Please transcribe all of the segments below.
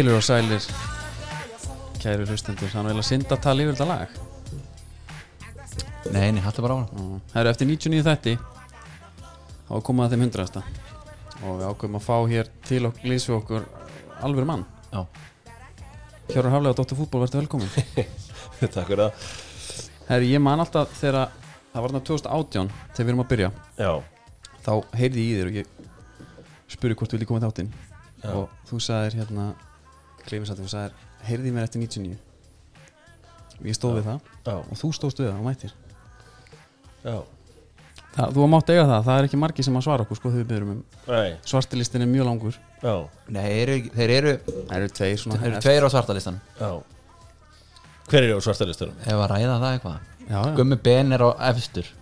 Heilur og sælir Kæru hlustendur. Vel að synda að tala yfir þetta lag. Nei, nei, hættu bara á hann Það eru eftir 99 þætti. Þá er komað að þeim hundrasta og við ákveðum að fá hér til okkur lýsum okkur alveg mann. Já, Hjörur Haflega og Dóttur Fútból, verður velkomin. Takk fyrir það. Herri, ég man alltaf þegar það var þarna 2018 þegar við erum að byrja. Já, þá heyrði ég í þér og ég spurði hvort þú vildi koma í þáttinn. Og þú sagðir hérna Kleifins að þú sagðir, heyrði mér eftir 99 og ég stóð við það. Já, og þú stóðst við það og mættir já. Það, þú mátt eiga það, það er ekki margi sem að svara okkur sko þegar við byrjum um. Nei, svartilistin er mjög langur. Já, nei, þeir eru, þeir eru, það eru tveir svona þeir eru tveir á svartalistan já. Hver er á svartalistunum? Ef að ræða það eitthvað. Já, já, Gummi Ben er á efstur.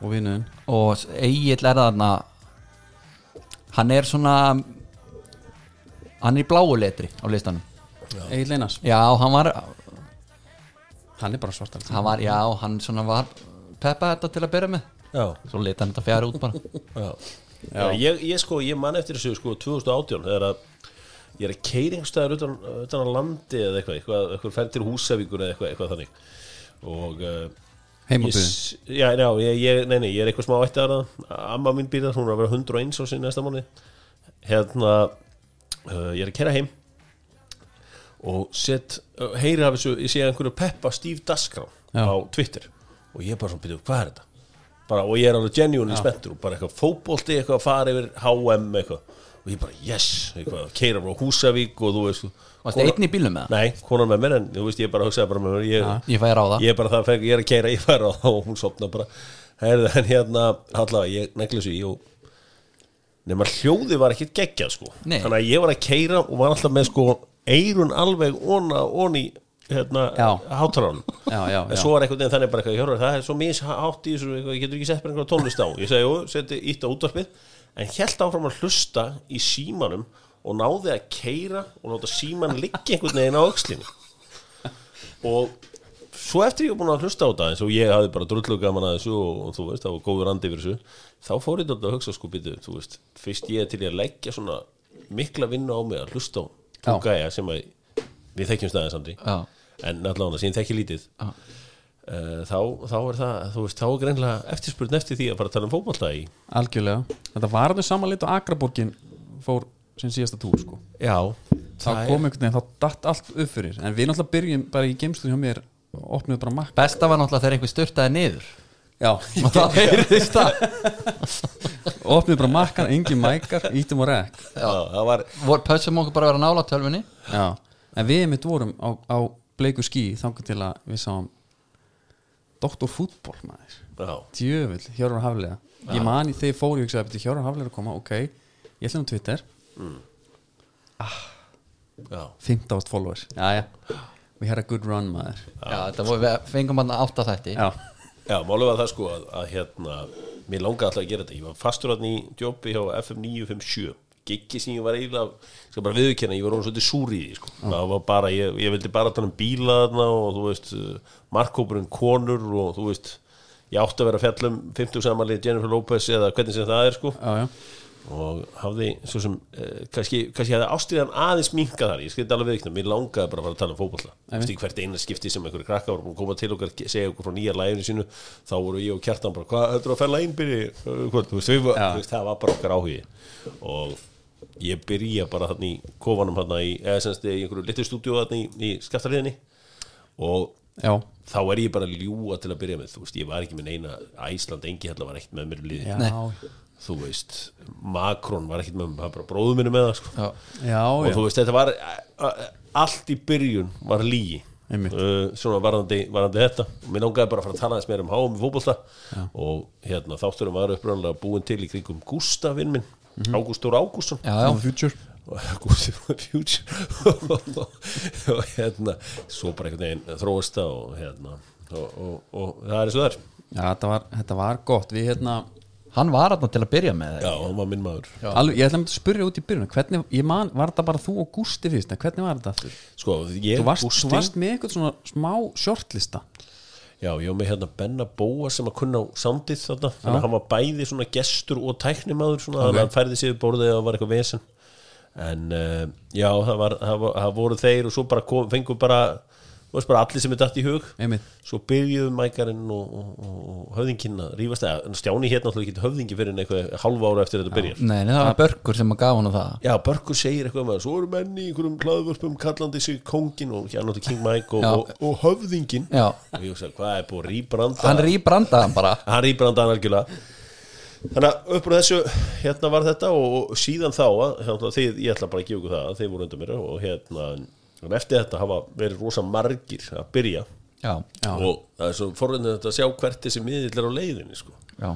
Og vinnuðin Og Egil er þarna Hann er svona Hann er í bláu letri á listanum. Egil Einars, Já, hann var, hann er bara svartalist hann var Já, hann svona var Peppa þetta til að byrja með. Já, Svo leta hann þetta fjara út bara. Já, já. Ég, ég sko, ég man eftir þessu sko 2018 þegar að ég er að keiringstæður utan, utan á landi eða eitthvað, eitthvað, eitthvað fær til húsavíkur eða eitthvað, eitthvað þannig. Og uh, ég, heimaböðin s- já, já, ég, ég, nei, nei, ég er eitthvað smá ætti að það. Amma mín býrðar, hún er að vera 101 á sinni næsta mánu hérna uh, ég er að kera heim og set, uh, heyri af þessu ég sé einhverju peppa Steve Dasgrá Já. á Twitter og ég er bara svona byrjuð, hvað er þetta? Bara, og ég er alveg genuine spenntur og bara eitthvað fótbolti, eitthvað að fara yfir HM eitthvað og ég bara yes, keira frá Húsavík og þú veist Varstu einn í bílnum með það? Nei, konan með mér en þú veist, ég bara hugsaði bara með mér ég, Ég fæði ráða ég er bara það, fekk- ég er að keira, ég fær á það og hún sopna bara Herðu, en hérna, allavega, ég negli þessu í og nema hljóði var ekkit geggjað sko. Nei. þannig að ég var að keira og var alltaf með sko eirun alveg onna onni hérna, Já. hátarann já, já, en já, svo er eitthvað þannig bara eitthvað, hjörður, það er svo mishátt í þessu, eitthvað, ég getur ekki sett bara einhverja tónlist á. Ég segi, jú, seti ítt á útvarpið. En held áfram að hlusta í símanum og náði að keira og láta síman liggja einhvern veginn á öxlinni. Og svo eftir ég var búin að hlusta á þetta eins og ég hafði bara drullu gaman að þessu og, þú veist, það var góður andi yfir þessu þá fór ég þetta að hugsa sko býtu, þú veist fyrst ég til í að leggja svona mikla vinnu á mig að hlusta á þú gæja sem að við þekkjum staðið Já, en allavega ég þekki lítið. Uh, þá, þá er það þú veist, þá er greinlega eftirspurn eftir því að fara að tala um fótbolta í. Algjörlega. Þetta var þau saman lit og Akraborgin fór sem síðasta túr sko. Já, þá kom einhvern veginn, þá datt allt upp fyrir. En við náttúrulega byrjum bara í geimslu hjá mér og opnuðu bara makk besta var náttúrulega þegar einhver styrtaði niður. Já, Og það heyrðist það. Opnuðu bara makkan, engin mækar ítum og rekk já, það var Pössum okkur bara að vera nála tölvunni. Já, en við mitt vorum á, á bleiku skí þangar til að við sáum Doktor fútból maður. Já, djöfull, Hjörvar Haflega ég mani þegar ég fór í hugsaði betur Hjörvar Haflega að koma, ok, ég ætlum um Twitter. Já, 15.000 followers, já já we had a good run maður. Já, þetta voru, við fengum hann átta þætti. Já, já, málið var það sko að, að hérna, mér langaði alltaf að gera þetta. Ég var fastur hann í jobbi hjá FM 957 giggi sem ég var eiginlega skal bara viðurkenna, ég var hún svolítið súr í því sko. það var bara, ég, ég vildi bara tala um bíla þarna og þú veist markkópurinn konur og þú veist ég átti að vera að fjalla um 50 samanlið Jennifer Lopez eða hvernig sem það er sko. Já, já og hafði svo sem eh, kannski, kannski hafði ástriðan aðeins minka þar ég skildi alveg viðkna, mér langaði bara að fara að tala um þú veist ekki hvert eina skipti sem einhverju krakka voru koma til okkar, segja okkur frá nýja læginu sínu þá voru ég og Kjartan bara, hvað, þetta er að fæla einbyrji þú þú það var bara okkar áhugi. Og ég byrja bara hann í kofanum hann í, eða semst í einhverju litlu stúdíu hann í, í skaftaliðinni og já, þá er ég bara að ljúga til að byrja með þú veist, ég var ekki með neina Æsland, engi hella var ekkert með mér í liði þú veist, Makrón var ekkert með mér, það var bara bróðu minni með það sko. Já, já, og já. þú veist, þetta var allt í byrjun var lígi uh, svona varðandi, varðandi þetta. Og mér langaði bara að fara að tala aðeins meira um háum í fótbolta. Og hérna þátturum var upprænlega búin til í kringum Gústa vinn minn, Ágúst Dór Ágússon já, já. For the future. Og Gústi for the future. Og hérna svo bara einhvern veginn þróast það og hérna og, og, og er og það er. Já, þetta var, þetta var gott. Við hérna, Hann var hann til að byrja með já, hann var minn maður. Alveg, ég ætla að spyrja út í byrjun hvernig, ég man, var þetta bara þú og Gústi fyrst en hvernig var þetta aftur? sko, ég, Þú varst, Gústi þú varst með eitthvað svona smá shortlista. Já, ég var með hérna Benna Bóa sem að kunna á samdið þarna þannig að hann var bæði svona gestur og tæknimaður svona, þannig að hann færði sig við borðið og var eitthvað vesen. En uh, já, það, var, það, var, það voru þeir og svo bara kom, fengu bara þú veist bara allir sem er dætt í hug. Einmitt. Svo byrjuðu mækarinn og, og, og, og höfðinginn að rífast. Eða en Stjáni hérna náttúrulega ekki höfðingi fyrir en eitthvað halva ára eftir þetta byrjar. Nei, það var börkur sem að gaf hann það. Já, Börkur segir eitthvað með svo eru menni í einhverjum hlaðvörpum kallandi sig kóngin og hérna áttu King Mike og, Já. og, og höfðingin Já, og ég sagði, hvað er búið að rýbranda hann rýbrandaði hann bara. Hann rýbranda hann algjörlega. Þannig að upp úr þessu hérna var þetta og, síðan þá að, hérna, þið, ég ætla bara að gefa ykkur það að þið voru undir mér og hérna en eftir þetta hafa verið rosa margir að byrja. Já, Já. og það er svo forröndin að sjá hvert þessi miðill er á leiðinni sko. já,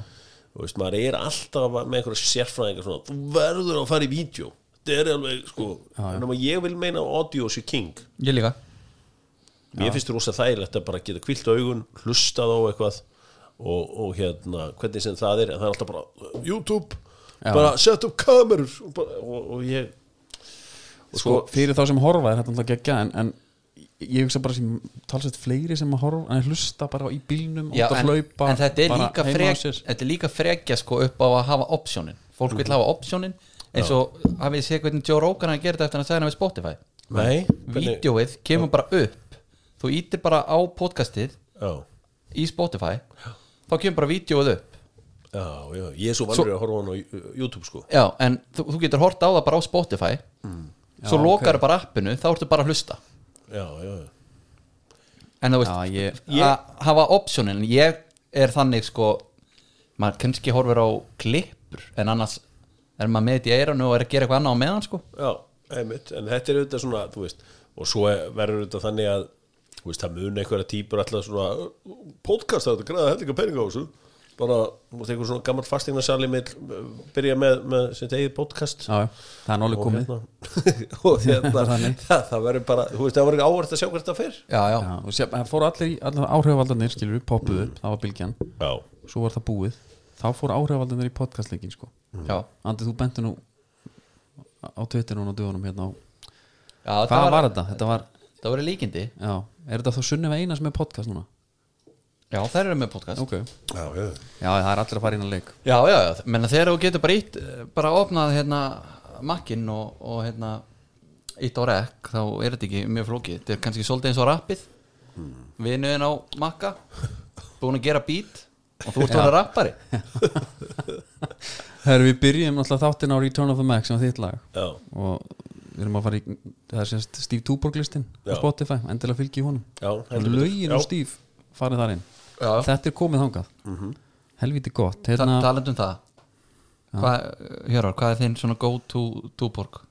og veist, maður er alltaf með einhverja sérfræðingar svona, þú verður að fara í vídeo. Þetta er alveg, sko en ég vil meina audio sé king. Ég líka. Mér finnst rosa þægilegt að bara geta kvilt augun hlustað á eitthvað og, og hérna, hvernig sem það er en það er alltaf bara, YouTube Já. bara set upp kamerur og, og, og ég og sko, fyrir þá sem horfa er þetta alltaf geggja en, en ég hugsa bara sem talsett fleiri sem að horfa en hlusta bara í bílnum Já, út að en, hlaupa en þetta er frek, þetta er líka frekja sko upp á að hafa optionin fólk vil hafa optionin eins og hafið þið séð hvernig Joe Rogan gera þetta eftir að segja hann við Spotify? Nei, hvernig- Vídeóið kemur bara upp. Þú ítir bara á podcastið já, í Spotify þá kemur bara vídeóið upp. Já, já, ég er svo vandur að horfa á hann á YouTube sko. Já, en þú, þú getur hort á það bara á Spotify svo lokar bara appinu þá ertu bara að hlusta. Já, já, já. En þú veist, Já, ég, að hafa optionin ég er þannig sko maður kannski horfir á klippur en annars er maður með þetta í eiranu og er að gera eitthvað annað á meðan sko. Já, einmitt, en þetta er auðvitað svona þú veist, og svo er- verður auðvitað þannig að þú veist, það mun einhverja típur alltaf svona, podcast þetta græða hellinga peninga á þessu bara, þú einhver svona gammal fastegnarsali með, byrja með, með sitt eigið podcast. Já, það er nálega og komið. hérna, og hérna það, það verður bara, þú veist, það verður áhvert að sjá hvert það fer. Já, já, Já, og sé, það fóru allir, allir áhrifaldarnir skilur við, poppuð upp, það var bylgjan. Já, svo var það búið, þá fóru áhrifaldarnir í podcastleikin sko. já, Andi, þú bentur nú á Twitter núna dögunum hérna á já hvað var, þetta? Þetta var, það var líkindi. Já, er þetta þá Sunneva Einas með podcast núna? Já, þær eru með podcast. Ok, já, já, já, það er allir að fara inn að leik. Já, já, já, menna þegar þú getur bara ítt bara opnað hérna makkin og, og hérna ítt á rekk, þá er þetta ekki mjög flókið. Þetta er kannski svolítið eins og rappið. Mm. vinuðin á makka búin að gera beat og þú ert að vera rappari. Herru, við byrjum alltaf þáttin á Return of the Mac sem var þitt lag. Já, og við erum að fara í það er sérst Steve Tuborg listin á. Spotify, endilega fylgi í honum. Já lögin og Steve farið þar inn Já. þetta er komið þangað. Mhm. helviti gott. Hérna, talandi um það. Hvað, Hjörvar, hvað er þinn svona go to túborg?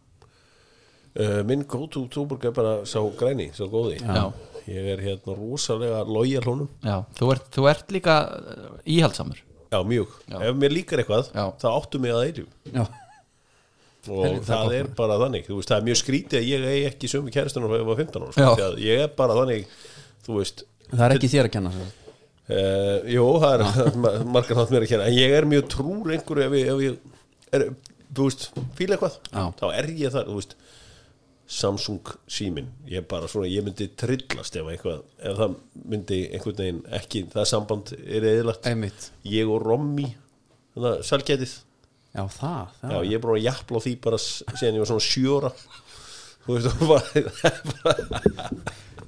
Uh, minn go-to túborg er bara sá græni, sá góði. Já. ég er hérna rosalega lojal honum. Já, þú ert, þú ert líka uh, íhaldsamur já, mjög, Já. ef mér líkar eitthvað Já. þá áttu mig að eilju já, og Helviti, það er það gott er bara þannig. Þú veist, það er mjög skrítið að ég eigi ekki sömu kæristunum þegar ég var 15 ára, sko, því að ég er bara þannig þú veist. Það er ekki þér að kenna sér. Uh, jú, það er ma- margar nátt mér að kæra en ég er mjög trúr einhverju ef ég, ef ég er, þú veist, fíla eitthvað Já. þá er ég þar, þú veist. Samsung símin, ég er bara svona ég myndi trillast ef eitthvað ef það myndi einhvern veginn ekki það samband er eðilagt einmitt, ég og Rommi, þannig að salgætið já það, Já, það. ég er bara að jafla á því bara s- síðan ég var svona sjóra Þú veist, var bara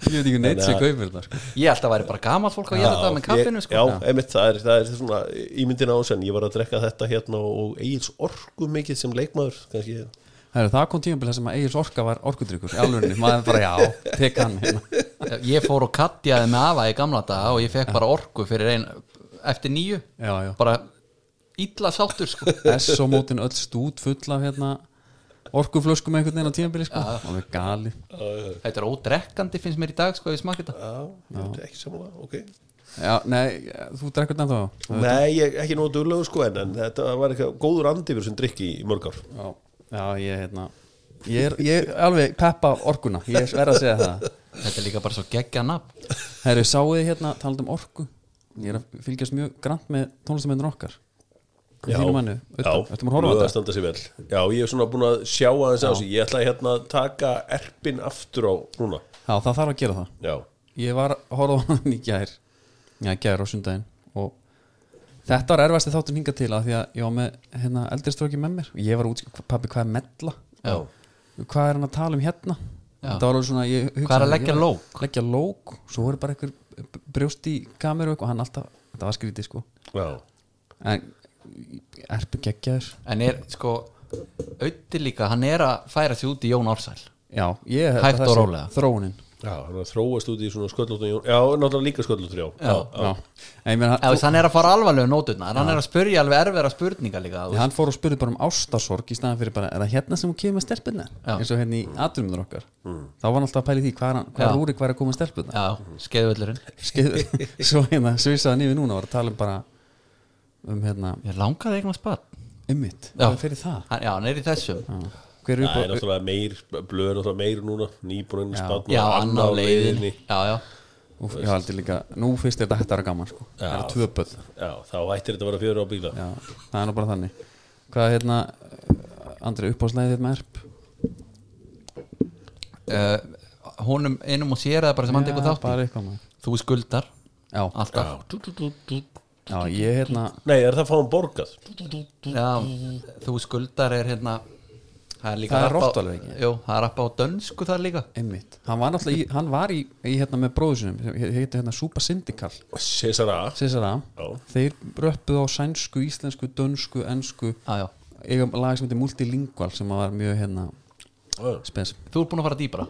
ég veit ekki neitt sem kaupir þetta sko. ég held að væri bara gamalt fólk að gera þetta með kaffinu sko. Já, einmitt, það er, það er svona ímyndin á þess en ég var að drekka þetta hérna og eigils orku mikið sem leikmaður kannski, Heru, það kom tímabil þar sem að Egil's Orka var orkudrykkur í alvörinni, maður bara já, tek hann hérna. ég fór og kattjaði með afa í gamla daga og ég fekk bara orku fyrir ein eftir nýju já, já, bara illa sáttur sko. S og mótin öll stút full af hérna orkuflöskum einhvern veginn á tímabili sko. og við gali þetta er ódrekkandi finnst mér í dag sko, ef ég smakka þetta. Já, ég veit ekki samanlega, ok. Já, nei, þú drekkur þetta þá? Nei, ég, ekki nóg duglegur sko en, en þetta var eitthvað góður andifur sem drikki í mörg ár. Já, já, ég hérna ég er, ég er alveg peppa orkuna ég verð að segja það. Þetta er líka bara svo geggja nafn. Herru, sáu þið hérna talað um orku? Ég er að fylgjast mjög grant með tónlistamennir okkar Já, já, að að ég er svona búin að sjá aðeins á þessu. Ég ætla að hérna taka erpin aftur á núna. Já, það þarf að gera það. Já, Ég var að horfa á hann í gær. Já, gær á sundaginn og þetta var erfasti þáttur hinga til að því að ég var með hérna, eldri stróki með mér. Og ég var út, pappi hvað er mella? Já. hvað er hann að tala um hérna? Þetta var alveg svona ég, hugsaði, Hvað er að leggja lók? leggja lók, svo er bara einhver brjóst í kameru og hann alltaf þetta var skrítið sko. Já, en erpu geggjaður? En er sko Auði líka, hann er að færa sig út í Jón Ársæl. Já, ég held Hægt og þessi rólega. þróunin. Já, hann er að þróast út í svona sköllóttan Jón Já, náttúrulega líka sköllóttur, já. Já, já. En ég meina, Ef þess, hann er að fara alvarlegu nóturnar. Hann er að spyrja alveg erfera spurninga líka þú veist. hann fór og spurði bara um ástarsorg í staðan fyrir bara, er það hérna sem hún kemur með stelpunna Já. eins og hérna í atrumður okkar. Þá var hann alltaf að pæli því hvað er, hann- hvað Já. úri hvað er að koma með stelpunna Já, skeiðvöllurinn. Skeið, svo hérna svisaði nýfi núna og var að tala um bara um hérna, Ég langaði eitthvað spart ummitt Já. hvað fyrir það? Hann, Já, hann er í þessum. Já. hver er Það upp er á náttúrulega meir, blöð er náttúrulega meir núna. Nýbúinn Já. spann Já, hann á leiðinni. Já, já. Úf, ég haldi líka, nú finnst þér þetta hægt að gaman sko. það Já. er tvö böð Já, þá hættir þetta að vera fjöður á bíla. Já, það er nú bara þannig. Hvað er hérna Andri uppáslæðið þitt með erp? Uh, Honum einum og sér eða bara sem hann tekur þátt í? bara eitthvað maður Þú skuldar. Já, Alltaf. Já, tú, tú, tú, tú. Já, ég hérna Nei, er það að fá hann borgað? Já, þú skuldar er hérna Það er líka Það er ekki? Jú, það er rappa á dönsku þar líka. Einmitt, hann var náttúrulega í, hann var í, í hérna með bróðusinum, heiti hérna Súpa Syndikal César A. César A, Já. þeir röppuð á sænsku, íslensku, dönsku, ensku. Já, já. Eiga lag sem heitir Multilingual sem var mjög hérna Já. spes. Þú ert búin að fara dýpra.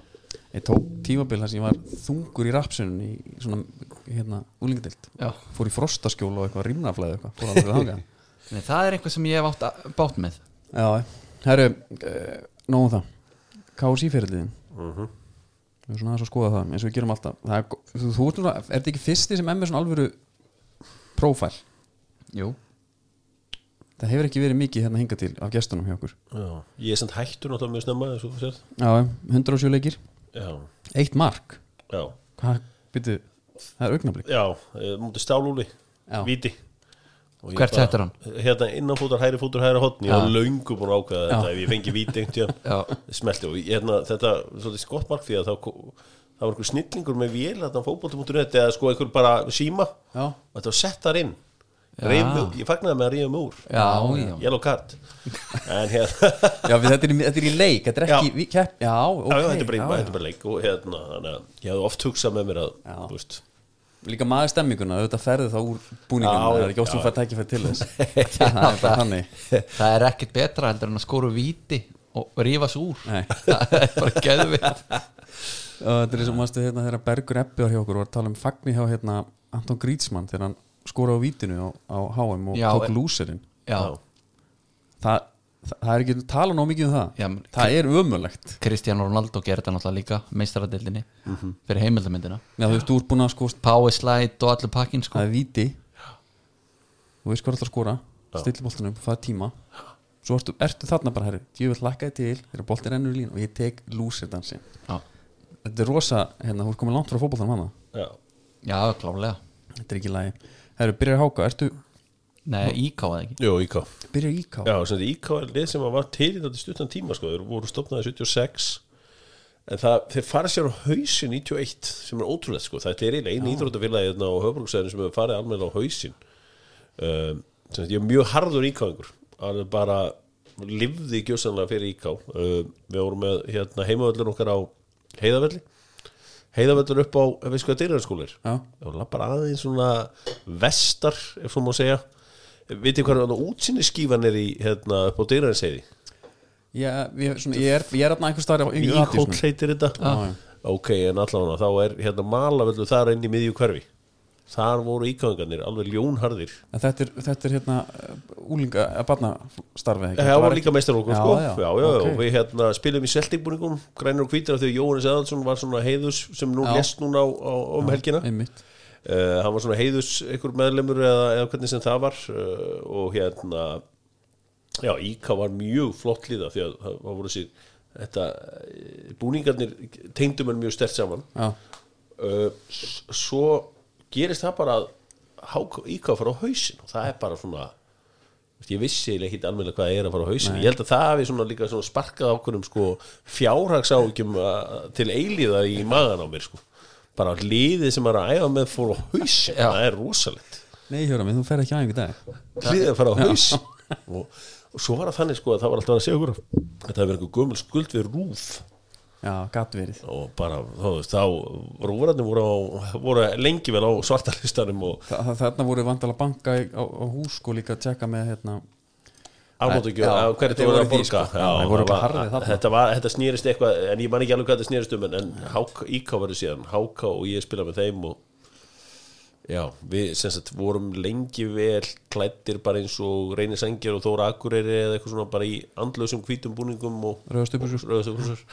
Ég tók tímabil þar sem ég var þungur í rapsunum í svona hérna úlingadild Já. Fór í frostaskjól og eitthvað rimnaflæði eitthvað það er eitthvað sem ég hef átt að, bátt með. Já, herru, uh, nógum það. KSI fyrirliðin Mhm. við erum svona aðeins að skoða það eins og við gerum alltaf. Það er, þú, þú ert núna, er þetta ekki fyrsti sem emmi svona alvöru prófæl? Jú. Það hefur ekki verið mikið hérna hinga til af gestunum hjá okkur. Já. Ég er samt hættur náttúrulega mjög snemma eins og þú sér já, 107 leikir, Já, eitt mark. Já, hvað, byrju, það er augnablik. Já eh, Mútið stálúli, Já. víti. Og ég Hvert bara- settur hann? Hérna innanfótar, hæri fótur, hæri hotn Ég var löngu búin að ákveða þetta. Ef ég fengi víti einhvern Já. tíðan Smelti og hérna, þetta er svolítið gott mark Því að þá það var einhver snillingur með vél Þetta fótbolti.net eða sko einhver bara síma. Já, Og þetta var sett þar inn Reif mig- Ég fagnaði með að ríða mig úr. Já, já. Yellow card. Hérna já við, þetta, er, þetta er í leik þetta er ekki, Já. kepp, já, ok Já, já, þetta er bara, já, þetta er bara leik og hérna, að ég hafði oft hugsað með mér að, líka maður stemminguna, þetta ferði þá úr búningum Já, það er ekki sem já. fær tækifæri til þess. Það er bara þannig. Það er ekkert betra heldur en að skóru víti og rífa svo úr. Nei. Það er bara geðvitt og þetta er eins og mástu hérna þegar Bergur var hjá okkur og var að tala um fagni hjá hérna Anton Grítsmann þegar hann skoraði á vítinu á, á HM og Já, tók lúserinn. Já, það, það, það er ekki tala nóg mikið um það. Já, það er ömulegt Cristiano Ronaldo gerir þetta náttúrulega líka meistaradildinni fyrir heimildamindina Já, þú veist, þú ert búin að sko Power slide og allur pakkin sko. Það er víti. Þú veist hvað er alltaf að skora. Stilli boltanum, það er tíma. Svo ertu, ertu þarna bara herri. Ég vil lakkaði til þegar boltin rennur í línu og ég tek lúserdansin Já, þetta er rosa, hérna, þú ert komin langt frá fótboltanum hana. Já, já klálega þetta er ekki lægi herri, byrjar háka, ertu Nei, íkáða ekki? Jú, IK byrjar íká Já, sem þetta IK er lið sem var til í þetta stuttan tíma, sko, þeir voru stopnaði 76 en það, þeir fara sér á hausin 91, sem er ótrúlegt, sko. Þetta er eiginlega einu íþróttafélagi hérna á höfbruksæðinu sem hefur farið almennilega á hausin um, þetta, ég er mjög harður IK-ingur alveg bara livði gjössanlega fyrir IK um, við vorum með hérna heimavöllur okkar á heiðavelli heiðavöllur upp á, dyrjarskólir Já. og lappar aðeins svona vestar, ef svo má segja. Vitið hvað útsinni skífan er í hérna upp á dyrjarnseiði ég, ég, svona, ég er, er hérna einhver staðar í Íhóll heitir þetta. Já, já. ok, en allavega þá er hérna malavöldu þar inn í miðju hverfi þar voru íkvæðingarnir alveg ljónharðir. En þetta er, þetta er hérna úlinga, að barna starfið ekki? það var líka meistar okkur Já, sko. já, já, já, ok. og við hérna spilum í seltingbúningum grænur og því að Jóhannes Eðalsson var svona heiðus sem nú lest núna á, á, um helgina. Einmitt. uh, hann var svona heiðus einhver meðlemur eða, eða hvernig sem það var uh, og hérna já, Íka var mjög flott liða því að það voru sér þetta, eh, búningarnir tengdum en mjög stert saman. Uh, svo gerist það bara að HK Íka fara á hausin og það er bara svona ég vissi ekki alveg hvað það er að fara á hausin ég held að það hafi svona líka svona sparkað okkur um sko fjárhagsákjum til eilíða í magan á mér sko. Bara liðið sem er að æfa með fór á hausin það er rosalegt. Nei, hjóra mig, þú fer ekki á einhver dag. Liðið að fara á haus og, og svo var það þannig sko að það var alltaf að segja okkur þetta hefur verið einhver gömul skuld við rúf já, gatt verið og bara, þá veist, þá rúfurarnir voru, á, voru lengi vel á svartalistanum og Þa, þarna voru vandala banka á, á hús sko líka að tjekka með hérna afmáttu ekki, Já, hverju þetta voru að borga sko. Þetta, var, þetta snýrist eitthvað, en ég man ekki alveg hvað þetta snýrist um en, en HK, IK verður síðan HK og ég spila með þeim og já, við sem sagt vorum lengi vel klættir bara eins og reynir sengir og þóra akureyri eða eitthvað svona bara í andlausum hvítum búningum og Rauðastubuxur.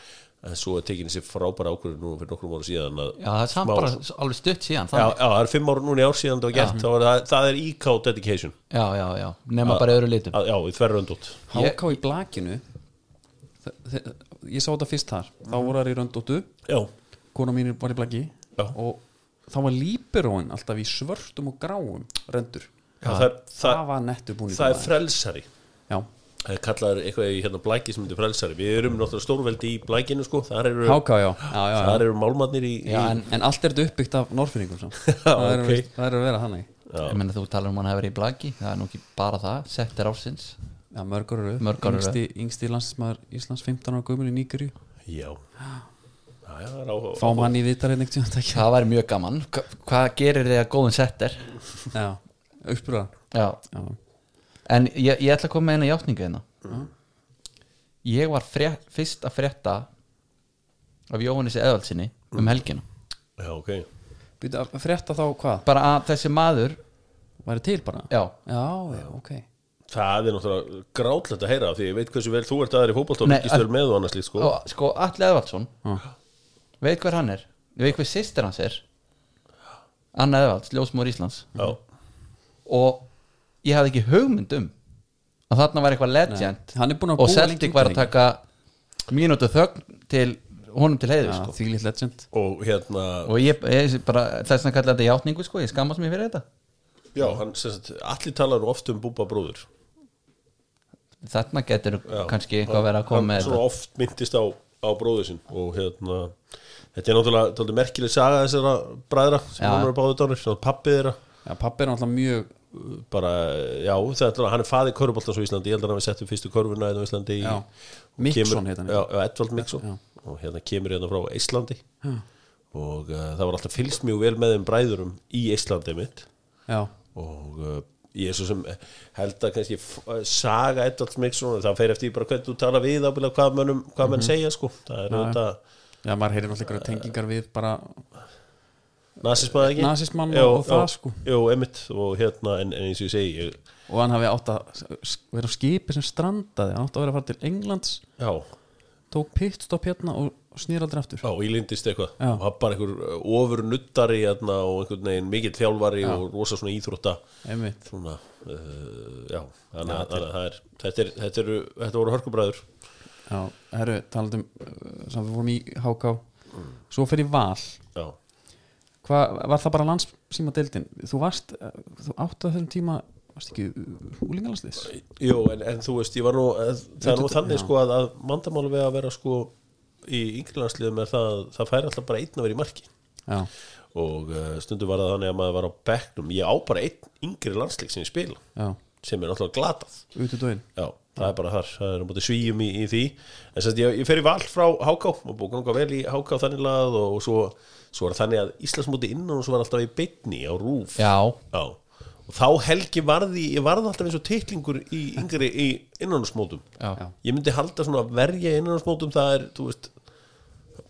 En svo er tekin þessi frábæra ákvörður nú fyrir nokkrum ára síðan að Já, það er samt smá- bara alveg stutt síðan Já, já, það er fimm ára núna í ár síðan það var gert er það, það er IK dedication. Já, já, já, nema bara í öðru litum. Að, Já, í þverröndótt Ég- HK í blakinu ég sá þetta fyrst þar þá voru það í röndóttu Já, kona mín var í blaki. Já. og þá var líberóin alltaf í svörtum og gráum röndur. Já það, er- það, það, var nettu búin það er frelsari. Já, Er kallaður eitthvað í hérna blæki sem heitir frelsari. Við erum náttúrulega stórveldi í blækinu sko. Þar eru, HK já, já, já, já. þar eru málmannir í, já í en, en allt er þetta uppbyggt af norfinningum samt. það, er, ok. það er að vera þannig. Ég meina þú talar um hann hefur í blaki Það er nú ekki bara það, settir ársins. Já, mörgur eru. Mörg ár eru. yngsti, yngsti landsmaður Íslands 15 ára gömul í Nígeríu. Já. Er fáum hann í vitar tímann ekki Það væri mjög gaman. Hva, Hvað gerir þig að góðum setter? já, uppspura Já, já, en ég, ég ætla að koma með eina játningu hérna. Ég var frétt, fyrst að frétta af Jóhannes Eðvaldsinni um helgina. Já, ok. Býtu, að frétta þá hvað? bara að þessi maður væri til bara? já, já, já, ok. Það er náttúrulega grátlegt að heyra Því ég veit hversu vel þú ert aðeir í fótbolta Og Nei, líkist vel með og annars líkt sko. Og sko Alli Eðvaldsson veit hver hann er. Ég veit hver sýstir hans er. Anna Eðvalds, ljósmór Íslands. Já, og ég hafði ekki hugmynd um að þarna var eitthvað legend Nei, hann er búinn að og Celtic var að taka mínútu þögn til honum til heiðu já, sko. því lit legend. Og hérna og ég, ég bara, þess að kalla þetta játningu sko, ég skammast mér fyrir þetta. Já, hann sagt Allir talar oft um búba bróður. Þarna getur Já. kannski eitthvað að vera að koma með svona þetta oft myndist á, á bróður sinn Og hérna Þetta er náttúrulega merkileg saga þessara bræðra sem hann er báðu dánir, svona pappið þeirra. Já, pappi er náttúrulega mjög bara, já, þetta, hann er faði körfuboltans á Íslandi, ég held að hann hafi sett upp fyrstu körfuna hérna á Íslandi í, Já. og Mikksson kemur- heit hann. já, já, Edvald Mikksson Já. og hérna kemur hérna frá Íslandi og uh, það var alltaf fylgst mjög vel með þeim bræðurum í Íslandi mitt já, og uh, ég er svo sem held að kannski saga Edvald Mikksson það fer eftir bara hvernig þú tala við ábyrða hvað, hvað Mhm. menn segja sko það er þetta já, maður heyrir náttúrulega einhverja tengingar við bara nasismað ekki? Nasismann Jú, og það, já, sko. jú, einmitt og hérna en, en eins og ég segi ég, og hann hafi átt að vera á skipi sem strandaði hann átt að vera að fara til Englands já, tók pitstop hérna og snýr aldrei aftur. Já, ílindist eitthvað. Já. og það bara einhver ofur nuttari hérna, og einhvern veginn mikill þjálfari og rosa svona íþrótta. Einmitt. Svona, uh, já, þannig að það er þetta, er, þetta, eru, þetta voru hörkubræður. Já, herru, talandum uh, sem við vorum í HK svo fyrir val. Já, hvað, var það bara landssíma deildin þú varst, uh, þú áttu að þessum tíma varst ekki úlingalandsliðs? Jú, en, en þú veist ég var nú, það er nú þannig sko að, að mandamálu við að vera sko í yngrilandsliðum er það, það fær alltaf bara einn að vera í marki. Já, og uh, stundum var það þannig að maður var á bekknum. Ég á bara einn yngri landsleik sem ég spila já, sem er náttúrulega glatað. Út í dóin Já, það er bara þar, það er móti svíjum í, í því. En sérst ég, ég fer í val frá HK og búið ganga vel í HK þannig lagað og, og svo, svo það þannig að Íslandsmóti innan og svo var alltaf í beinni á rúf já, og þá helgi varði ég varði alltaf eins og titlingur í yngri í innanúsmótum já, Já. ég myndi halda svona að verja innanúsmótum það er, þú veist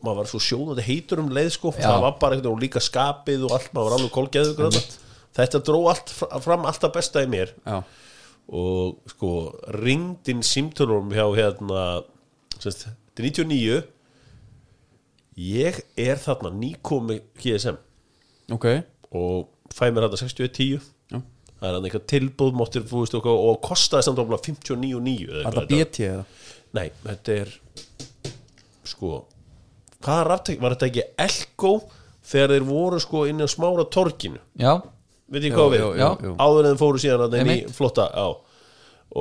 maður var svo sjóðandi heitur um leið sko Já. það var bara eitthvað og líka skapið og allt maður var alveg kólgeður þetta. Dró allt fra- fram alltaf besta í mér. Já, og sko ringdinn símtölum hjá hérna semst, þetta er 99 ég er þarna nýkomi GSM ok. Og fæ mér þarna 6110 já. það er hann eitthvað tilbúð máttir, þú veist, og, og kostaði samt ofla 59.9 var það BT eða? Nei, þetta er sko hvaða raftek, var þetta ekki Elko þegar þeir voru sko inn á smára torkinu já, veit ég hvað við? jú, jú, jú. áður en þeim fóru síðan að þeim í Einmitt. flotta já.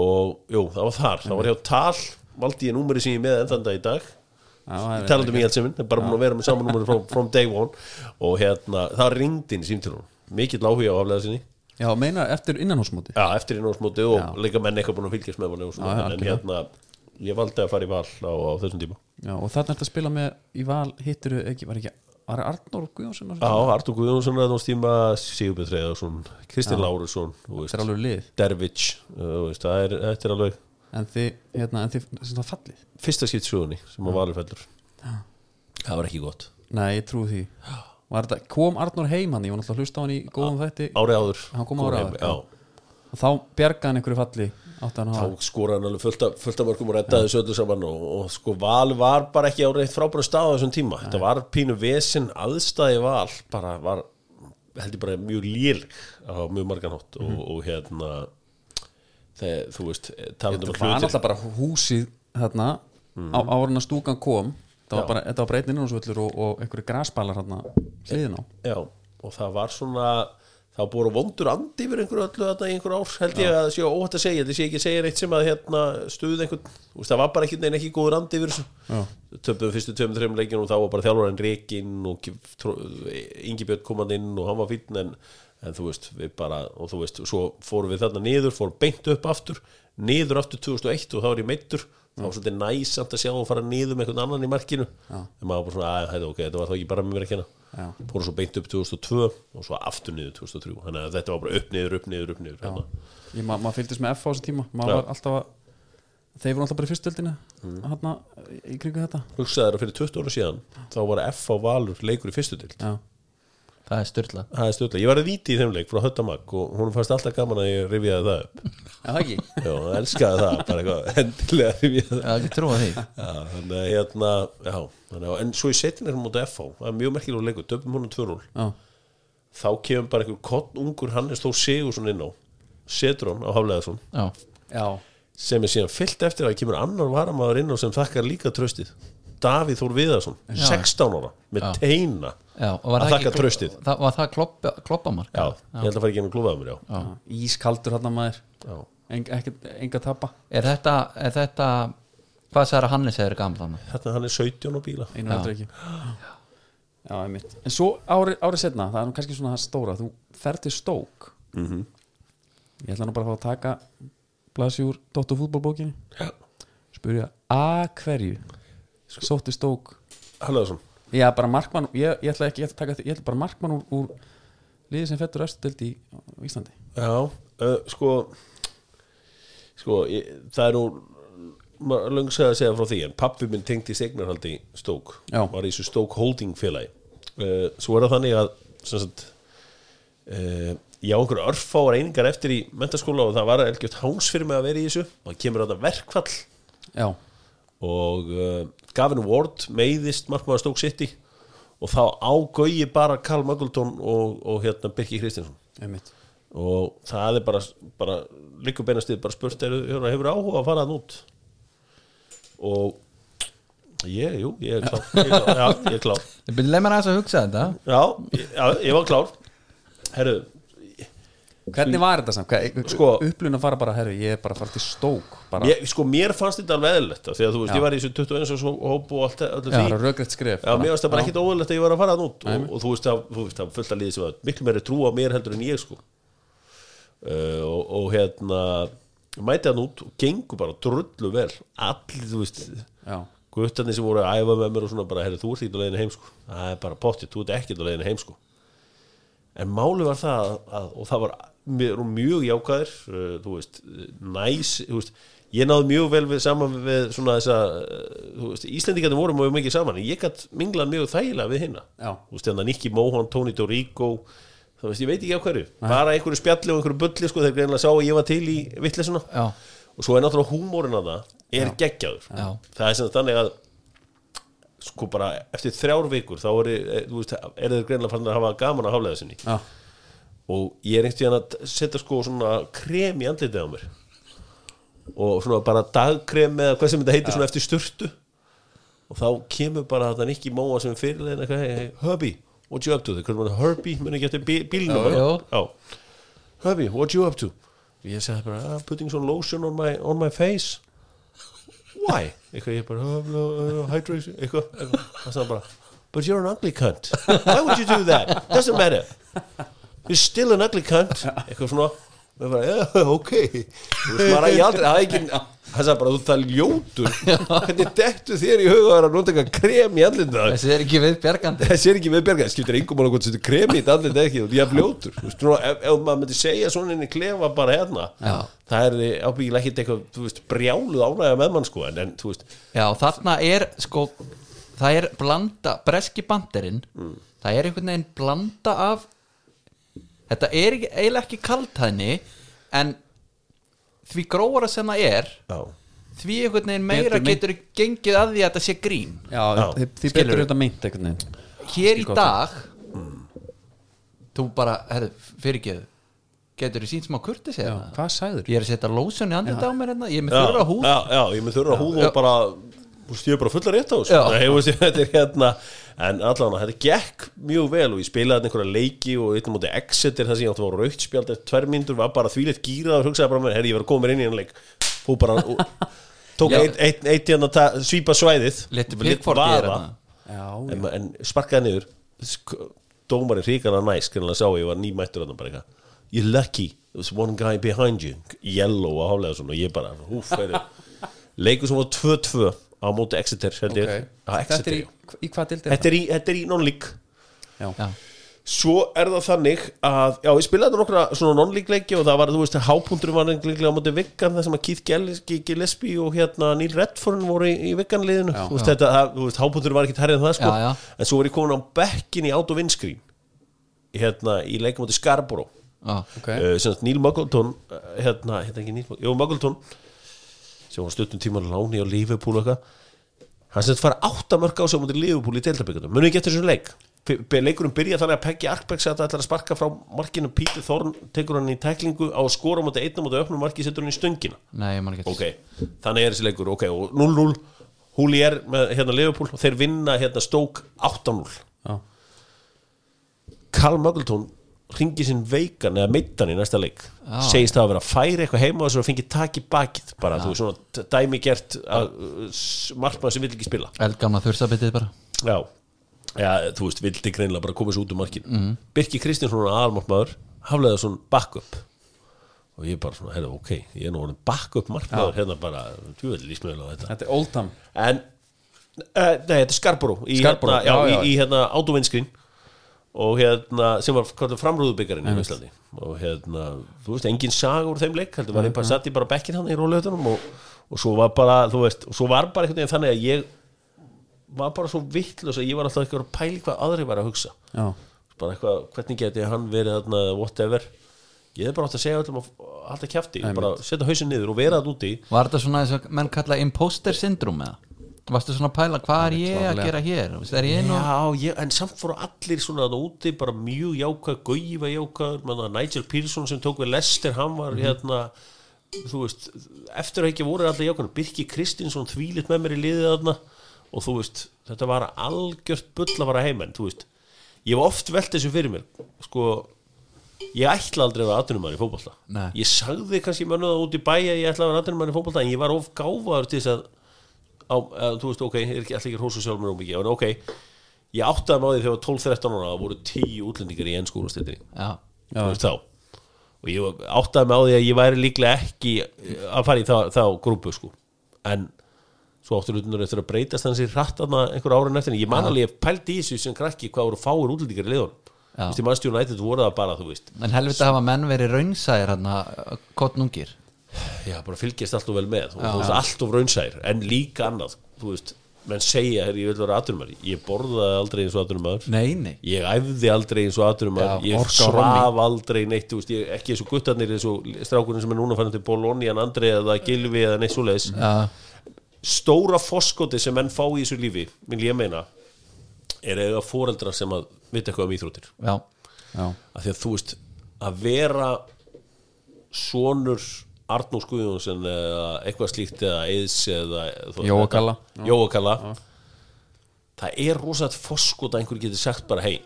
og jú, það var þar. Það var hjá tal, valdi ég númeri sem ég er með enn þann dag í dag Já, það er- talandi um í minn, bara búin að vera með saman númeri from, from day one. Og hérna, það ringdi inn í símtölunum. Mikill áhuga á aflega sinni. Já, meina eftir innanhúsmóti já, eftir innásmóti og Já. líka menn eitthvað búin að fylgjast með Já, já, en hérna ég valdi að fara í val á, á þessum tíma. Já, og þarna ertu að spila með í val hittir ekki, var ekki var það Arnór Guðjónsson Já? Artur Guðjónsson er þessum tíma Sigurbjörn Þreiðarsson, Kristinn Lárusson er, þetta er alveg en þið, hérna, en þið sem það fallið? Fyrsta skipt sögunni sem að valur fellur. Það var ekki gott. Nei, ég trúi því. Var þetta, kom Arnór heim hann, ég var náttúrulega að hlusta á hann í góðum þætti. ári áður. Hann kom ári áður, já. og þá bjargaði hann einhverju falli þá hafa skoraði hann alveg fullt af, mörgum og reddaði þessu öllu saman og, og sko val var bara ekki á reitt frábæra stað á þessum tíma. Þetta var pínu vesinn aðstæði val bara var heldur bara mjög lél á mjög marganhátt og, og hérna þegar þú veist talandi um Þetta var hlutir náttúrulega bara húsið þarna á árun að stúkan kom. Þetta var Já. bara, þetta var breytin innhúsvöllur og, og einhverju grasbalar þarna hliðin á. Já, og það var svona það búið vondur andi yfir einhverju öllu þarna í einhver ár, held ég að það sé óhætt að segja. Þetta sé ekki að segja neitt sem að hérna stuð einhvern, veist, það var bara ekki neina ekki góður andi yfir Já. töpum fyrstu tveim, þreim leikinu og þá var bara þjálfarinn Rekin og Ingi Björn kom hann inn og hann var fínn en, en þú veist, við bara og þú veist, svo fórum við þarna niður fórum beint upp aftur, niður aftur 2001 og þá var ég meittur, þá var svolítið næsamt að sjá að fara niður með einhvern annan í markinu. En maður bara svona, að, ok, þetta var þá ekki bara með mér að kenna. Já. fórum svo beint upp 2002 og svo aftur niður 2003 þannig að þetta var bara upp niður, upp niður, upp niður hérna. ég, ma maður fylgdist með F á þessu tíma. Maður var alltaf að þeir voru alltaf bara í fyrstöldinu mm. hérna í kringu þetta. Hugsaður að fyrir 20 ára síðan þá var F á Valur leikur í Já, það er styrla það er stöðlega, ég var að víti í þeim leik frá Höttamag og hún fannst alltaf gaman að ég rifjaði það upp. Já, það ekki? Já, hann elskaði það, bara eitthvað endilega rifjaði Já, ekki trúa því. Já, þannig að hérna já, þannig að, en svo í setin er hún mútið FH það er mjög merkilega leikur, döpum hún 2-0 Já, þá kemur bara einhver kott ungur Hannes Þó Sigursson inn á setur hann á Hafleðarsson Já, já, sem er síðan fyllt eftir að kemur annar varamaður inn á sem þakkar líka tröstið Davíð Þór Viðarsson, 16 ára með Já. teina já og var Að það þakka ekki traustið. það, Var það kloppa, kloppamark? já, ég held að fara ekki já. já. ískaldur hérna maður Já. Eng, ekki, enga tappa Er þetta, er þetta Hvað að Hannes er gamla? Hérna hann er 17 á bíla einu heldur ekki Já, einmitt En svo árið ári setna, það er nú kannski svona það stóra þú fer til stók Mhm. Ég ætla nú bara að fá að taka blasi úr Dóttu fútbolbókinni Já. spurja að hverju sótti stók Hafleðarsson Já, bara markmann, ég, ég ætla ekki ég ætla, að taka, ég ætla bara markmann úr, úr liði sem fettur östudild í á Íslandi. Já, uh, sko sko, ég, það er nú löngsæð að segja frá því en pappi minn tengdi segnarhaldi stók Já. var í þessu stók holding félagi. Uh, svo er það þannig að sagt uh, já, einhverju örfáar einingar eftir í mentaskóla og það var elgjört háns fyrir mig að vera í þessu. Og það kemur þetta verkfall. Já, og uh, Gavin Ward meiðist markmaður Stoke City og þá ágauði bara Karl Muggleton og, og hérna Birki Kristinsson. Einmitt. Og það er bara, bara líka beinastið bara spurt er, hefur áhuga að fara hann út? Og ég, jú, ég er klár ég er klár, já, ég er klár. Leið mér aðeins að hugsa þetta. Já, ég, já, ég var klár. Herru, Hvernig var þetta samt? Sko- upplun að fara bara, herru, ég er bara að fara til stók ég, sko mér fannst þetta alveg eðlilegt af því að þú veist, Já. ég var í þessu 21 og hóp og allt, öllu Já, því. það er röggrætt skref Já, mér varst það bara Já. ekkit óðurlegt að ég var að fara hann út. Og, og þú veist það, það fullt að liði sem var miklu meiri trú á mér heldur en ég sko. Uh, og, og hérna mæti hann út og gengur bara drullu vel. Allir, þú veist Já, guttarnir sem voru að æfa með mér og svona bara, herri, þú ert ekki á leiðinu heim sko. Það er bara pottið, þú ert ekki á leiðinu heim sko. En máli var það að, að, og það var mjög, mjög jákvæðir uh, þú veist, næs þú veist, ég náði mjög vel við saman við svona þessa, uh, þú veist Íslendingarnir voru mjög mikið saman, en ég gætt minglað mjög þægilega við hinna, þú veist, þannig að Nicky Mohan, Tony Dorigo þú veist, ég veit ekki á hverju, bara einhverju spjalli og einhverju bulli, sko, þeir greinlega sá að ég var til í vittlisuna og svo er náttúrulega húmórin að það er geggjaður. Það er sem þannig að sko bara eftir þrjár vikur þá er, er, veist, er þeir greinlega fann að hafa gaman að haflega sinni og ég er einhvern veginn að setja sko svona krem í andlitið á mér og svona bara dagkrem eða hvað sem þetta heitir svona eftir sturtu og þá kemur bara þetta Nicky Móa sem fyrirlegin eitthvað hey, hey, Hubby, what you up to? Herbie, muni ekki eftir bí- bílnum. Hubby, what you up to? ég segi bara, ah, putting some lotion on my, on my face why? eitthvað ég bara uh, uh, hydration, eitthvað, og það bara, but you're an ugly cunt why would you do that? doesn't matter you're still an ugly cunt. Eitthvað svona. Og ég bara, ok. Að ég það er bara þú það ljótur. Hvernig dettu þér í huga að nota eitthvað krem í andlita þessi er ekki við bjargandi þessi er ekki viðberga, það skiptir máli hvort þetta krem í andlita ekki og því að ljótur. Ef, ef maður myndi segja svona inn í klefa bara hérna Já. það er ábyggilega ekkit eitthvað brjáluð ánægja með mann sko en, en þú veist, já þarna er sko það er blanda, breski banderinn Mm. það er einhvern veginn blanda af þetta er ekki, eiginlega ekki kaltæðni en því gróara sem það er já, því einhvern veginn meira Betur meint- getur gengið að því að þetta sé grín. Já, Já. þið, þið Skilurðu? betur þetta meint einhvern veginn. Hér í dag þú bara, herðu, fyrirgeðu getur þú sínt smá kurtis Já, eða hvað sagður? ég er að setja lósun í andlita á mér hérna ég er með þurra húð. já, já, ég með þurra húð og bara þú veist, ég er bara fulla rétt á þessu. Þetta er hérna en allan þetta gekk mjög vel og ég spilaði einhverja leiki og eitt á móti Exeter það sem ég átti að vera raukt spjald eftir tvær mínútur var bara þvíleitt gýrað og hugsaði bara með herri, ég var að koma mér inn í hann leik. Fú bara tók eitt, eitt, eitt hérna að svípa svæðið. Pickford vaða. það. Já, en, en sparkaði niður. Dómarinn ríkana næs kannan að sá að ég var nýmættur þarna bara eitthvað. You're lucky, there's one guy behind you. Yellow og hálega svona og ég bara, húf, leikur sem var 2-2 á móti Exeter held ég, ok. á Þetta er Exeter í, hvað dildi þetta er í, þetta er í non-league. Já, já, svo er það þannig að já, ég spilaði nokkra svona non-league leiki og það var, þú veist, hápuntur var líklega á móti Viggan þar sem að Keith Gillespie, Gillespie og hérna Neil Redford voru í, í Viggan-liðinu. Já. þú veist, þetta, það, þú veist, hápuntur var ekki herrið en það sko, Já, já. en svo var ég komin á bekkin í át og vinskrín hérna í leikum móti Scarborough. Já, ok. Uh, sem sagt Neil Muggleton uh, hérna, hérna ekki Neil Muggleton, jú Muggleton sem var stundum tíma láni á Liverpool og eitthvað hann sem þetta fara áttamörk á sig á móti Liverpool í deildabyggjum munið ekki eftir þessum leik? Leikurinn byrja þannig að Peggy Arkberg sætti ætlar að sparka frá markinu. Pítur Þorn tekur hann í tæklingu á að skora á móti einn á móti öfnum marki setur hann í stöngina. Nei, ég man ekki ok, þannig er þessi leikur. Ok, og 0-0 Húli er með hérna Liverpool og þeir vinna hérna Stók 8-0 Já, Karl Muggleton ringi sinn veikan eða meittan í næsta leik. Já. segist það að vera að færa eitthvað heima og þess að fengi tak í bakið bara, þú veist, svona dæmi gert að markmann sem vill ekki spila. Eldgamla þursabitið bara. Já, já þú veist, vildi greinlega bara koma sér út um markin mm. Birki Kristinsson er aðalmarkmaður haflega svona backup. Og ég bara svona, herra, ok, ég er nú orðin backup markmaður hérna bara, tjóðvel lísmjölu á þetta. Þetta er Oldham en, uh, nei, þetta er í, Scarborough, hérna, já, já. Í, í hérna átuvinskrin og hérna, sem var framrúðubyggarinn í Íslandi og hérna, þú veist, engin sag úr þeim leik, heldur var ég bara satt í bara bekkin hann í rólautunum og, og svo var bara, þú veist, og svo var bara einhvern veginn þannig að ég var bara svo vittlust að ég var alltaf eitthvað að pæli hvað aðri var að hugsa. Já, bara eitthvað, hvernig geti hann verið þarna whatever. Ég hef bara átt að segja öllum að halda kjafti, bara setja hausin niður og vera það úti. Var þetta svona eins og menn kalla imposter syndrom eða varstu svona að pæla hvað er ég að gera hér? Er ég nú Já, ég, en samt fóru allir svona þarna úti bara mjög var jákvæð manna, Nigel Pearson sem tók við Lester hann var hérna þú veist, eftir að ekki voru allir jákvæð Birki Kristinsson þvílitt með mér í liðið þarna og þú veist, þetta var algjört bull að vara heim en þú veist, ég hef oft velt þessu fyrir mér sko, ég ætla aldrei að vera atvinnumæður í fótbolta. Nei. ég sagði kannski mönnu það út í bæ að ég ætla að vera atvinnumæður í fótbolta en ég var of gáfaður til þess að á, að, þú veist, ok, er ekki allir ekki hósa sjálf mér ómikið, en ok ég áttaði maður því þegar ég var 12-13 ára það voru 10 útlendingar í ennskúrastettinni já, þú veist þá. Og ég áttaði mig á því að ég væri líklega ekki að fara í þá, þá grúpu sko. en svo áttur utanur eftir að breytast hans í hratt þarna einhver ára eftir, en ég man alveg ég pældi í þessu sem krakki hvað voru fáir útlendingar í liðunum. Þú veist, í mannstjónu nættið voru það bara, þú veist. En helvita hafa menn verið raunsæðir hérna kottnungir já, bara fylgjast allt og vel með og þú veist, allt of raunsær, en líka annað þú veist, menn segja, herri, ég vil vera aðtunumar ég borðaði aldrei eins og aðtunumar nei, nei. Ég æfði aldrei eins og aðtunumar Já, ég svaf aldrei neitt þú veist, ég, ekki eins og guttarnir eins og strákurinn sem er núna fann til Bologna, en Andrei eða Gilvi eða neitt svoleiðis. Já, stóra foskoti sem menn fá í þessu lífi vil ég meina er eða foreldrar sem að vita eitthvað um íþróttir. Já, já, af því að þú veist að vera sonur Arnús Guðjónsson eða eitthvað slíkt eða Eðs eða þú- Jóa Kalla. Jóa Kalla. Það er rosalega foskot að einhver getur sagt bara hei,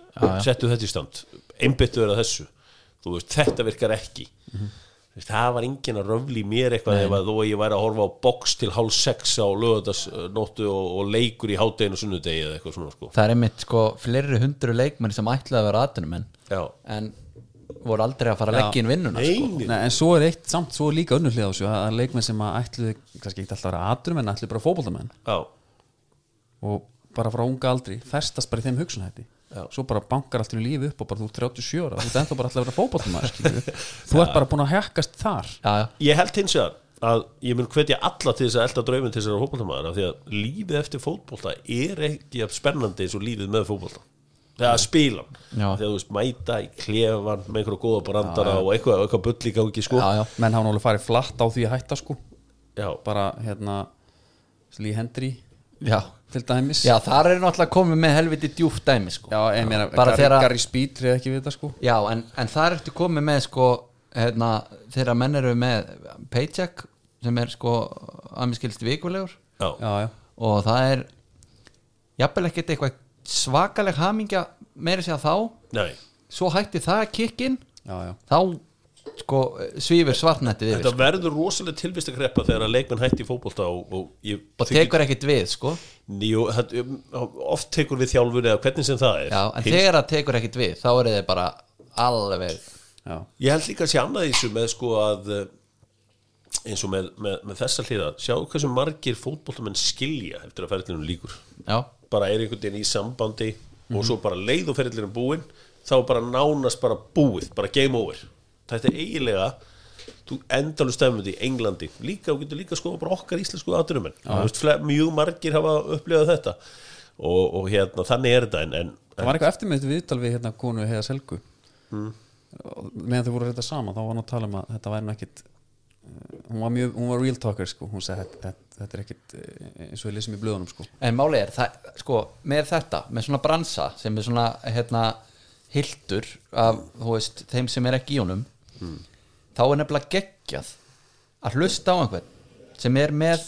settu þetta í stand. Einbyttu vera þessu. Þú veist, þetta virkar ekki. Þú veist, það var enginn að röfli mér eitthvað ef að þó að ég væri að horfa á box til hálf sex á lögadagsnóttu og, og leikur í hátteginu sunnudegi eða eitthvað svona sko. það er einmitt sko fleiri hundru leikmenn sem ætlaði að vera já, en voru aldrei að fara að leggja inn vinnuna sko. nei. En svo er eitt samt, svo er líka önnur hlið á þessu að að leikmenn sem að ætlu kannski ekki alltaf að vera atrum en ætlu bara fótboltamenn. Já, og bara frá unga aldri festast bara í þeim hugsunhætti Já. svo bara bankar allt í lífi upp og bara þú er 37 ára þú ert ennþá bara alltaf að vera fótboltamenn þú ert bara búin að hekkast þar. Já, já, Ég held hins vegar að ég mun hvetja alla til þess að elda drauminn til þess að fótboltamaður af því að lífið eftir fótbolta er ekki spennandi eins og lífið með fótbolta að spila. Já. Að þú veist mæta í klefan með einhverja góða brandara og eitthvað, eitthvað bull í gangi sko já, já. menn hafa náttúrulega farið flatt á því að hætta sko Já. bara hérna Lee Hendry já. til dæmis já þar er náttúrulega komið með helviti djúft dæmi sko. Já, ég meina, Bara Gary, þegar- Gary Speed treði ekki við þetta sko Já, en, en þar ertu komið með sko, hérna, þegar menn eru með paycheck sem er sko að mér skilst vikulegur Já. Já, já, og það er jafnvel ekkert eitthvað svakaleg hamingja meiri segja þá. Nei, svo hætti það að kikkin já, já. þá sko svífur svartnettið yfir þetta sko. verður rosalega tilvist að kreppa þegar að leikmenn hætti í fótbolta og, og, ég, og tekur ekkert við sko. Jú, þetta, oft tekur við þjálfur eða hvernig sem það er. Já, en Hins- þegar það tekur ekkert við þá eru þið bara alveg já. Ég held líka að sé annað í þessu með sko að eh, eins og með, með, með þessa hliða. Sjá hversu margir fótboltamenn skilja eftir að ferðlunum líkur Já, bara er einhvern veginn í sambandi og svo bara leið og ferðlunum búinn þá bara nánast bara búið, bara game over. Þetta er eiginlega þú endalur stefnum í Englandi. Líka og getur líka sko bara okkar íslensku aðdurumenn mjög margir hafa upplifað þetta. Og, og hérna þannig er þetta en, en, Það var eitthvað eftir með þetta viðtal við hérna konu heiða selgu mm. meðan þau voru þetta saman þá var hann að tala um að þetta væri ekkit uh, hún var mjög, hún var real talker sko. Hún segi þetta, þetta, er ekkit uh, eins og við lesum í blöðunum sko. En máli er, það, sko, með þetta með svona bransa sem er svona hérna, hildur af veist, þeim sem er ekki í honum þá er nefnilega geggjað að hlusta á einhvern sem er með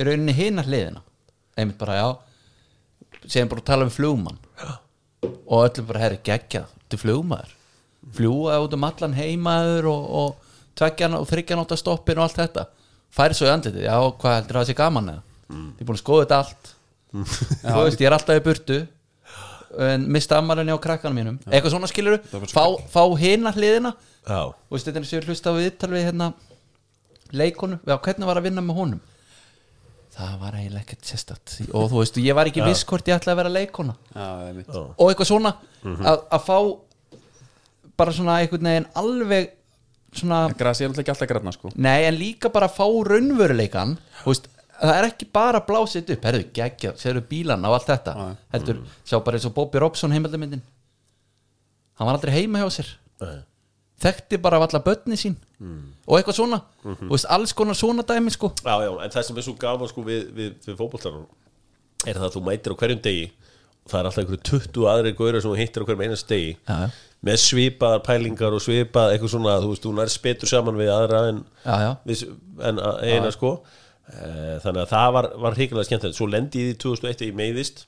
rauninni hina hliðina. Einmitt bara, já segjum bara að tala um flugmann. Og öllum bara, herri, geggjað til flugmaður. Fljúa út um allan heimaður og, og tveggjan og þryggjan átt að stoppin og allt þetta færi svo í andlitið, já, hvað heldur það að sé gaman eða? Ég er búin að skoða þetta allt. Þú veist, ég er alltaf í burtu en mista ammalinni á krakkanum mínum. Eitthvað svona skilur fá, fá hina hliðina. Já, og veist, þetta er sér hlusta á viðtal við hérna leikonu, já, hvernig var að vinna með honum? Það var eiginlega ekkert sérstætt og þú veist, ég var ekki viss hvort ég ætlaði að vera leikona. Já, og eitthvað svona að, að fá bara svona einhvern veginn alveg svona, Grasi er alltaf ekki alltaf græna sko. Nei en líka bara fá raunveruleikan þú veist, það er ekki bara blásið upp, herðu, geggja, séru bílana og allt þetta, Já. heldur sjá bara eins og Bobby Robson heimildamindin hann var aldrei heima hjá sér. Nei. þekkti bara af alla börni sín og eitthvað svona, þú veist, alls konar svona dæmi sko, Já, já, en það sem er svo gaman sko við, við, við fótboltanum er það að þú mætir á hverjum degi. Og það er alltaf einhverju 20 aðri góðra sem þú hittir á hverjum einast degi. Já, já. Með svipaðar pælingar og svipað eitthvað svona, þú veist, þú nær betur saman við aðra en, já, já, við, en að- eina sko. Eh, þannig að það var, var hrikilega skemmtilegt. Svo lendi ég í 2001 í meiðist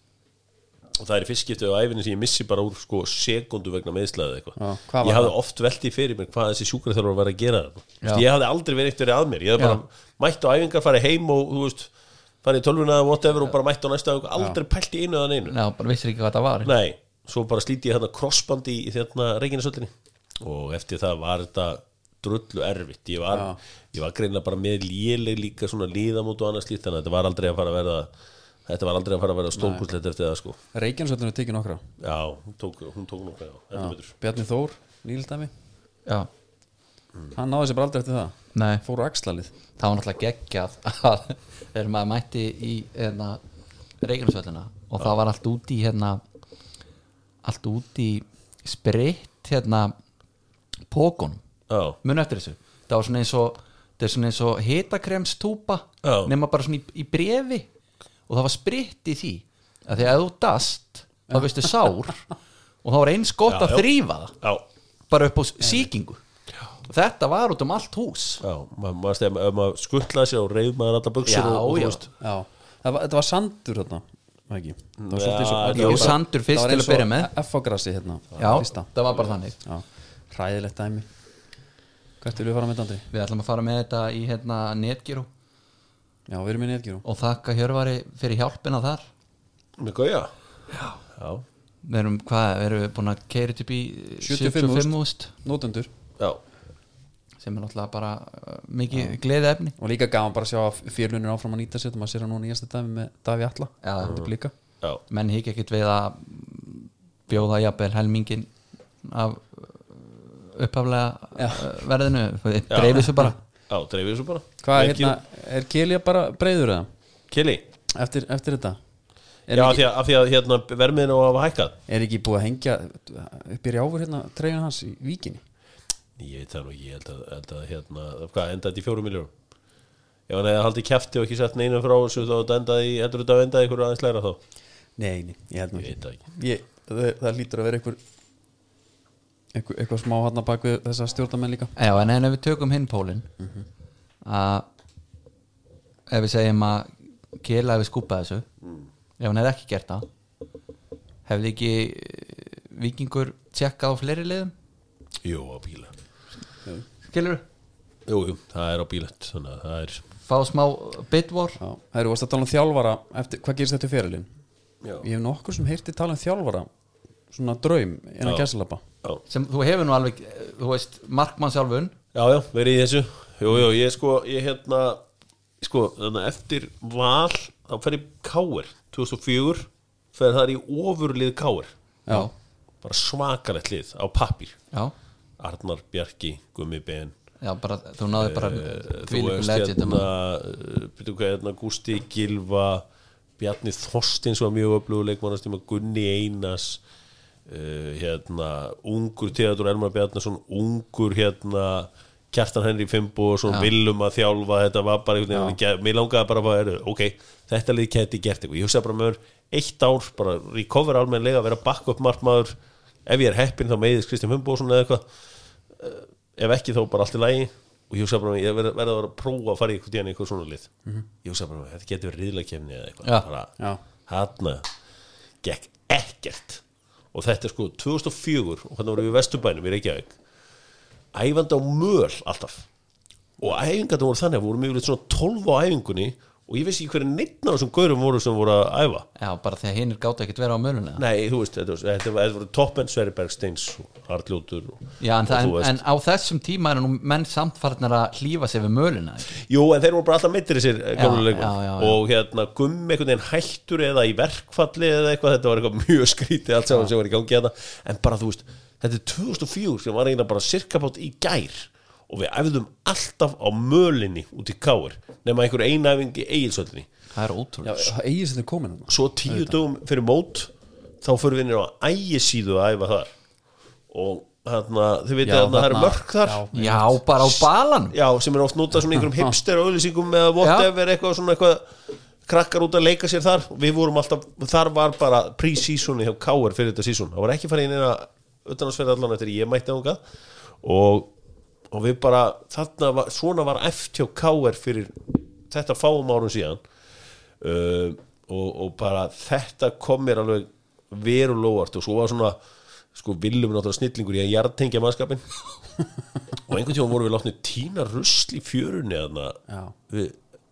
og það er í fyrst skiptið á æfinni sem ég missi bara úr sko sekundu vegna meðslaði eitthvað. Já, ég hafði oft veltið fyrir mér hvað þessi sjúkraþjálfur var að gera. Þú veist, Já. ég hafði aldrei verið eitt verið að mér. Ég hafði bara mætt á æfingar, farið heim og þú veist, farið í tölvuna eða whatever og bara mætt á næsta aldrei pælt í einu eða neinu já, svo bara slíti ég hérna crossbandi í þérna Reykjanesöllinni og eftir það var þetta drullu erfitt. Ég var, ég var greinlega bara með léleg líka svona líðamót og annað slíkt þannig að þetta var aldrei að fara að verða þetta var aldrei að fara að verða stórkúslegt eftir það sko. Reykjanesvöldinu er tekið nokkra. Já, hún tók, hún tók nokkra, já, betur. Bjarni Þór, nýldæmi já, hann náði sér bara aldrei eftir það. Nei. Fór á axlalið það var náttúrulega geggjað að maður mætti í hérna, Reykjanesvöllina og það var allt út í hérna, allt út í spritt hérna pókunum, Já, muni eftir þessu. Það var svona eins og það er svona eins og hitakremstúpa Já. nema bara svona í, í brefi og það var spritt í því. Að því að þú dast þá veistu sár og það var eins gott Já, að já. þrýfa það. Já, bara upp á síkingu og þetta var út um allt hús. Já maður, maður skuttlaði sér og reyð maður alltaf buksur Já, og, já. Já, það var, var sandur þarna ekki? Það var svolítið þetta Jú, sandur fyrst það var til eins að byrja og með. F-grassi hérna. Já, fyrsta. það var bara þannig. Já, hræðilegt dæmi. Hvert vil við fara með Andri? Við ætlum að fara með þetta í hérna netgíru Já, við erum í netgíru og þakka Hjörvari fyrir hjálpina þar. Með gauja? Já, já. Við erum, hvað, við erum búin að keira upp í 75.000. 75.000 Nótendur Já, sem er náttúrulega bara uh, mikið gleði efni og líka gaman bara að sjá að félunir áfram að nýta sér og maður sér að núna í nýjasta dæmi með Daví Alla er blíka já, menn hikki ekkit við að bjóða jafnvel helmingin af uh, upphaflega uh, verðinu. Dreifir svo bara. Já, dreifir þessu bara. Hvað er hérna, er Kelja bara breyður eða? Kili Eftir, eftir þetta? Er, Já, af ekki, því að, af því að hérna, vermiðinu á að hafa hækkað. Er ekki búið að hengja upp í rjáfur hérna treyjun hans í víkinni? Ég veit það nú, ég held að, held að hérna, hvað, endaði þetta í fjórum miljórum Ef hann hefði haldið kæfti og ekki sett neina frá þessu þá endaði, í- heldur þetta að endaði ykkur aðeins læra þá? Nei, nei, ég held nú ekki. ekki. Ég, það, það lítur að vera einhver eitthvað, eitthvað smá hann bak við þessa stjórnamenn líka. Já, en ef við tökum hinn pólinn að ef við segjum að Kela hefði skúpað þessu ef hann hefði ekki gert það hefði ekki eh, vikingur tjekkað á fleiri liðum? Jú, á bíla skilur Jú, jú, það er á bílet að það er fá smá bitvor Já, það eru varst að tala um þjálfara eftir, hvað gerist þetta í fyrirlin? Já, Ég hef nokkur sem heyrti tala um þjálfara svona draum Já. gæsalapa já, sem þú hefur nú alveg, eh, þú veist Markmann sjálfun já, já verið í þessu. Jú, jú, ég sko, ég hérna Sko, þannig að eftir val Þá fer ég káir 2004 Fer þar í ofurlið káir Já, Bara svakalegt lið á pappír. Já, Arnar Bjarki, Gummi Ben. Já, bara, þú náði bara Þú þvílíku veist hérna, hvað hérna Gústi Gilva Bjarni Þorstins var mjög öflugur leikmannastíma Gunni Einas uh, hérna ungur Theodor Elmar Bjarnason ungur hérna Kjartan Henry Fimbo og svona villum að þjálfa þetta var bara einhvern veginn mér langaði bara að bara, ok, þetta lið geti gert eitthvað, ég hugsa bara með eitt ár bara recover almennilega að vera back up markmaður, ef ég er heppin þá meiðis Kristján Fimboðsson eða eitthvað. Ef ekki þá bara allt í lagi. Og ég hugsa bara, ég verði verði að vera að prófa að fara í eitthvað tíðan eitthvað svona lið. Ég hugsa bara, þetta getur verið riðlakefni eða eitthvað. Já. bara, Já. hana gekk ekkert. Og þetta er sko 2004 og þannig voru við í Vesturbænum í Reykjavík. Æfandi á möl alltaf. Og æfingarnir voru þannig að við vorum yfirleitt svona 12 á æfingunni og ég vissi ekki hverju neitt af þessum gaurum voru sem voru að æfa já, bara þegar hinn er gátt ekkert vera á mölunni Nei, þú veist, þetta, þetta, var- þetta voru toppen Sverriberg Steins og Arljótur og, já, en, það, en, veist. en á þessum tíma er nú menn samt farnar að hlífa sig við ekki? Jú, en þeir voru bara alltaf já, leikmenn já, já. og hérna gummi einhvern veginn hættur eða í verkfalli eða eitthvað, þetta var eitthvað mjög skrítið allt saman sem var í gangi hérna en bara þú veist, þetta er 2004 sem var eiginlega bara sirkabátt í gær og við æfðum alltaf á mölinni út í káir nema einhver einæfing í eigilsöllinni það er já ótrúlega svo tíu dögum fyrir mót þá fyrir við nýra á ægisíðu að æfa þar. Og þarna, þið veitir Já, að það eru mörk þar. Já. já, bara á balan Já, sem er oft notað svona einhverjum hipster auðlýsingum eða whatever, eitthvað svona eitthvað krakkar út að leika sér þar. Við vorum alltaf, þar var bara pre-seasoni hjá K.R. fyrir þetta season, það var ekki farið inn eina utanhansferð allan eftir ég mætti ánga og, og við bara þarna var, svona var eftir hjá K.R. fyrir þetta fáum árum síðan uh, og, og bara þetta kom mér alveg verulóvart og svo var svona sko viljum náttúrulega snillingur í að jartengja mannskapin og einhvern tíma vorum við látni tína rusl í fjörunni Já. við,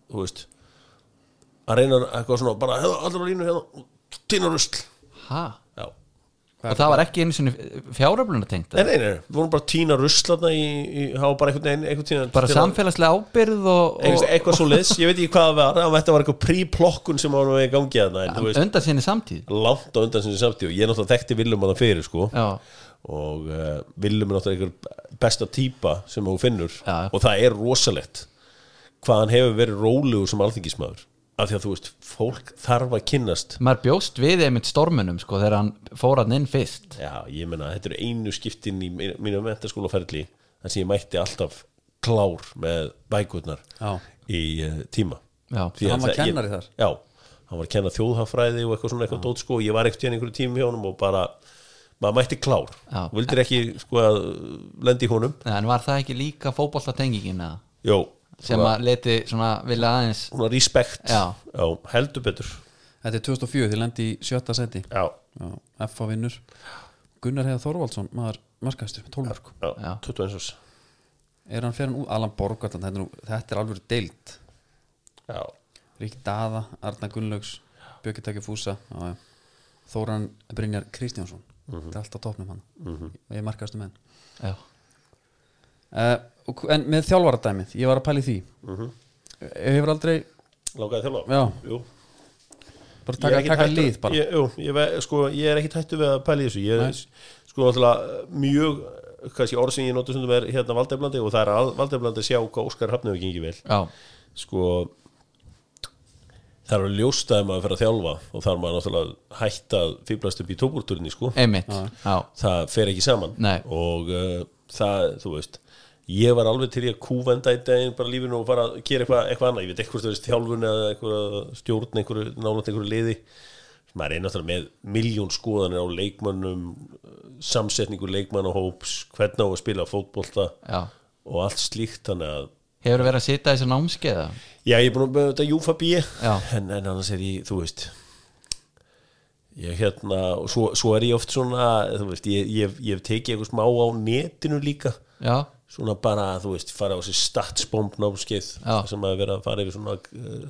þú veist að reyna eitthvað svona bara hefða allir á línu hérna tína rusl ha? Og það var ekki einu sinni fjáröfluna tengt Nei, nei, nei, við vorum bara að tína rusl þarna í, í, hafa bara einhvern veginn bara samfélagslega ábyrð og, og eitthvað, svo liðs, ég veit ekki hvað það var. Þetta var eitthvað príplokkun sem var nú í gangi þú veist, undan sinni samtíð? Langt á undan sinni samtíð. Og ég náttúrulega þekkti Viljum að það fyrir sko. Já, og uh, Viljum er náttúrulega einhver besta típa sem þú finnur. Já. og það er rosalegt hvað hann hefur verið rólegur sem alþingismæður af því að þú veist, fólk þarf að kynnast maður bjóst við einmitt stormunum sko þegar hann fór hann inn fyrst já, ég menna, þetta eru einu skiptin í mínu, mentaskólaferli þar sem ég mætti alltaf klár með bækurnar Já. í uh, tíma Já. Því að Hann var kennari þar? já, hann var að kenna þjóðhafræði og eitthvað svona eitthvað dót sko og ég var ekkert í einhverju tími hjá honum og bara maður mætti klár, Já. vildir ekki sko að lendi í honum en var það ekki líka fótboltatengingin eða? Jó, sem að leti svona vilja aðeins svona respekt. Já. heldur betur. Þetta er 2004, þið lendi í sjötta seti já, Já, F á vinnur. Gunnar Heiða Þorvaldsson, maður markaðistur, 12 mörg já, Já. 21 árs. Er hann fyrir hann út, Alan Borgartland þetta, er nú- þetta er alveg deild. Já, Rík Daða, Arna Gunnlaugs Bjöggi Taki Fúsa já, já. Þóran Brynjar Kristjánsson. Þetta er alltaf topnum hann. Og ég markaðast um henn já, uh, og, en með þjálfaradæmið, ég var að pæli því. Ég hefur aldrei Lákaði þjálfa? Já. Jú. bara er taka, taka hættur- lið bara. Ég, jú, ég, sko, ég er ekkit hættu við að pæla í þessu. Ég, Nei. sko náttúrulega mjög kannski orð sem ég nota stundum er hérna valdeflandi og það er að valdeflandi að sjá hvað Óskar Hafni hefur gengið vel. Já, sko það er að ljósta ef maður fyrir að þjálfa og þar maður náttúrulega hætt að fýblast upp í tóbúrturinni sko. Það fer ekki saman. Nei. og uh, það, þú veist ég var alveg til í að kúvenda í daginn bara lífinu og fara að gera eitthvað, eitthvað annað. Ég veit eitthvað stöðist þjálfun eða eitthvað stjórn einhverju, nálægt einhverju liði. Maður er náttúrulega með miljón skoðanir á leikmönnum samsetningu leikmannahóps hvernig á að spila fótbolta já. og allt slíkt þannig að hefur verið að sitja þessi námskeiða Já, ég er búin að með þetta Júfa B. Já. en, en annars er ég, þú veist ég hérna og svo, svo er ég oft svona þú veist, ég, ég, ég hef tekið eitthvað smá á netinu líka. Já, svona bara, þú veist, fara á þessi statsbomb námskeið Já. sem að vera að fara yfir svona uh,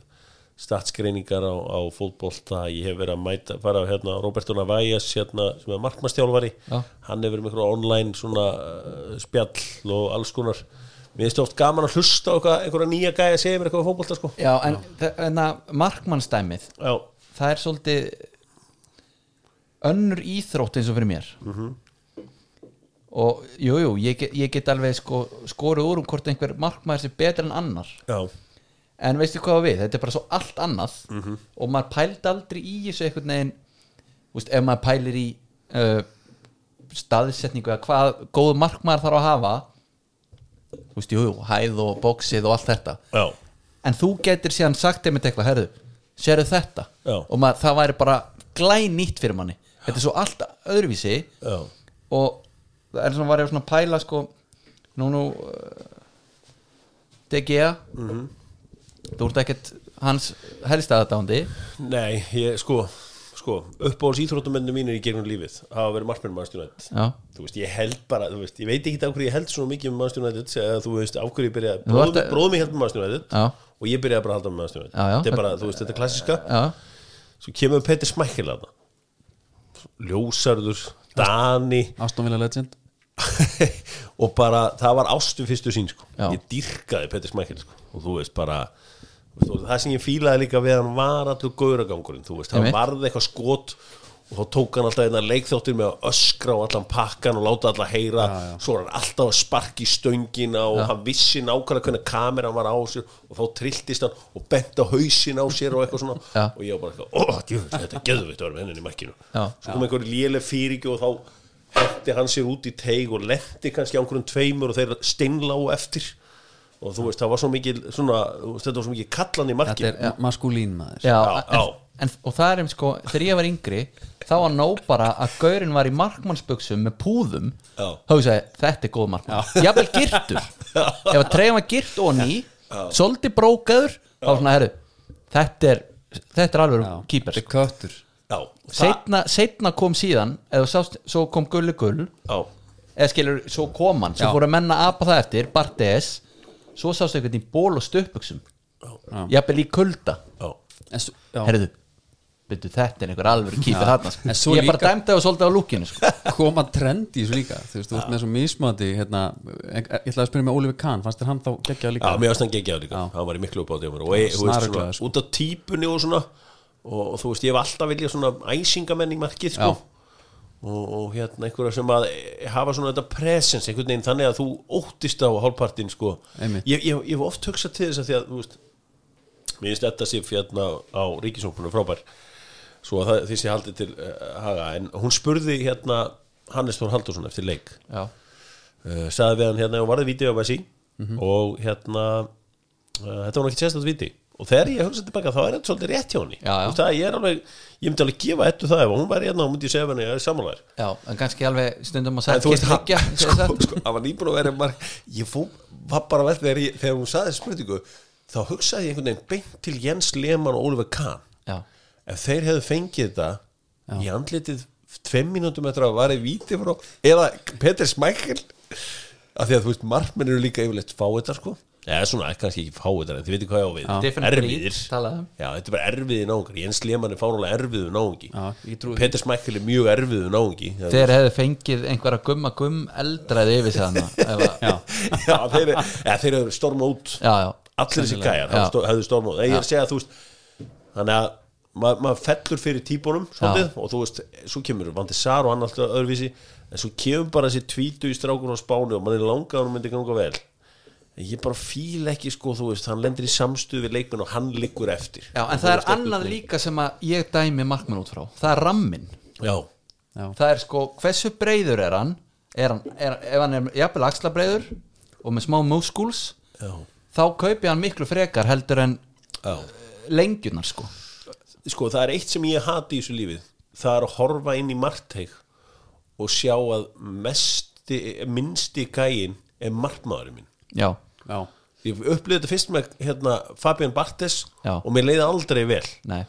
statsgreiningar á, á fótbolta. Ég hef verið að mæta, fara á hérna Roberto Navajas, hérna, sem er markmannstjálfari Já. hann hefur verið með eitthvað online svona uh, spjall og alls konar. Mér finnst oft gaman að hlusta eitthvað, einhverja nýja gæja að segja mér eitthvað á fótbolta sko. Já en, en markmannsdæmið Já, það er svolítið önnur íþrótt eins og fyrir mér og jú, jú, ég ég get alveg sko, skorið úr um hvort einhver markmaður sé betur en annar. Já, en veistu hvað við, þetta er bara svo allt annað. Og maður pældi aldrei í þessu einhvern veginn úst, ef maður pælir í uh, staðsetningu eða hvað góð markmaður þarf að hafa úst, jú, hæð og bóksið og allt þetta. Já, en þú getur síðan sagt einmitt eitthvað, herðu, sérðu þetta? Já. og maður, það væri bara glænýtt fyrir manni. Þetta er svo allt öðruvísi. Já, og það er svona var ég svona að pæla sko nú nú uh, DGA Mhm. þú ert ekkert hans helst aðdándi nei, ég, sko sko, uppáhalds íþróttumennir mínir í gegnum lífið hafa verið markmenn mannstjónætt já, þú veist, ég held bara, þú veist, ég veit ekki af hverju ég held svona mikið með mannstjónætt eða þú veist, af hverju ég byrjaði, bróðum að- bróð mig held með mannstjónætt já, og ég byrjaði bara að halda með mannstjónætt já. þetta er bara, þú veist, þetta er klassiska já, svo kemur Petir Smækkel að ljósarður, Dani. Aston Villa Legend og bara, það var ástum fyrstu sín sko. Já. ég dýrkaði Petir Smækkel sko. og þú veist bara veist, og það sem ég fílaði líka við hann var allur gauragangurinn, þú veist, Einmitt. varði eitthvað skot og þá tók hann alltaf einna leikþáttir með að öskra á allan pakkan og láta alla heyra svo var hann alltaf að sparki stöngina og hann vissi nákvæmlega hvernig kameran var á sér og þá trilltist hann og bent á hausin á sér og eitthvað svona Já. og ég var bara eitthvað, ó, djöfull, þetta er geðvitt að vera með hennin í makkinu Já. svo kom einhver léleg fyrirgju og þá hendi hann sér út í teig og lendi kannski á einhverjum tveimur og þeir steinláu eftir. Og þú veist, það var svo mikið svona, þú veist, þetta var svo mikið kallan í Þetta markinu er ja, maskúlín maður. Já, Já, en, já. En, og það er um sko, þegar ég var yngri þá var nóg bara að gaurinn var í markmannsbuxum með púðum. Já. þá hugsaði, þetta er góð markmann jafnvel girtur, ef að treyja var girt og ný, svolítið brókaður þá svona, herru, þetta er þetta er alveg Já, setna, setna kom síðan eða sást, svo kom Gulli Gull. Já, eða skilur, svo kom hann svo fóru að menna apa það eftir, Bartes. Svo sástu einhvern í ból og stöpbuxum jafnvel í kulda. Svo- herðu, byrju þetta er einhver alveg Já. þarna sko. Svo ég bara dæmdi það svolítið á lúkinu sko. koma trend í þessu líka? Þú veist, þú veist með svo mismandi hérna, ég ætlaði að spyrja með Oliver Kahn fannst þér hann þá geggjað líka? Já, mér varst hann geggjaður líka, hann var í miklu upp á þeim og svona, sko. út af típunni og svona og, og þú veist, ég hef alltaf viljað svona æsingamenn í markið, sko. Og, og hérna einhverja sem að hafa svona þetta presence einhvern veginn þannig að þú óttist á hálfpartin, sko. Ég, ég, ég hef oft hugsað til þess að því að, veist mér finnst þetta sér hérna á ríkisóknunum frábær. Svo að það, því sé haldið til uh, haga. En hún spurði hérna Hannes Þór Haldursson eftir leik. Uh, sagði við hann hérna og varði vídeo á Messi. Mhm. og hérna uh, þetta var náttúrulega sérstætt víti og þegar ég hugsa tilbaka þá er þetta svolítið rétt hjá henni. Já, já. Það, ég er alveg, ég myndi alveg gefa ettu það ef hún væri hérna og myndi segja henni að ég er sammálaður. Já, en kannski alveg stundum að segja sko, það. sko, hann var nýbúin að vera marg ég fó, var bara vel þegar, ég, þegar hún saði spurningu þá hugsaði ég einhvern veginn beint til Jens Lehmann og Oliver Kahn. Já, ef þeir hefðu fengið þetta í andlitið tveim mínútum eftir að varði víti frá eða Peter Smækkel af því að þú veist markmenn eru líka yfirleitt fá þetta sko eða svona, kannski ekki fáið en þið veitir hvað ég á við. Different erfiðir. Um. já, þetta er bara erfiðir náungar. Jens Lehmann er ég trúi því. Peter Smækkel er mjög erfiður náungi. Já, þeir hefðu fengið einhverja gumma gumm eldraði yfir sig að- Já, já, þeir, ja, þeir eru storma út já, já, allir þessi gæjar hefðu hefðu storma út ég er að segja að þú veist þannig að maður ma fellur fyrir típunum svolítið, og þú veist, svo kemur Vandi Sar og hann alltaf öðruvísi en svo kemur bara þessi tvítu í strákur á spánu og mann er langað að hann myndi ganga vel ég bara fíl ekki sko, þú veist, hann lendir í samstuð við leikmenn og hann liggur eftir. Já en það er annað líka sem að ég dæmi markmann út frá. Það er rammin já, já, það er sko, hversu breyður er hann? Er hann, er, ef hann er jafnvel axlabreiður og með smá muskuls já, þá kaupi hann miklu frekar heldur en já. lengjunar sko. Sko það er eitt sem ég hati í þessu lífið. Það er að horfa inn í margteig og sjá að mesti, minnsti gæin er markmaðurinn minn. Já, já, ég upplýði þetta fyrst með hérna, Fabian Bartes Já. og mér leiði aldrei vel. Nei.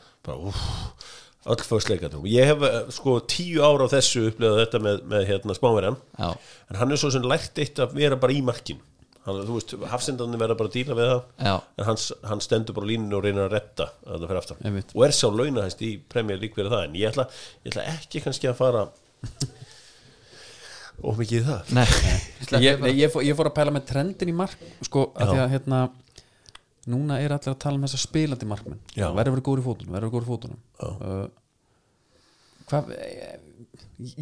Fyrstleikatum ég hef eh, sko tíu ára á þessu upplýðið þetta með, með hérna, smáverjan en hann er svo sem lært eitt að vera bara í markin hann, þú veist, hafsendarnir verða bara að díla við það. Já. en hann, hann stendur bara líninu og reynir að retta að það fyrir aftan Einmitt. og er sá launahæst í Premier League fyrir það. En ég ætla, ég ætla ekki kannski að fara of mikið í það. Nei, ég, ég, fór, ég fór að pæla með trendin í mark sko, að því að hérna núna er allir að tala um þessa spilandi markmenn. Verður verið góður í fótunum verður verið góður í fótunum uh, hvað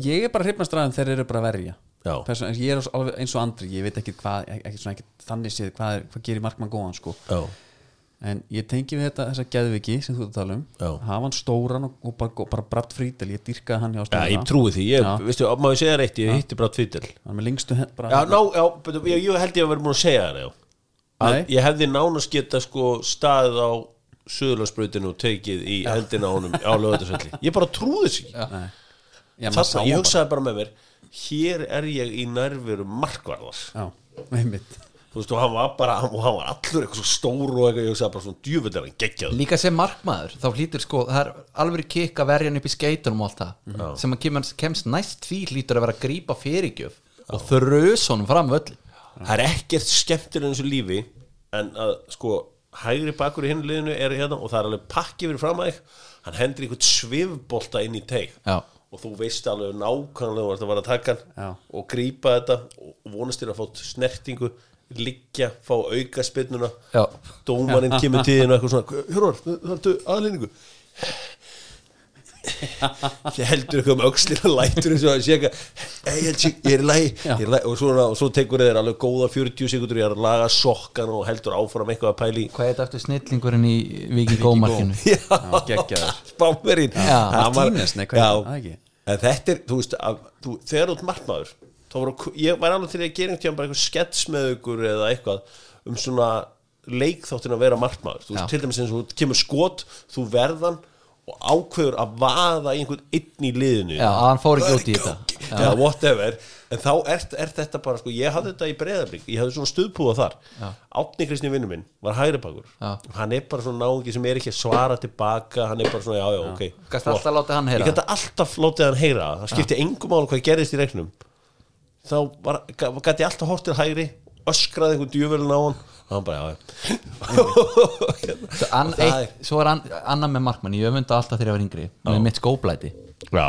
ég er bara hrifnast ræðum þeir eru bara að verja. Já. Person, ég er eins og andri, ég veit ekki hvað ekki, svona, ekki, þannig séð hvað, hvað gerir markmann góðan sko. Já, en ég tengi við þetta þessa geðviki sem þú ert að tala um. Já. hafa hann stóran og, og bara, bara bratt frítel ég dýrkaði hann hjá Já, stóra ég trúi því, ég, Já. veistu, maður segja reitt, ég hitti með Já, já, betur, ég, ég held ég að vera múin að segja það já. ég hefði nánast geta sko staðið á Suðurlandsbrautinu og tekið í hendina á honum á lögatarsvelli ég bara trúði því Nei. Já, maður sá Þarna, ég hugsaði bara með mér hér er ég í nærveru markvarðar. Já, einmitt þú veist og hann var bara hann, og hann var allur eitthvað svo stór og eitthvað ég hugsaði bara svona djúvill er hann geggjað. Líka sem markmaður þá hlýtur sko, það er alveg kikk að verja hann upp í skeitunum og allt það. Sem að kemur, kemst næst því hlýtur að vera að grípa fyrirgjöf og þrös honum fram völl það er ekkert skemmtir en þessu lífi en að sko hægri bakur í hinn liðinu er hérna og það er alveg pakki fyrir fram að þig. Hann hendur einhvern svifbolta inn í teig. Já. og þú veist alveg nákvæmlega hvað það var að taka Já. hann og grípa þetta og vonast þér að fá snertingu liggja, fá auka spinnuna Já. dómarinn kemur tíðin og eitthvað svona hörur, það ertu aðlýningu þið heldur eitthvað um öxlir og lætur eins og að sé eitthvað "Hey, ég ég er ég er lagi. Og, svona, og svo tekur þeir alveg góða 40 sekundur ég er að laga sokkan og heldur áfram eitthvað að pæli hvað er þetta eftir snillingurinn í Viki Gómarkinu? Spámerinn er þetta er, þú veist að, þú, þegar þú ert markmaður þá voru, ég var alveg til að gera einhvern tíðan bara eitthvað skets með ykkur eða eitthvað um svona leikþáttin að vera markmaður. Þú veist, til dæmis eins og þú kemur skot þú verðan og ákveður að vaða einhvern einn í liðinu. Já, að hann fór ekki út í þetta. Já, whatever. En þá er, er þetta bara, sko, ég hafði þetta í breyðablík Ég hafði svona stuðpúða þar. Átni Kristni vinnu minn var hægri bakur. Hann er bara svona náungi sem er ekki að svara tilbaka. Hann er bara svona, já, já, ok. Gast alltaf látið hann heyra Ég gæti alltaf látið hann heyra það. Skipti engum máli hvað gerðist í reiknum Þá var, gæti ég alltaf hort til hægri Öskraði einhvern djöfölin á hann. Og hann bara, já, já. Svo, er an, annað með markmann ég öfunda alltaf þegar ég var yngri með mitt skóblæti Já,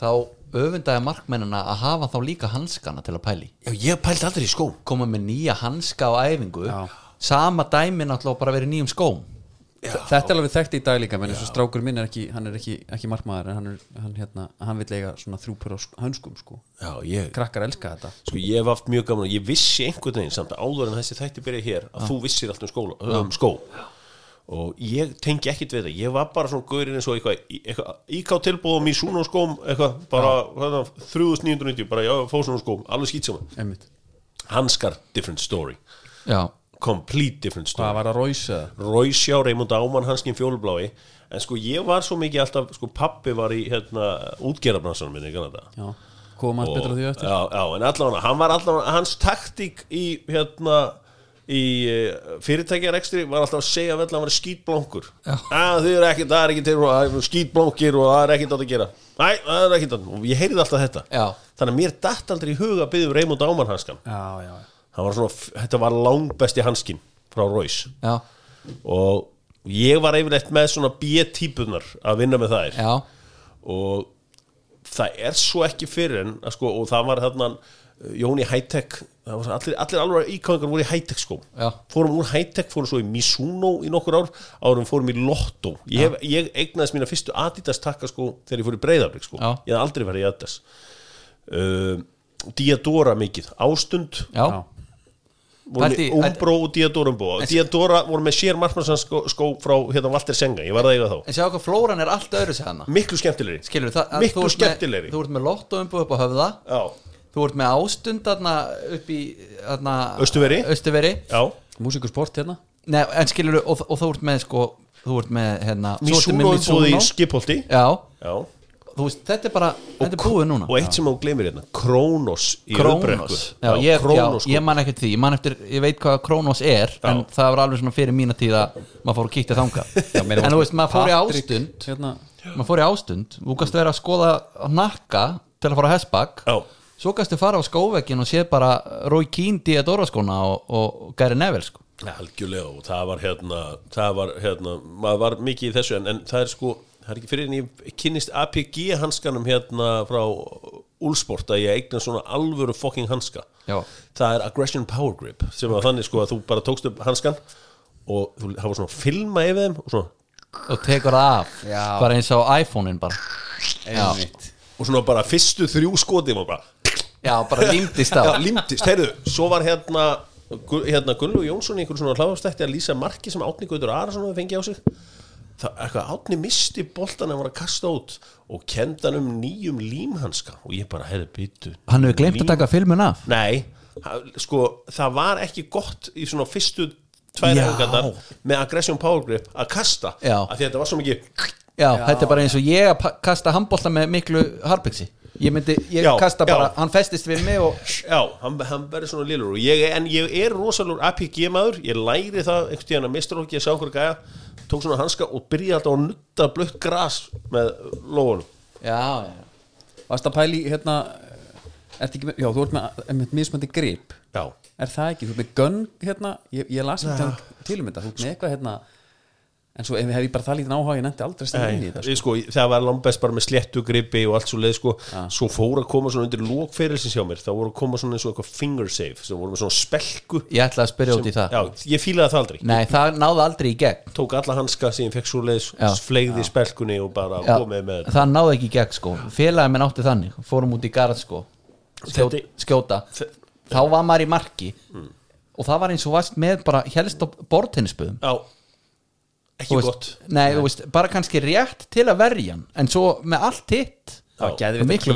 þá öfundaði markmennina að hafa þá líka hanskana til að pæli já ég pældi aldrei í skóm koma með nýja hanska á æfingu. Já. sama dæmi náttúrulega bara verið nýjum skóm þetta er alveg þekkt í dag líka menn eins og strákur minn er ekki, hann er ekki, ekki markmaður en hann, er, hann, hérna, hann vil eiga svona þrjúpur á sk- hönskum sko. Já, ég krakkar elska þetta. Sko ég hef haft mjög gaman og ég vissi einhvern veginn samt áður en þessi þætti byrja hér að þú vissir allt um, skóla, um skó. Og ég tengi ekkit við þetta ég var bara svona gaurinn eins og eitthvað, íká tilbúðum í svona skóm eitthvað bara hérna, 3990 bara já, fóð svona skóm, alveg skýt saman. Hanskar, different story. Já, complete different story. Hvað var að ræsa Róisjá, Reymond Ámann, hanskinn fjólublái. En sko ég var svo mikið alltaf sko pappi var í hérna útgerðarbransanum minni, kannan þetta. Já, koma að betra því eftir. Já, já, en allavega, hann var allavega hans taktík í hérna í uh, fyrirtækjarekstri var alltaf að segja vel að hann var skítblónkur að þið eru ekkert, það er ekki til það eru skítblónkir og það er ekkert átt að gera. Næ, það er ekkert átt, og ég heyrði alltaf þetta. Já. þannig að mér datt aldrei í huga að byggja um Reymond Ámann hanskan já, já, hann var svona, þetta var langbesti hanskin frá Royce. Já, og ég var yfirleitt með svona B-típunar að vinna með þær. Já, og það er svo ekki fyrir en að sko, og það var þarna Jón í high-tech það var allir, allir alveg íkvæðingar voru í high-tech skóm Já. fórum úr high-tech, fórum svo í Mizuno í nokkur ár, árum fórum í Lotto. Ég, hef, ég eignaðist mína fyrstu Adidas takka sko þegar ég fór í Breiðaflik sko. Já. ég hef aldrei verið í Adidas. Uh, Diadora mikið, Ástund. Já, Umbro og Diadora Umbro Diadora voru með sér markmannsans skó, skó frá hérna Walter Senga, ég var það eiga þá. En sjá hvað flóran er allt öðru sér hana miklu skemmtilegri. Skilur það, að Miklu þú ert með- skemmtilegri. þú ert með lottóumbu upp á höfða. Já, þú ert með ástund þarna upp í já. Músikusport hérna? Nei, en skilur og, og þú ert með sko þú ert með hérna er búið í skipholti. Já, Já. Þú veist, þetta er bara þetta er búið núna. og eitt sem þú gleymir hérna Kronos í. Krónos já, ég, já, Kronos sko. ég man ekkert því, ég man eftir ég veit hvað Krónos er, en það var alveg svona fyrir mína tíð að maður fór að kíkja þanga en þú veist, maður fór í ástund. hérna, maður fór í ástund, þú gast vera að skoða á nakka til að fara á hessbakk Já. svo gastu fara á skóvekkin og séð bara Rói Kín Diadora skóna og, og Gary Neville sko. Algjörlega og það var hérna það var hérna, maður var mikið í þessu en, en það er sko, það er ekki fyrir en ég kynnist APG hanskanum hérna frá Úlsport að ég eigna svona alvöru fucking hanska. Já. það er Aggression Power Grip sem var þannig sko að þú bara tókst upp hanskan og þú hafa svona filma yfir þeim og svona og tekur það af, Já. bara eins á iPhone-in bara. Einmitt. Og svona bara fyrstu þrjú skoti og bara já, bara límdist á Já, límtist, heyrðu, svo var hérna hérna Gunlu Jónsson í einhverjum svona hláðastætti að lýsa marki sem Átni Gautur Arason hefði fengið á sig það, eitthvað, Átni misti boltan en var að kasta út og kenda hann um nýjum límhanska. Og ég bara, heyrðu, byttu hann hefur glemt að taka filmun af? Nei, sko, það var ekki gott í svona fyrstu tvær Já. hefðingar með Aggression Power Grip að kasta, Já. af því að þetta var svo mikið já, þetta er bara eins og ég að kasta handbolta með miklu harbygsi ég myndi, ég Já, kasta bara, já. hann festist við mig og Já, hann, hann verður svona lillur. Og ég, en ég er rosalur APG maður. Ég læri það einhvern tíðan að mistur okkur ég sá okkur gæja, tók svona hanska og byrjaði alltaf að nutta blött gras með lóðunum já, já. Varst að pæli hérna ertu ekki með, Já, þú ert með, með mismöndi grip. Já, Er það ekki, þú ert með gunn hérna Ég, ég las um til um þetta Þú ert með eitthvað hérna En svo ef hef ég bara það lítið áhuga Ég nefndi aldrei stæði inn í þetta ég, sko, það var langbest bara með sléttu gripi og allt svo leið sko. svo fór að koma svona undir lókferilsins hjá mér þá voru að koma svona eins og eitthvað finger save sem voru með svona spelku. Ég ætla að spyrja út í það. Já, ég fílaði það aldrei. Nei, það náði aldrei í gegn. Tók alla hanska sem ég fekk svo leið Já. fleigði spelkunni og bara Já, komið með þetta. Það náði ekki í gegn sko. Félagið minn átti þannig, fórum út í garð sko. Skjóta, Þetta- skjóta. Þá var maður í marki. Og það var eins og varst með bara helst á bortinnispuðum Já, ekki gott. nei, þú veist, bara kannski rétt til að verja hann en svo með allt hitt Það Já, að miklu.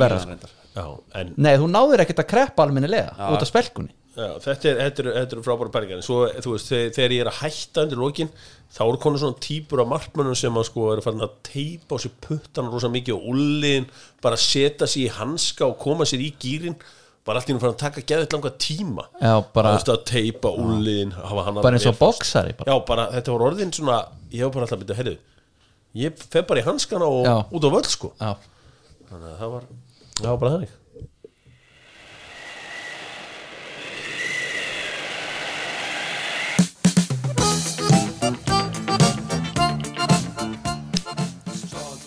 Já, en nei, þú náður ekkert að kreppa almennilega út af spelkunni. Já, þetta er, þetta er, þetta er frábæra pælingar. En svo, þú veist, þegar, þegar ég er að hætta undir lokin, þá eru konu svona típur af markmönnum sem að sko eru farin að teipa á sér puttan rosa mikið og ulliðin, bara setja sér í hanska og koma sér í gýrin bara allt í nú farin að taka geðið langa tíma. Já, bara- Þú veist, að teipa hann bara eins og boksari bara. Já, bara þetta var orðin svona ég hef bara alltaf byrjað, heyrðu ég fer bara í hanskana og Já. út á völl sko. Já. þannig að það var, það var bara þannig.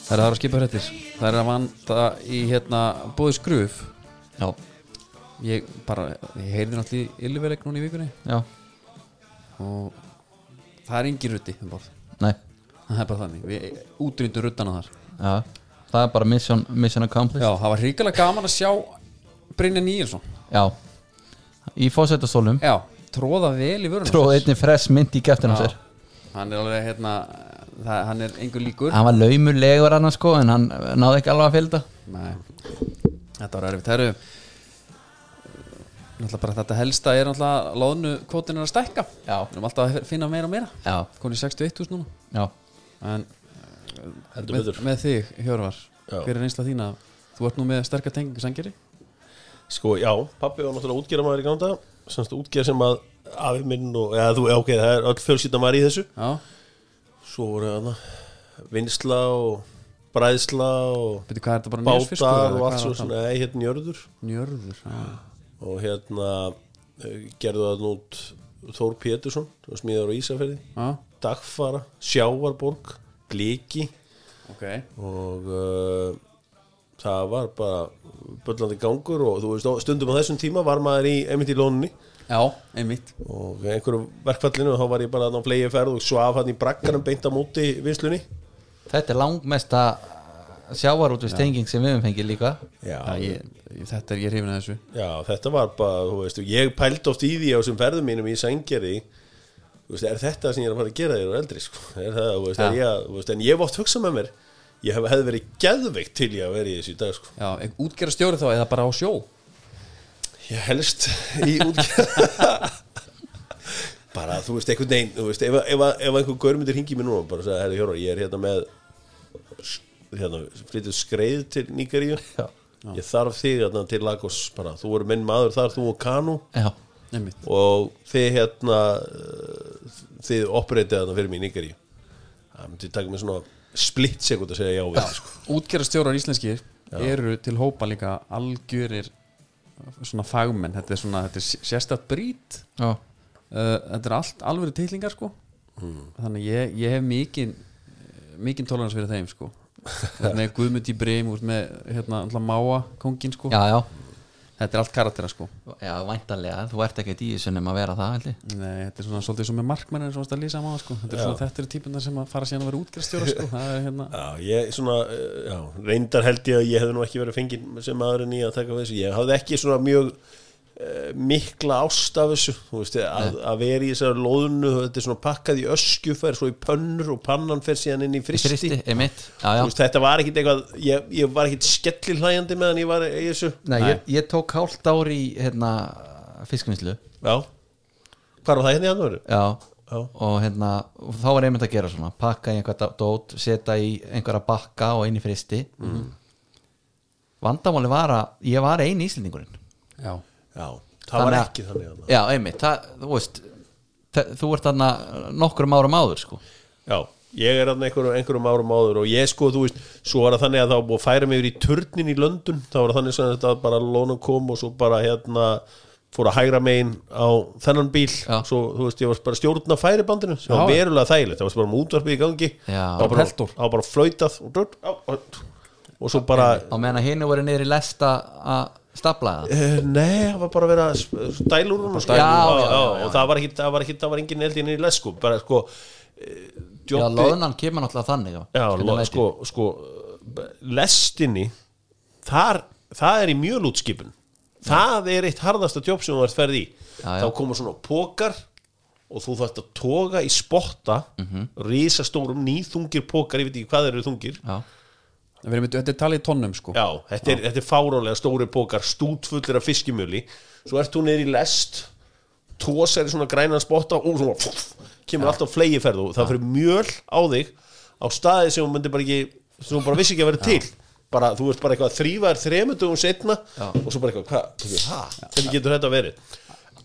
Það er að að skipa hrettir Það er að vanda í hérna bóði skruf Já, Ég bara, ég heyrði náttúrulega í Ylluveleg núna í vikunni. Já, og það er engin rutti um borð. Nei. Það er bara þannig, við útrýndum ruttana þar. Já, það er bara mission, mission accomplished. Já, það var hrikalega gaman að sjá Brynja Níelsson. Já, í fósættastólum Já, tróða vel í vörunum. Tróð einni fress mynd í gæftina sér. Hann er alveg hérna það, Hann er engur líkur. Hann var laumulegur hann sko En hann náði ekki alveg að fylgda Nei, þetta var erfitt. Bara þetta helsta er náttúrulega Lóðnu kvotin er að stækka. Já. Við erum alltaf að finna meira og meira. Já, Konið 61.000 núna. Já. En heldur með, með þig, Hjörvar Já. Hver er einsla þína? Þú ert nú með sterkar tengingu sangeri Sko, já, pappi var náttúrulega útgerða maður í gánda semst útgerð sem að afi minn og, eða þú, já, ok, það er öll fjölskylda maður í þessu. Já, svo voru þarna vinsla og bræðsla og veitir hvað er þetta bara njörfiskur bátar og allt svo svona, nei, hérna njörður. Njörður, já og hérna eh, gerðu það nút Þór Pétursson, smíðar á Ísafirði. Já, Dagfara, Sjávarborg Gliki. Ok. Og uh, það var bara böllandi gangur og þú veist, stundum á þessum tíma var maður í, einmitt í lónunni Já, einmitt. Og einhverjum verkfallinu þá var ég bara á flegi ferð og svaf hann í brakkanum beint á móti vinslunni Þetta er langmesta sjávarútvist tenging sem við höfum fengið líka. Já, ég, ég, þetta er ég hrifin að þessu. Já, þetta var bara, þú veist, ég pældi oft í því á þessum ferðum mínum í Sængerði þú veist, er þetta sem ég er að fara að gera þér á eldri, sko, er það, þú veist, er ég veist, en ég hef oft hugsað með mér ég hef, hefði verið geðveikt til ég að vera í þessu í dag, sko. Já, útgera stjóri þá eða bara á sjó? Ég helst í útgjörð bara þú veist einhvern veginn þú veist, ef, ef, ef einhver gaur myndir hingi mér núna og bara sagði, Hjóra, ég er hérna með hérna, flytið skreið til Níkaríu Já. ég þarf þig hérna til Lagos bara, þú eru minn maður þar, þú og Kanu. Já, Einmitt. Og þið hérna uh, þið opereitið hérna fyrir mig í Níkaríu það myndi taka mig svona splitt sekund að segja já því, sko. Útgera stjórar íslenskir eru til hópa líka algjörir svona fagmenn. Þetta er svona, þetta er sérstætt brít. Já, uh, þetta er allt alveg titlingar sko. Þannig ég, ég hef mikinn mikinn tolerans fyrir þeim sko með Guðmund í Breim út með hérna alltaf Máa kongin sko. Já, já. Þetta er allt karaktera sko. Já, væntanlega, þú ert ekkert í þessu nema að vera það held ég. Nei, þetta er svona svolítið svo með markmenn eins og varst að lýsa máa sko. Þetta er svona þetta eru típunar sem að fara síðan að vera útgerstjóra sko. Það er hérna. Já, ég svona, uh, já, reyndar held ég að ég hefði nú ekki verið fenginn sem maðurinn í að taka við þessu, ég hafði ekki svona mjög mikla ást af þessu, þú veist, að, að vera í þessari loðunu, þetta er svona pakkað í öskju fer svo í pönnur og pannan fer síðan inn í fristi, Fristi, Já, já Þú veist, þetta var ekkit eitthvað, ég, ég var ekkit skellir hlæjandi meðan ég var í þessu. Nei, ég, ég tók hálft ár í hérna, fiskvinnslu. Já, hvað var það hérna í hann veru? Já, Já. og hérna og þá var einmitt að gera svona pakka í einhverja dót, setja í einhverja bakka og inn í fristi mm. vandamáli var að ég var eini íslendingurinn. Já, Já, það var Þannig að- ekki þannig að Já, einmitt, það, þú veist það, þú ert þarna nokkrum árum áður sko. Já, ég er hann einhverjum, einhverjum árum áður og ég sko, þú veist, svo var það þannig að það búið að færa mig yfir í turnin í Löndun þá var það þannig sem þetta bara lónum kom og svo bara hérna fór að hægra megin á þennan bíl. Já. svo, þú veist, ég var bara stjórn á færibandinu sem var verulega þægilegt, það var bara með útvarpið í gangi. Já. það var bara, það var bara flautað og, á, á, og svo bara á meðan að hinu voru niður í lesta að stapla það Uh, nei, það var bara að vera s- dælur hún og sko. Og það var ekki, það var ekki, það var engin eldin í lesku, bara sko eh, Já, loðnan kemur náttúrulega þannig Já, Já, lo, sko, sko lestinni þar, það er í mjölútskipun það er eitt harðasta jobb sem þú ert ferð í Já, já. þá koma svona pókar og þú þarft að toga í spotta mm. -hmm. risastórum nýþungir pókar, ég veit ekki hvað þeir eru þungir Já, erum þetta er talið í tonnum sko. Já, þetta er, er fárálega stóri pókar stútfullir af fiskimjöli. Svo ert niður í lest tósar í svona grænan spotta og svona pff, kemur alltaf flegiferð og það fyrir mjöl á þig á staði sem þú myndir bara ekki sem þú bara vissi ekki að vera til. Bara, þú ert bara eitthvað þrýfaðir þremundugum setna og svo bara eitthvað, hvað, hvernig getur þetta verið?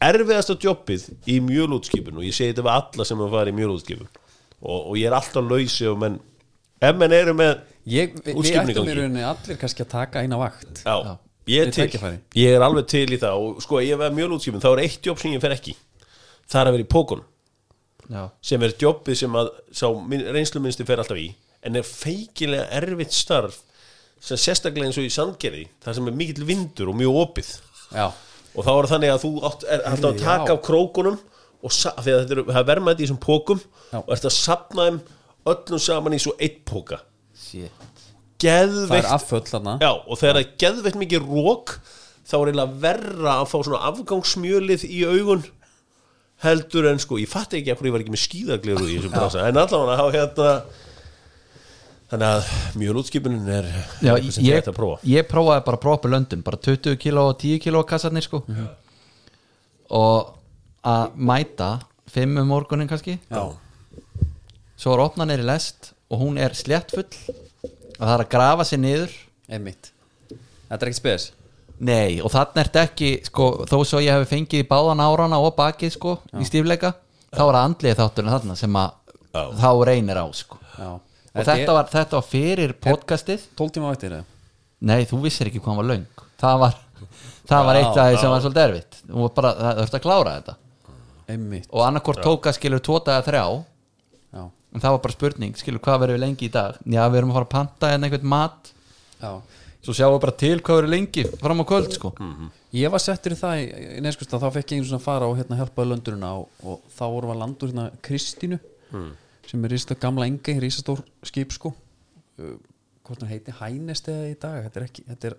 Erfiðasta jobbið í mjölútskipun og ég segi þetta við alla sem að fara í mjölútskipun og, og ég er alltaf lausi og menn, ef menn eru með ég, við, ættum í rauninni allir kannski að taka eina vakt. Já, Já. ég er til. Ég er alveg til í það og sko ég er mjög útskipin þá er eitt jobb sem ég fer ekki. Það er að vera í pókun já, sem er jobbið sem að sá reynsluminnsti fer alltaf í en er feikilega erfitt starf sem sérstaklega eins og í sandgerði þar sem er mikill vindur og mjög opið. Já, og þá er það þannig að þú átt, er alltaf að já. taka af krókunum og þetta er, það er vermaði í þessum pókum Já. og ert að sapna þeim öllum saman í svo eitt póka shit. Það geðveikt er afföll þarna. Já, og þegar það er geðveitt mikið rók þá er eiginlega verra að fá svona afgangsmjölið í augun heldur en sko, ég fatt ekki að ég var ekki með skíðagleru í þessum bransa, en allavega þá hérna þannig að mjölútskipunin er Já, eitthvað sem ég, að prófa. ég prófaði bara propu löndun bara 20 kíló og 10 kíló kassarnir sko. Og að mæta 5 um morgunin kannski. Já, svo er opnað neyri lest og hún er sléttfull og það er að grafa sér niður. Einmitt. Þetta er ekki spes. Nei og þannig ert ekki sko, þó svo ég hef fengið í báðan árana og bakið sko í stífleika þá er það andlið þátturinn þarna sem að Já. þá reynir á sko. Já. og þetta var, þetta var fyrir podcastið. 12 tíma vaktir eða? nei þú vissir ekki hvað var löng. Það var það var eitt Já, af því sem var svolítið erfitt. Það þurfti að klára þetta. Einmitt. Og annarkvort tóka skilur tóta eða þrjá. já, en það var bara spurning, skilur hvað verður við lengi í dag? Já, við erum að fara að panta en einhvern mat. Já. svo sjáum við bara til hvað verður lengi fram á kvöld sko. Ég var settur í það í, í neskustaf þá fekk ég einu svona að fara og hérna hjálpaði löndurina og, og þá vorum við að landur hérna Kristínu sem er rista gamla engi risastór skip sko. Uh, hvort hann heiti Hænest eða í dag þetta er ekki, þetta er,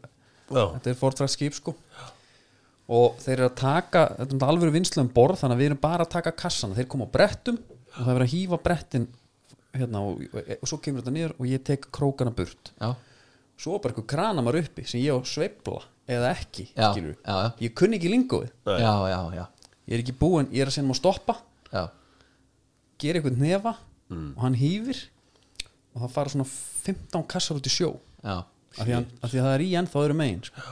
Já. þetta er fortrætt skip sko. Og þeir eru að taka þetta er alveg vinslu um borð þannig að við erum bara að taka kassana. Þeir koma á brettum og það er verið að hýfa brettin hérna og, og, og svo kemur þetta niður og ég tek krókana burt já, svo var bara eitthvað kranamar uppi sem ég á að sveifla eða ekki Já, skilurðu. já, já. ég kunni ekki lingóið ég er ekki búinn, ég er að segja um að stoppa já. gera eitthvað nefa og hann hýfir og það fara svona 15 kassar út í sjó já. af því, að, af því að það er í ennþá öðru megin sko.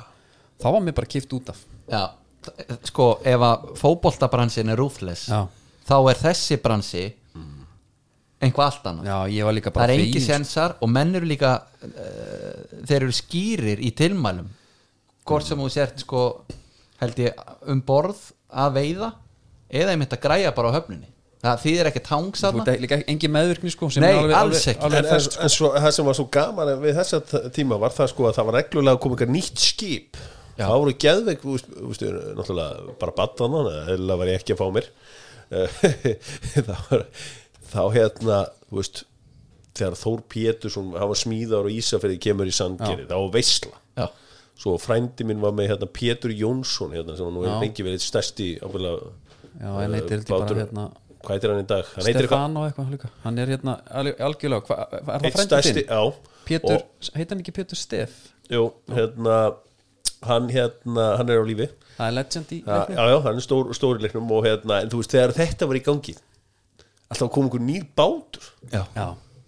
þá var mér bara kift út af Já, sko ef að fótboltabransin er ruthless Já. Þá er þessi bransi einhvað allt annað já, ég var líka það bara er engi fegin, sko. sensar og menn eru líka uh, þeir eru skýrir í tilmælum hvort sem þú sért sko held ég um borð að veiða eða ég myndi að græja bara á höfninni það þýðir ekki Þú tángsarna ert líka engin meðvirkni sko, sem Nei, alveg, alls alveg, ekki. alveg En, en, fest, sko. en svo, það sem var svo gaman við þessa tíma var það sko að það var reglulega koma eitthvað nýtt skip Já. það voru geðveik, bara baddan eða var ég ekki að fá mér það var þá hérna, þú veist þegar Þór Pétursson, hann var smíðar og Ísafirði kemur í Sandgeri, það var veisla. Já. svo frændi minn var með hérna, Pétur Jónsson hérna, sem nú hefur lengi verið stærsti ábyggilega, já, en heitir bátur- hérna hvað heitir hann í dag? Hann heitir eitthvað- líka. Hann er hérna algjörlega hva, er það stærsti, þinn? Pétur, Og- heitir hann ekki Pétur Stef? Jú, hérna hann hérna, hann er á lífi. Það er legend í leiknum. já, já, hann er stór, stór í leiknum og hérna, en þú veist, þegar þetta var í gangi alltaf kom einhver nýr bátur. Já. já,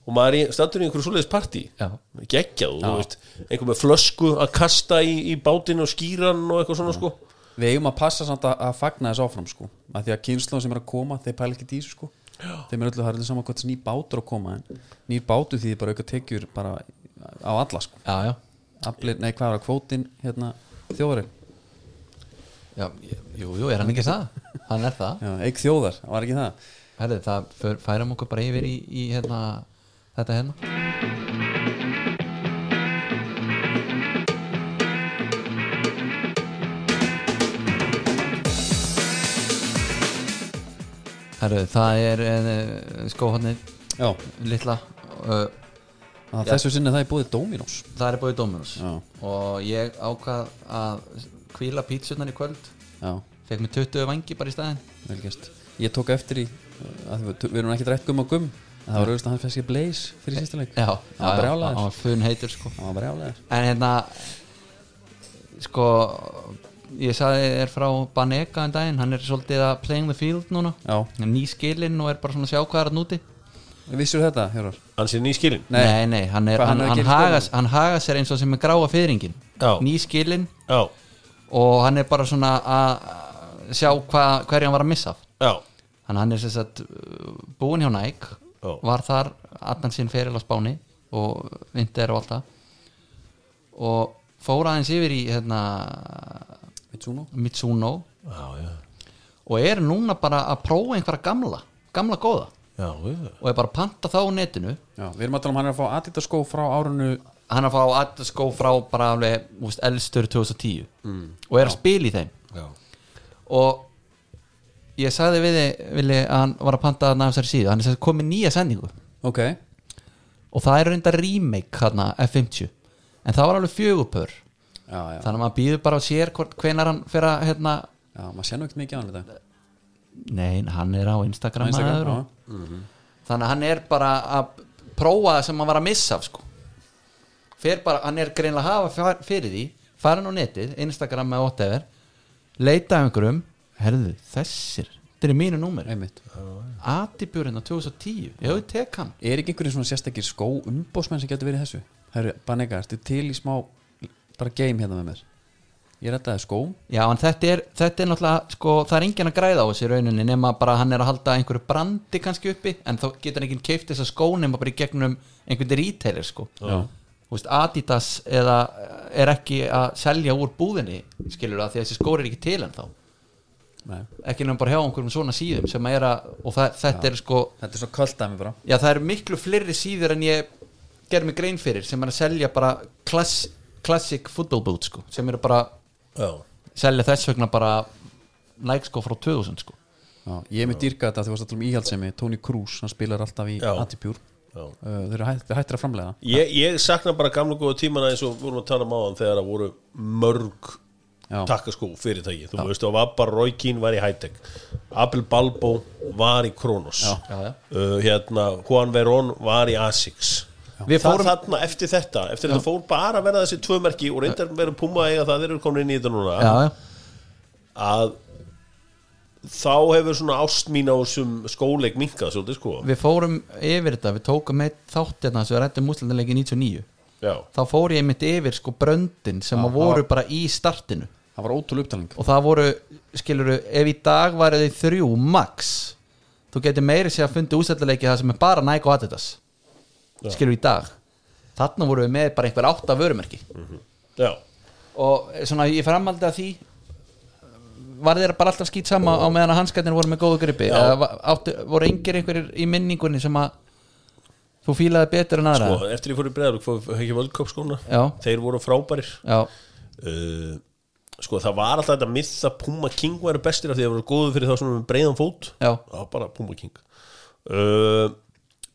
og maður er í- stattur í einhverju svoleiðis partí. Já. geggjað, þú veist, einhver með flösku að kasta í, í bátinn og skýran og eitthvað svona sko. Við eigum að passa samt að, að fagna þess áfram sko. Að því að kynnslóðum sem er að koma, þeir pæla ekki í þessu sko. Þeim er öllu, það er öllu saman hvort þessi nýr bátur að koma en nýr bátur því bara auka tekjur bara á alla sko. Já, já, Aflir, nei hvað var kvótin hérna þjóðarinn, já, jú, jú, er hann ekki það? Hann er það, já, eik þjóðar, var ekki það? Herrið, það för- færum okkur bara yfir í, í hérna, þetta hérna. Herrið, það er uh, skóhannir litla uh, að þessu sinni það er búið Dominos. Það er búið Dominus Já. og ég ákvað að kvíla pítsunar í kvöld. Já, fekk mér 20 vangi bara í staðinn. Vel gæst ég tók eftir í að við, við erum ekki drætt gum og gum. En það var auðvitað að hann feskir Blaze fyrir sísta leik. Já, var brjálæður hann var fun heitur sko. Hann var brjálæður en hérna sko ég sagði þér frá Banega en daginn, hann er svolítið að playing the field núna. Já, hann er ný skilinn og er bara svona að sjá hvað er að núti vissur þetta, Hjórar? Hann sé ný skilin Nei. nei, nei, hann, er, hann, hann er hann, haga, sér eins og sem er gráa fyrringin Já. ný skilinn já, og hann er bara svona að sjá hva, hverju hann var að missa af. Já, Þannig hann er sem sagt uh, búinn hjá Nike Já. var þar allan sinn feril á Spáni og vinter og allt það. Og fór aðeins yfir í hérna, Mitsuno Mitsuno já, já, og er núna bara að prófa einhverja gamla gamla góða já, og er bara að panta þá á netinu. Já, við erum að tala um hann er að fá Adidas skó frá árunu hann er að fá Adidas skó frá bara alveg úst, elstur 2010 og er að spila í þeim. Já. og ég sagði við Vili, að hann var að panta þarna af þessari síðu. Hann er komið nýja sendingu. Ok, og það er reynda remake hérna F50 en það var alveg fjögupör já, já, þannig að maður býður bara á sér hvenar hann fyrir að hérna, já maður sé nú ekkert mikið á hann þetta nei, hann er á Instagram, Instagram, maður já. og, þannig að hann er bara að prófa það sem hann var að missa af sko. fer bara, hann er greinlega að hafa fyr- fyrir því, fara á netið Instagram með whatever leita einhverjum, herðu, þessir þetta er mínu númer, Atibjörn á 2010 já, ég tek hann. Er ekki einhverjum svona sérstakir skó umbósmenn sem getur verið í þessu? Herru, Banega, ertu til í smá bara game hérna með mér ég rettaði skó Já, en þetta er, þetta er náttúrulega sko, það er enginn að græða á þessi rauninni nema bara hann er að halda einhverju brandi kannski uppi en þá getur hann ekki keift þessa skó nema bara í gegnum einhvern retailer sko. Já. þú veist, Adidas eða er ekki að selja úr búðinni skilur það því að þessi skór er ekki til en þá Nei. ekki nefnum bara hjá einhverjum svona síðum sem að er að, og það, þetta er sko þetta er svo kvöldæmi bara. já það eru miklu fleiri síður en ég ger mig grein fyrir sem er að selja bara klass, classic football boots sko, sem eru bara Já, selja þess vegna bara Nike sko frá 2000 sko. Já, ég er með dýrka þetta, þú varst alltaf um íhaldsemi Tony Cruz, hann spilar alltaf í Já. Já. Uh, þeir eru hætt, þeir hættir að framlega Ég, ég sakna bara gamla góða tímana eins og vorum að tala um áðan þegar það voru mörg Já. takkaskó fyrirtæki. Þú veist og var bara Roy Keane var í Hightech. Abel Balbo var í Kronos. Já. já, já. Uh, hérna Juan Verón var í Asics Við Það fórum- þarna eftir þetta eftir þetta fór bara að verða þessi tvö merki og reyndar verið Puma að eiga það þeir eru komin inn í þetta núna. Já, já. að þá hefur svona ást mín á þessum skóleik minkað svolítið sko. Við fórum yfir þetta, við tókum eitt þátt hérna sem við rættum úslandalegi 99 Já, þá fór ég mitt yfir sko bröndin sem að voru bara í startinu. Það var ótrúlega upptalning. Og það voru, skiluru, ef í dag væri þau þrjú max þú getur meiri sér að fundi úsættileiki það sem er bara Nike og Adidas Já. skilur í dag. Þarna voru við með bara einhver átta vörumerki. Já, og svona ég framhaldi að því var þeir bara alltaf skýt sama á meðan að hanskættin voru með góðu gripi? Já. eða va- áttu, voru engir einhverjir í minningunni sem að þú fílaði betur en aðra? Sko, eftir ég fór í breðalug fór ekki völdköp skóna Já. þeir voru frábærir. Já, uh, sko það var alltaf þetta myth að Puma King væri bestir af því að það voru góðu fyrir þá svona með breiðan fót. Já, var bara Puma King. Uh,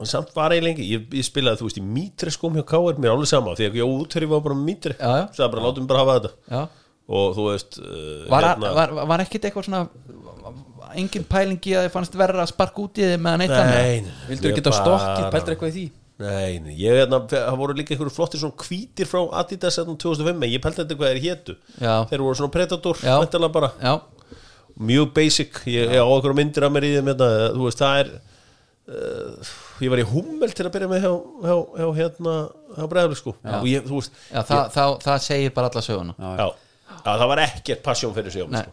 en samt var ég lengi ég, ég spilaði þú veist í Mitre skóm hjá K.R. mér er alveg sama því að ég útherri var bara Mitre Já, já. það bara látum bara hafa þetta já. og þú veist uh, Var, var, var ekkit eitthvað svona engin pælingi að þið fannst verra að sparka út í þið meðan eitt annað nei, vildur ekki geta stokkið, pældur eitthvað í því Nei, nei, ég hérna, það voru líka einhverju flottir svona hvítir frá Adidas hérna 2005, en ég pældi þetta hvað þeir hétu Já. þeir voru svona Predator, mjög basic, ég, ég á einhverju myndir af mér í þeim hérna, þú veist, það er uh, ég var í hummel til að byrja með hjá, hjá, hjá hérna hjá bregðarlega sko. Og ég, veist, já það, það, það segir bara alla söguna. Já, já, það var ekkert passion fyrir sig sko.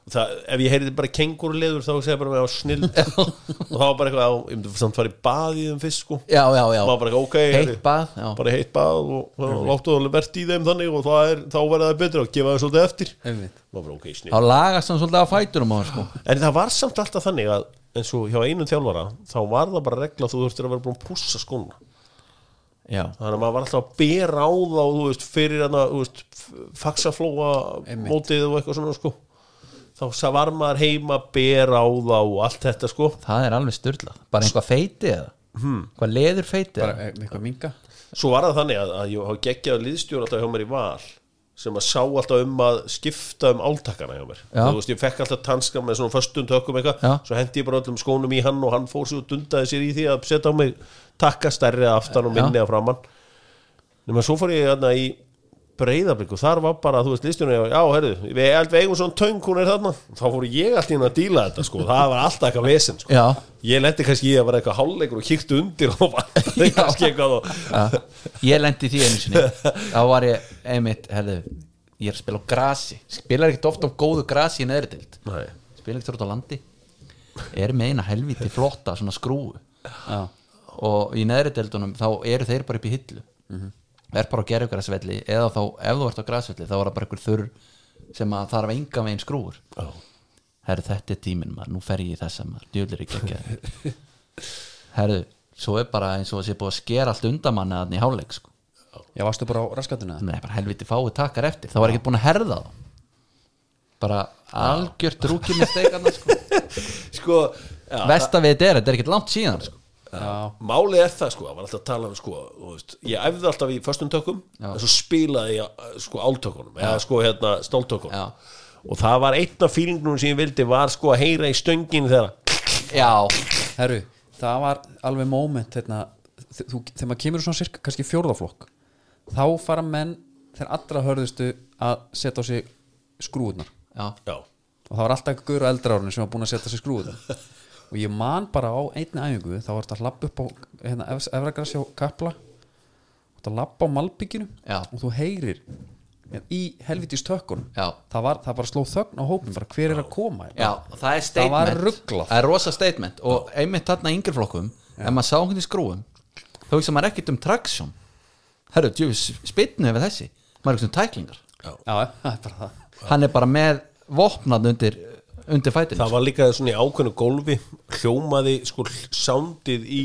og það, ef ég heyrði bara kenguruleður þá segja bara með á snill og það var bara eitthvað, ég myndi samt fara í baði í þeim fyrst sko, já, já, já, það var bara eitthvað, ok heitt heyrðu, bað bara heitt bað og, og láttu það verðt í þeim þannig og það er, þá verða það betra og gefa það svolítið eftir. Það bara, okay, snill. þá lagast hann svolítið á fæturum á sko. En það var samt alltaf þannig að eins og hjá einum þjálfara þá var það bara regla að þú þurftir að vera búin að pússa skóna. Já, þannig að maður var alltaf að bera á þá þú veist, fyrir hana, þú veist, Einmitt. mótið og eitthvað svona sko. Þá var maður heima að bera á þá og allt þetta sko. Það er alveg styrla bara einhvað feiti eða? Hmm. hvað leður feiti bara eða eh, eitthvað minga svo var það þannig að, að ég hafa geggjað liðstjóra alltaf hjá mér í val sem að sá alltaf um að skipta um áltakana hjá mér. Þú veist, ég fekk alltaf tanska með svona föstum tökum eitthvað, svo hendi ég bara öllum skónum í hann og hann fór sér og dundaði sér í því að setja á mig takka stærri aftan og minni að framann nema svo fór ég þarna í breyðablík og þar var bara, þú veist, liðstjóra já, herru, við, eigum svona töng hún er þarna, þá fór ég alltaf inn að díla þetta sko, það var alltaf eitthvað vesen sko. já, ég lendi kannski í að vera eitthvað hálfleikur og kíktu undir og var kannski eitthvað og ég lendi því einu sinni. Þá var ég einmitt, herðu ég er að spila á grasi, spilar ekkert ofta á góðu grasi í neðri dild Nei. spila ekkert út á landi. Er með eina helviti flotta svona skrúu já, og í neðri deildunum þá eru þeir bara upp í hillu er bara ykkur grasvelli eða þá ef þú ert á grasvelli þá er það bara ykkur þurr sem að þarf enga veginn skrúur Já. herru þetta er tíminn maður, nú fer ég í þessa maður djúlir ekki ekki herru, svo er bara eins og það sé búið að skera allt undan manni að í háleik sko. já, varstu bara á raskatuna Nei, bara helviti fáið takkar eftir þá var ekki búin að herða þá bara algjört rúki með steikana sko. sko, já, vestavið þetta er, þetta er ekkert langt síðan sko. Málið er það sko, það var alltaf að tala um sko, þú veist, ég æfði alltaf í föstum tökum Já. en svo spilaði ég sko áltökunum eða sko hérna stóltökunum Já. og það var einn af fílingnum sem ég vildi var sko að heyra í stöngin þegar já, herru, það var alveg moment hérna, þú, þegar maður kemur svona cirka kannski fjórðaflokk þá fara menn þeir allra hörðustu að setja á sig skrúðunar já, já, og það var alltaf gaur á eldra árunni sem var búin að setja sig skrúðunar og ég man bara á einni æfingu þá var þetta að lappa upp á hérna, efragrassi á kapla þetta að lappa á malbygginu Já. og þú heyrir hérna, í helvitis tökkunum Já. það, var, það bara sló þögn á hópin bara hver er að koma já, það er Það var ruglað. það er rosa statement. Og einmitt þarna í yngri flokkum ef maður sá hún í skrúum þá hugsa maður ekkert um traksjón. Herru, spytnu við þessi. Maður er ekki sem tæklingar. Já, það. Er hann er bara með vopnað undir, undir fætinu Það var líka svona í ákveðnu gólfi hljómaði sko sándið í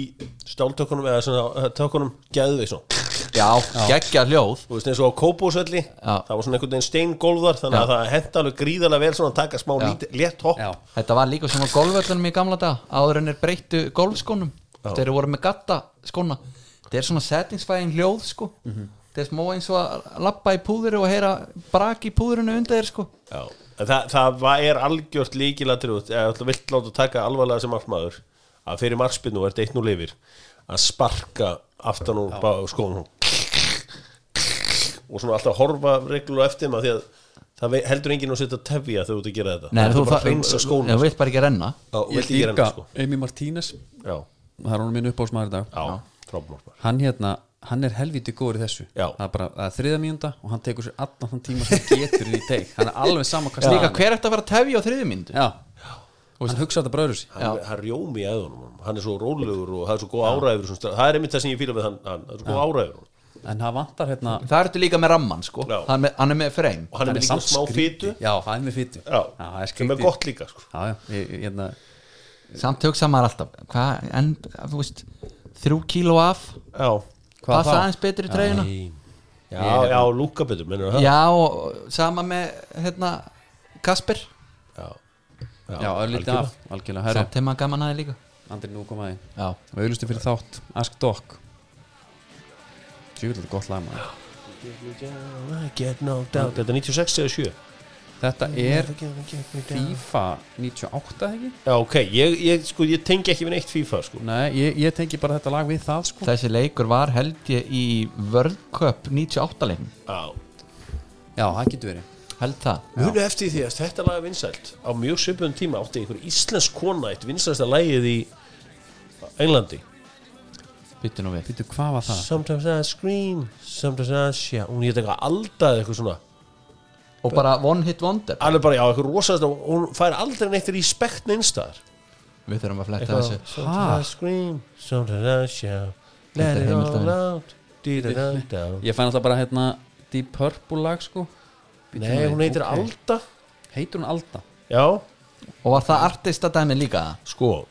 stáltökunum eða svona tökunum geðvið svona. Já, geggja hljóð. Þú veist eins og á kópósvelli Já. það var svona einhvern veginn steingólfar þannig að það henda alveg gríðarlega vel svona að taka smá Já. lít, létt hopp. Já, Þetta var líka sem á golfvöllunum í gamla dag áður en er breyttu golfskónum. Þeir voru með gatta skóna þetta er svona settingsfæðin hljóð sko þetta er smá eins og að lappa í púðuru og heyra brak í púðurinu undir þér sko. Já. En það, það var, er algjört líkilatrið eða þú vilt láta taka alvarlega sem markmaður að fyrir markspinnu er eitt nú lifir að sparka aftan bá- skónum. Og svona alltaf horfa reglulega eftir maður því að það heldur enginn að setja tefja þegar þú ert að gera þetta. Nei, það þú er bara það- að hreinsa skónum. Þú vilt bara ekki renna. Ég þetta sko. Amy Martínez. Já, það er hún minn uppáðsmaður í dag. Hann hérna, hann er helviti góður í þessu. Já. það er bara það er þriða mínúnda og hann tekur sér allan þann tíma sem hann getur inn í teik. Hann er alveg sama hvað líka staðan er. hver eftir að fara að tefja á þriðu myndu já, hann hugsa þetta bröður sér hann, hann rjómi í eðunum hann er svo rólegur og það er svo góð áræður það er einmitt það sem ég fýla við hann, hann það er svo góð áræður. En það vantar hérna það ertu líka með ramman sko. Já. hann, með, hann er með frame. Og hann er með líka smá fytu já, hann er með Já, er er líka sko. já, já, ég, ég, hérna, samt hugsa maður alltaf hvað, en þú veist þrjú kíló af? Já, passa aðeins betur í treyjuna já, já, lúka betur minnur það? já, og sama með hérna Kasper. Já, já, algjörlega. af algjörlega, samt heima gaman aðeins líka. Andri nú komaði já, og auðlustu fyrir þátt. Ask þetta er gott lag maður. I get knocked out Þetta er 96 eða 7 þetta er FIFA 98 ekki? Já, ok, ég, ég, sko, ég tengi ekki við neitt FIFA sko. Nei, ég, ég tengi bara þetta lag við það sko. Þessi leikur var held ég í World Cup 98 leikum Já. Já, það getur verið. Held það. Munu eftir því að þetta lag er vinsælt. Á mjög svipun tíma átti einhver íslensk kona eitt vinsælsta lagið í Englandi. Byttu nú við. Býtu, hvað var það? Sometimes I scream, sometimes I shout. Hún hétt eitthvað aldað eitthvað svona og bara one hit wonder. Alveg bara, já, eitthvað rosaðast og hún fær aldrei neitt respekt neinstaðar við þurfum að fletta Eitthvað, þessu. Sometimes I scream, sometimes I shout Let it all out. Ég fann alltaf bara hérna Deep Purple lag sko. Nei, hún heitir. Alda. Heitir hún Alda? Já, og var það artista dæmi líka? Sko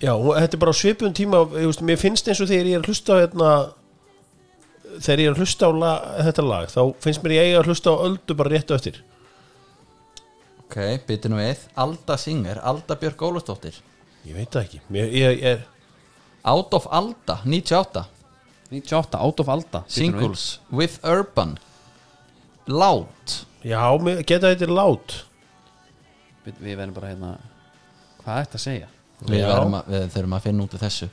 Já, hún- þetta er bara á svipun tíma ég veist, Mér finnst eins og þegar ég er að hlusta á hérna, Þegar ég er að hlusta á la, þetta lag Þá finnst mér ég að hlusta á öldu bara rétt á eftir. Ok, byttu nú við. Alda Singer, Alda Björk Ólafsdóttir. Ég veit það ekki. Mér, ég, ég, Out of Alda, 98 98, Out of Alda. Singles with Urban. Loud Já, geta þetta Bíddu, Við verðum bara hérna Hvað er þetta að segja? við, að, við þurfum að finna út af þessu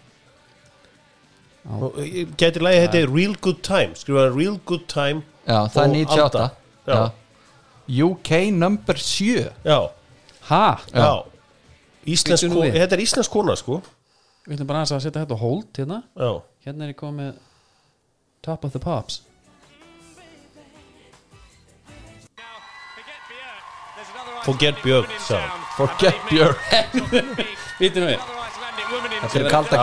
Eh, Geti lagi þetta Real Good Time. Skrifaði Real Good Time já, það er og 98 Alda. Já. UK number 7 Já, Ha? já, Íslensk, Bíddu nú ko- við. Þetta er íslensk kona sko. Við ætlum bara aðeins að setja þetta á hold hérna. Já, Hérna er ég komið með Top of the Pops. Forget Björk sagði hann. Forget Björk. Nú við. Þetta eru kalda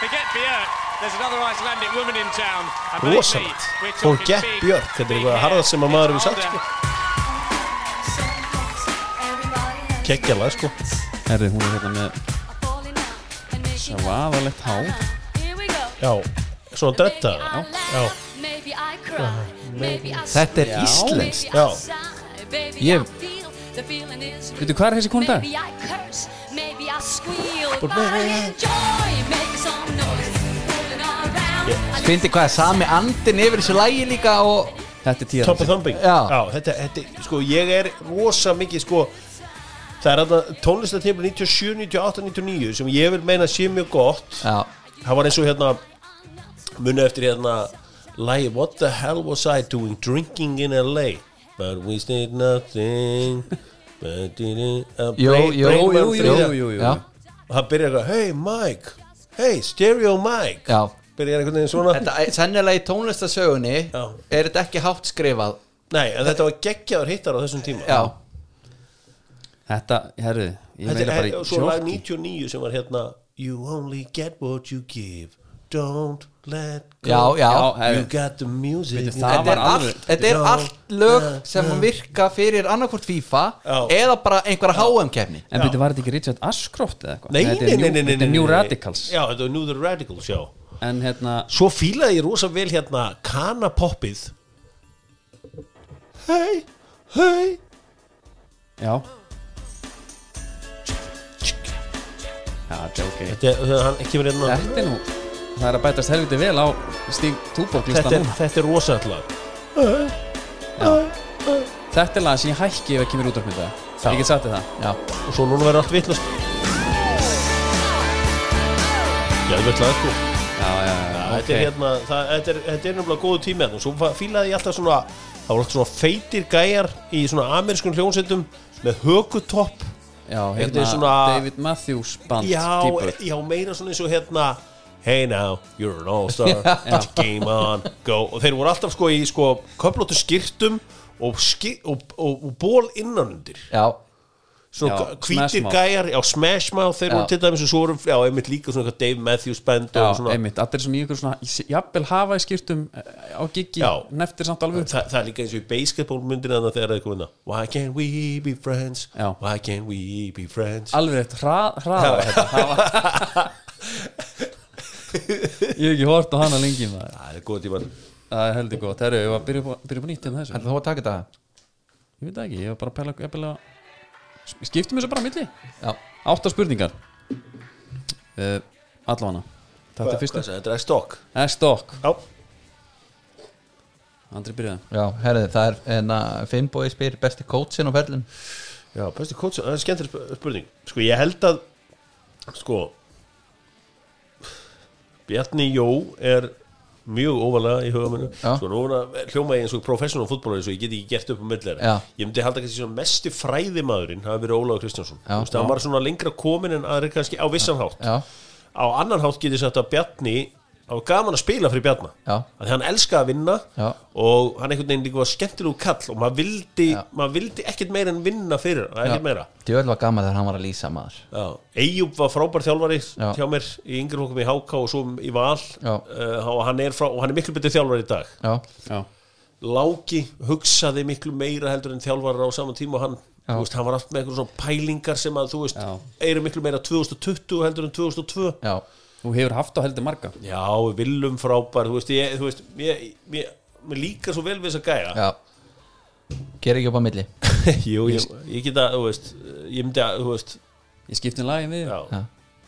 kveðið rosalegt Forget Björk, þetta er eitthvað harðað sem að maður hefur sagt sko Kekkjalag sko. Herri, hún er hérna með Svaðalegt hár. Já, svona dretta Já, Þetta er íslenskt. já. Ég- Veitu, hvað er þessi konu dag? Fyndi hvað er sami andin yfir þessu lægi líka og Þetta er tíðar Top of Thumping Já. þetta, þetta, sko, ég er rosa mikið sko Það er að tónlistatímpur 97, 98, 99 sem ég vil meina sé mjög gott. Já, Það var eins og hérna muni eftir hérna Lægi, what the hell was I doing drinking in LA But we stayed nothing Jú, jú. já, Og það byrjar eitthvað, hey Mike. Hey, stereo Mike. Já. Byrjar einhvern veginn svona. Þetta er sennilega í tónlistasögunni Já. Er þetta ekki hátt skrifað. Nei, en þetta var geggjaður hittar á þessum tíma. Já, Þetta, herru, ég Þetta meina er bara her- í og svo lag sjokki 99 sem var hérna You only get what you give don't let go. Já, já. You got the music. Þetta er, allt, er allt lög sem virka fyrir annarkvort FIFA eða bara einhverja HM-kefni En byrju, var þetta ekki Richard Ashcroft eða eitthvað? Nei, nei, nei, New- nei, nei, Þetta er nei, New nei. Radicals. Já, þetta er New the Radicals, já. En hérna, Svo fílaði ég rosa vel hérna Kana poppið Hei, hei já Já, þetta er ok Þetta er, hann ekki verið hérna Þetta er nú, það er að bætast helviti vel á Stíg Túbók Þetta listan er, nú þetta er rosa allag Þetta er lag sem ég hækki ef það kemur út af mynda. Ég get sagt þér það. Já, Og svo núna verður allt vittlust Já, þetta er sko Já, þetta er hérna, það, þetta er, nefnilega góðu tími hérna. og svo fílaði ég alltaf svona það voru alltaf svona feitir gæjar í svona amerískun hljónsettum með hökutopp. Já, hérna svona- David Matthews band já, já, meira svona eins og hérna Hey now, you're an all-star. Put your game on, go. Og þeir voru alltaf sko í sko köflóttu skýrtum og, ski, og, og, og ból innanundir já, svona Mouth. gæjar, já, Smash Mouth þeir voru til dæmis og svo voru, já, einmitt líka svona eitthvað Dave Matthews band Já, og svona. einmitt, allir svona í ykkur svona Jafnvel hafa í skýrtum eh, á giggi Já. Neftir samt alveg Þa, það er líka eins og í basketballmyndina þannig að þegar það er komið Why can't we be friends? Já. Why can't we be friends? Alveg hra- hraða þetta Það var- Ég hef ekki hort á hana lengi maður. Það er góð tíma. Það er heldur gott. Herru, ég var að byrja upp á- byrja upp á nýtt hérna þessu. En þú að taka þetta? Ég veit það ekki, ég var bara að pæla jafnvel að Skiptum þessu bara á milli. Já, Átta spurningar. Uh, Allavana Þetta er fyrstu Þetta er stokk S-Dock Já, Andri byrjaði. Já, herrið, það er enna Finnbói spyr besti coachin á ferlun já besti coach Það er skemmtileg sp- spurning. Sko, ég held að Sko Bjarni Jó er mjög óvalega í huga minnu Já. sko, nú það hljóma ég eins og professional fútbolari svo ég get ekki gert upp um millir Já. ég myndi halda kannski svona mesti fræðimaðurinn hafi verið Ólaður Kristjánsson. Hann var svona lengra komin en aðri kannski á vissan hátt. Á annan hátt getið sagt að Bjarni á gaman að spila fyrir Bjarna. Já, að því hann elskaði að vinna Já. og hann einhvern veginn líka var skemmtilegu kall og maður vildi, maður vildi ekkert meira en vinna fyrir, hann, ekkert meira. Djöðl var gaman þegar hann var að lýsa maður. Já. Eyjúb var frábær þjálfari Já. hjá mér í yngri hókum í HK og svo í Val. Uh, og, hann er frá, og hann er miklu betur þjálfari í dag. Já, Já, Láki hugsaði miklu meira heldur en þjálfari á saman tíma og hann, veist, hann var allt með einhverjum svona pælingar sem að þú veist, eru miklu meira 2020 heldur en 2002 já, þú hefur haft á heldur marga. Já, Willum frábær, þú veist, ég, þú veist, ég, ég, mér líka svo vel við þess að gæja. Já. Ger ekki upp á milli. Jú, ég, ég geta, þú veist, ég myndi að, þú veist, Ég skipti um lagi við já, Já,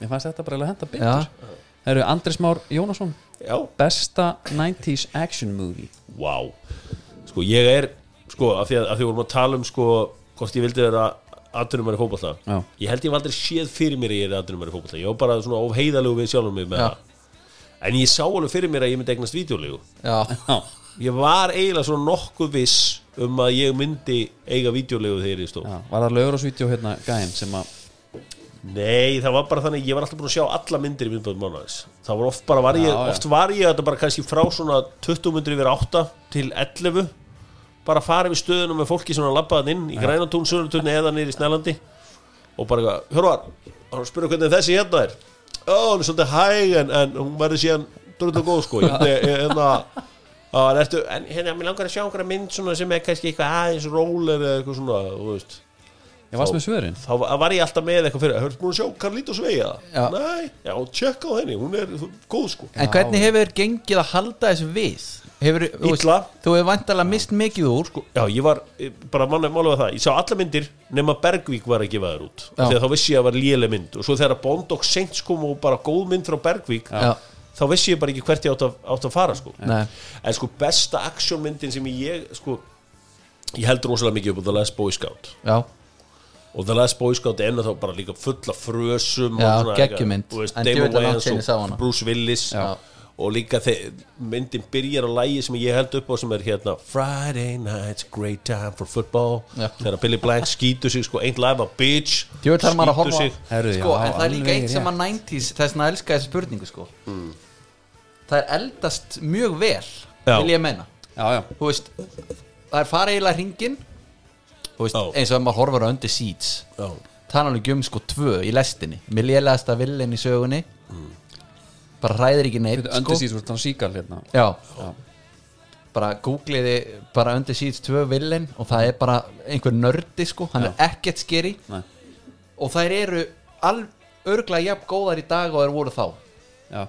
Mér fannst þetta bara að henda já, betur Það eru Andris Már Jónasson. Já, Besta 90s action movie. Vá. Sko, ég er, sko, af því að, af því að vorum að tala um, sko, hvort ég vildi vera aðdunumar í fótballta Já. Ég held ég hef aldrei séð fyrir mér að ég er aðdunumar í fótballta Ég var bara svona of heiðalegu við sjálfum mig með Já. það. En ég sá alveg fyrir mér að ég myndi eignast vídeolegu já, Ég var eiginlega svona nokkuð viss um að ég myndi eiga vídeolegu þegar ég stóð. Var það lögur og svítjó hérna gæinn sem að Nei, það var bara þannig, ég var alltaf búin að sjá alla myndir í myndböðum mánuðis Það var oft bara, var ég, Já, já. oft var ég þetta bara kannski frá svona 20 myndir yfir 8 til 11 Bara fara við stöðunum með fólki sem var labbaðan inn í grænatún, sölutunni eða í Snælandi. Og bara, hörvar, hann spurði hvernig þessi hérna er. Ó, hún er svolítið hæg en, en hún verður síðan drullu góð sko. Hérna, á, en, hérna, mér langar að sjá einhverja mynd sem er kannski eitthvað aðeins róler eða eitthvað svona, þú veist. Ég varst með svörin. þá var ég alltaf með eitthvað fyrir Hörðu búin að sjá Carlitos Veiga? Já. Nei, já, tjekka á henni, hún er góð sko. En hvernig hefur gengið að halda þessu við? Hefur, Illa. Þú hefur vantalega mist mikið úr sko. Já, ég var, eh, bara manna málega það Ég sá alla myndir nema Bergvík var að gefa þær út Já. Þegar þá vissi ég að var léleg mynd Og svo þegar Bondok Saints kom og bara góð mynd frá Bergvík Já. Þá vissi ég bara ekki hvert ég átt að, átt að fara sko Nei. En sko besta actionmyndin sem ég sko Ég held rosalega mikið upp á The Last Boy Scout Já, Og The Last Boy Scout er ennþá þá bara líka full af frösum Já, og svona geggjumynd. þú veist, En Damon djöfull er langt Wayans síðan ég sá hana. og Bruce Willis Já. Og líka þegar myndin byrjar á lægi sem ég held upp á sem er hérna Friday night's great time for football. Já. þegar Billy Blank skýtur sig sko ain't live a bitch að skýtur horfa á- sig. Herru, sko, já, en það er líka eitt sem að 90s þess að elska þessi spurningu sko. það er eldast mjög vel Já. vil ég menna Já, já, þú veist, það er farið eiginlega hringin þú veist, eins og maður horfur á undir seeds Já. það er alveg um sko tvö í lestinni. Með lélegasta villin í sögunni bara hræðir ekki neitt Þetta undir síðan þannig síkal hérna. Já, Já. bara googliði bara undir síðan tvö villin og það er bara einhver nördi sko. Hann er ekkert skeri Nei. og þær eru al, örglega jafn góðar í dag og þær voru þá. Já,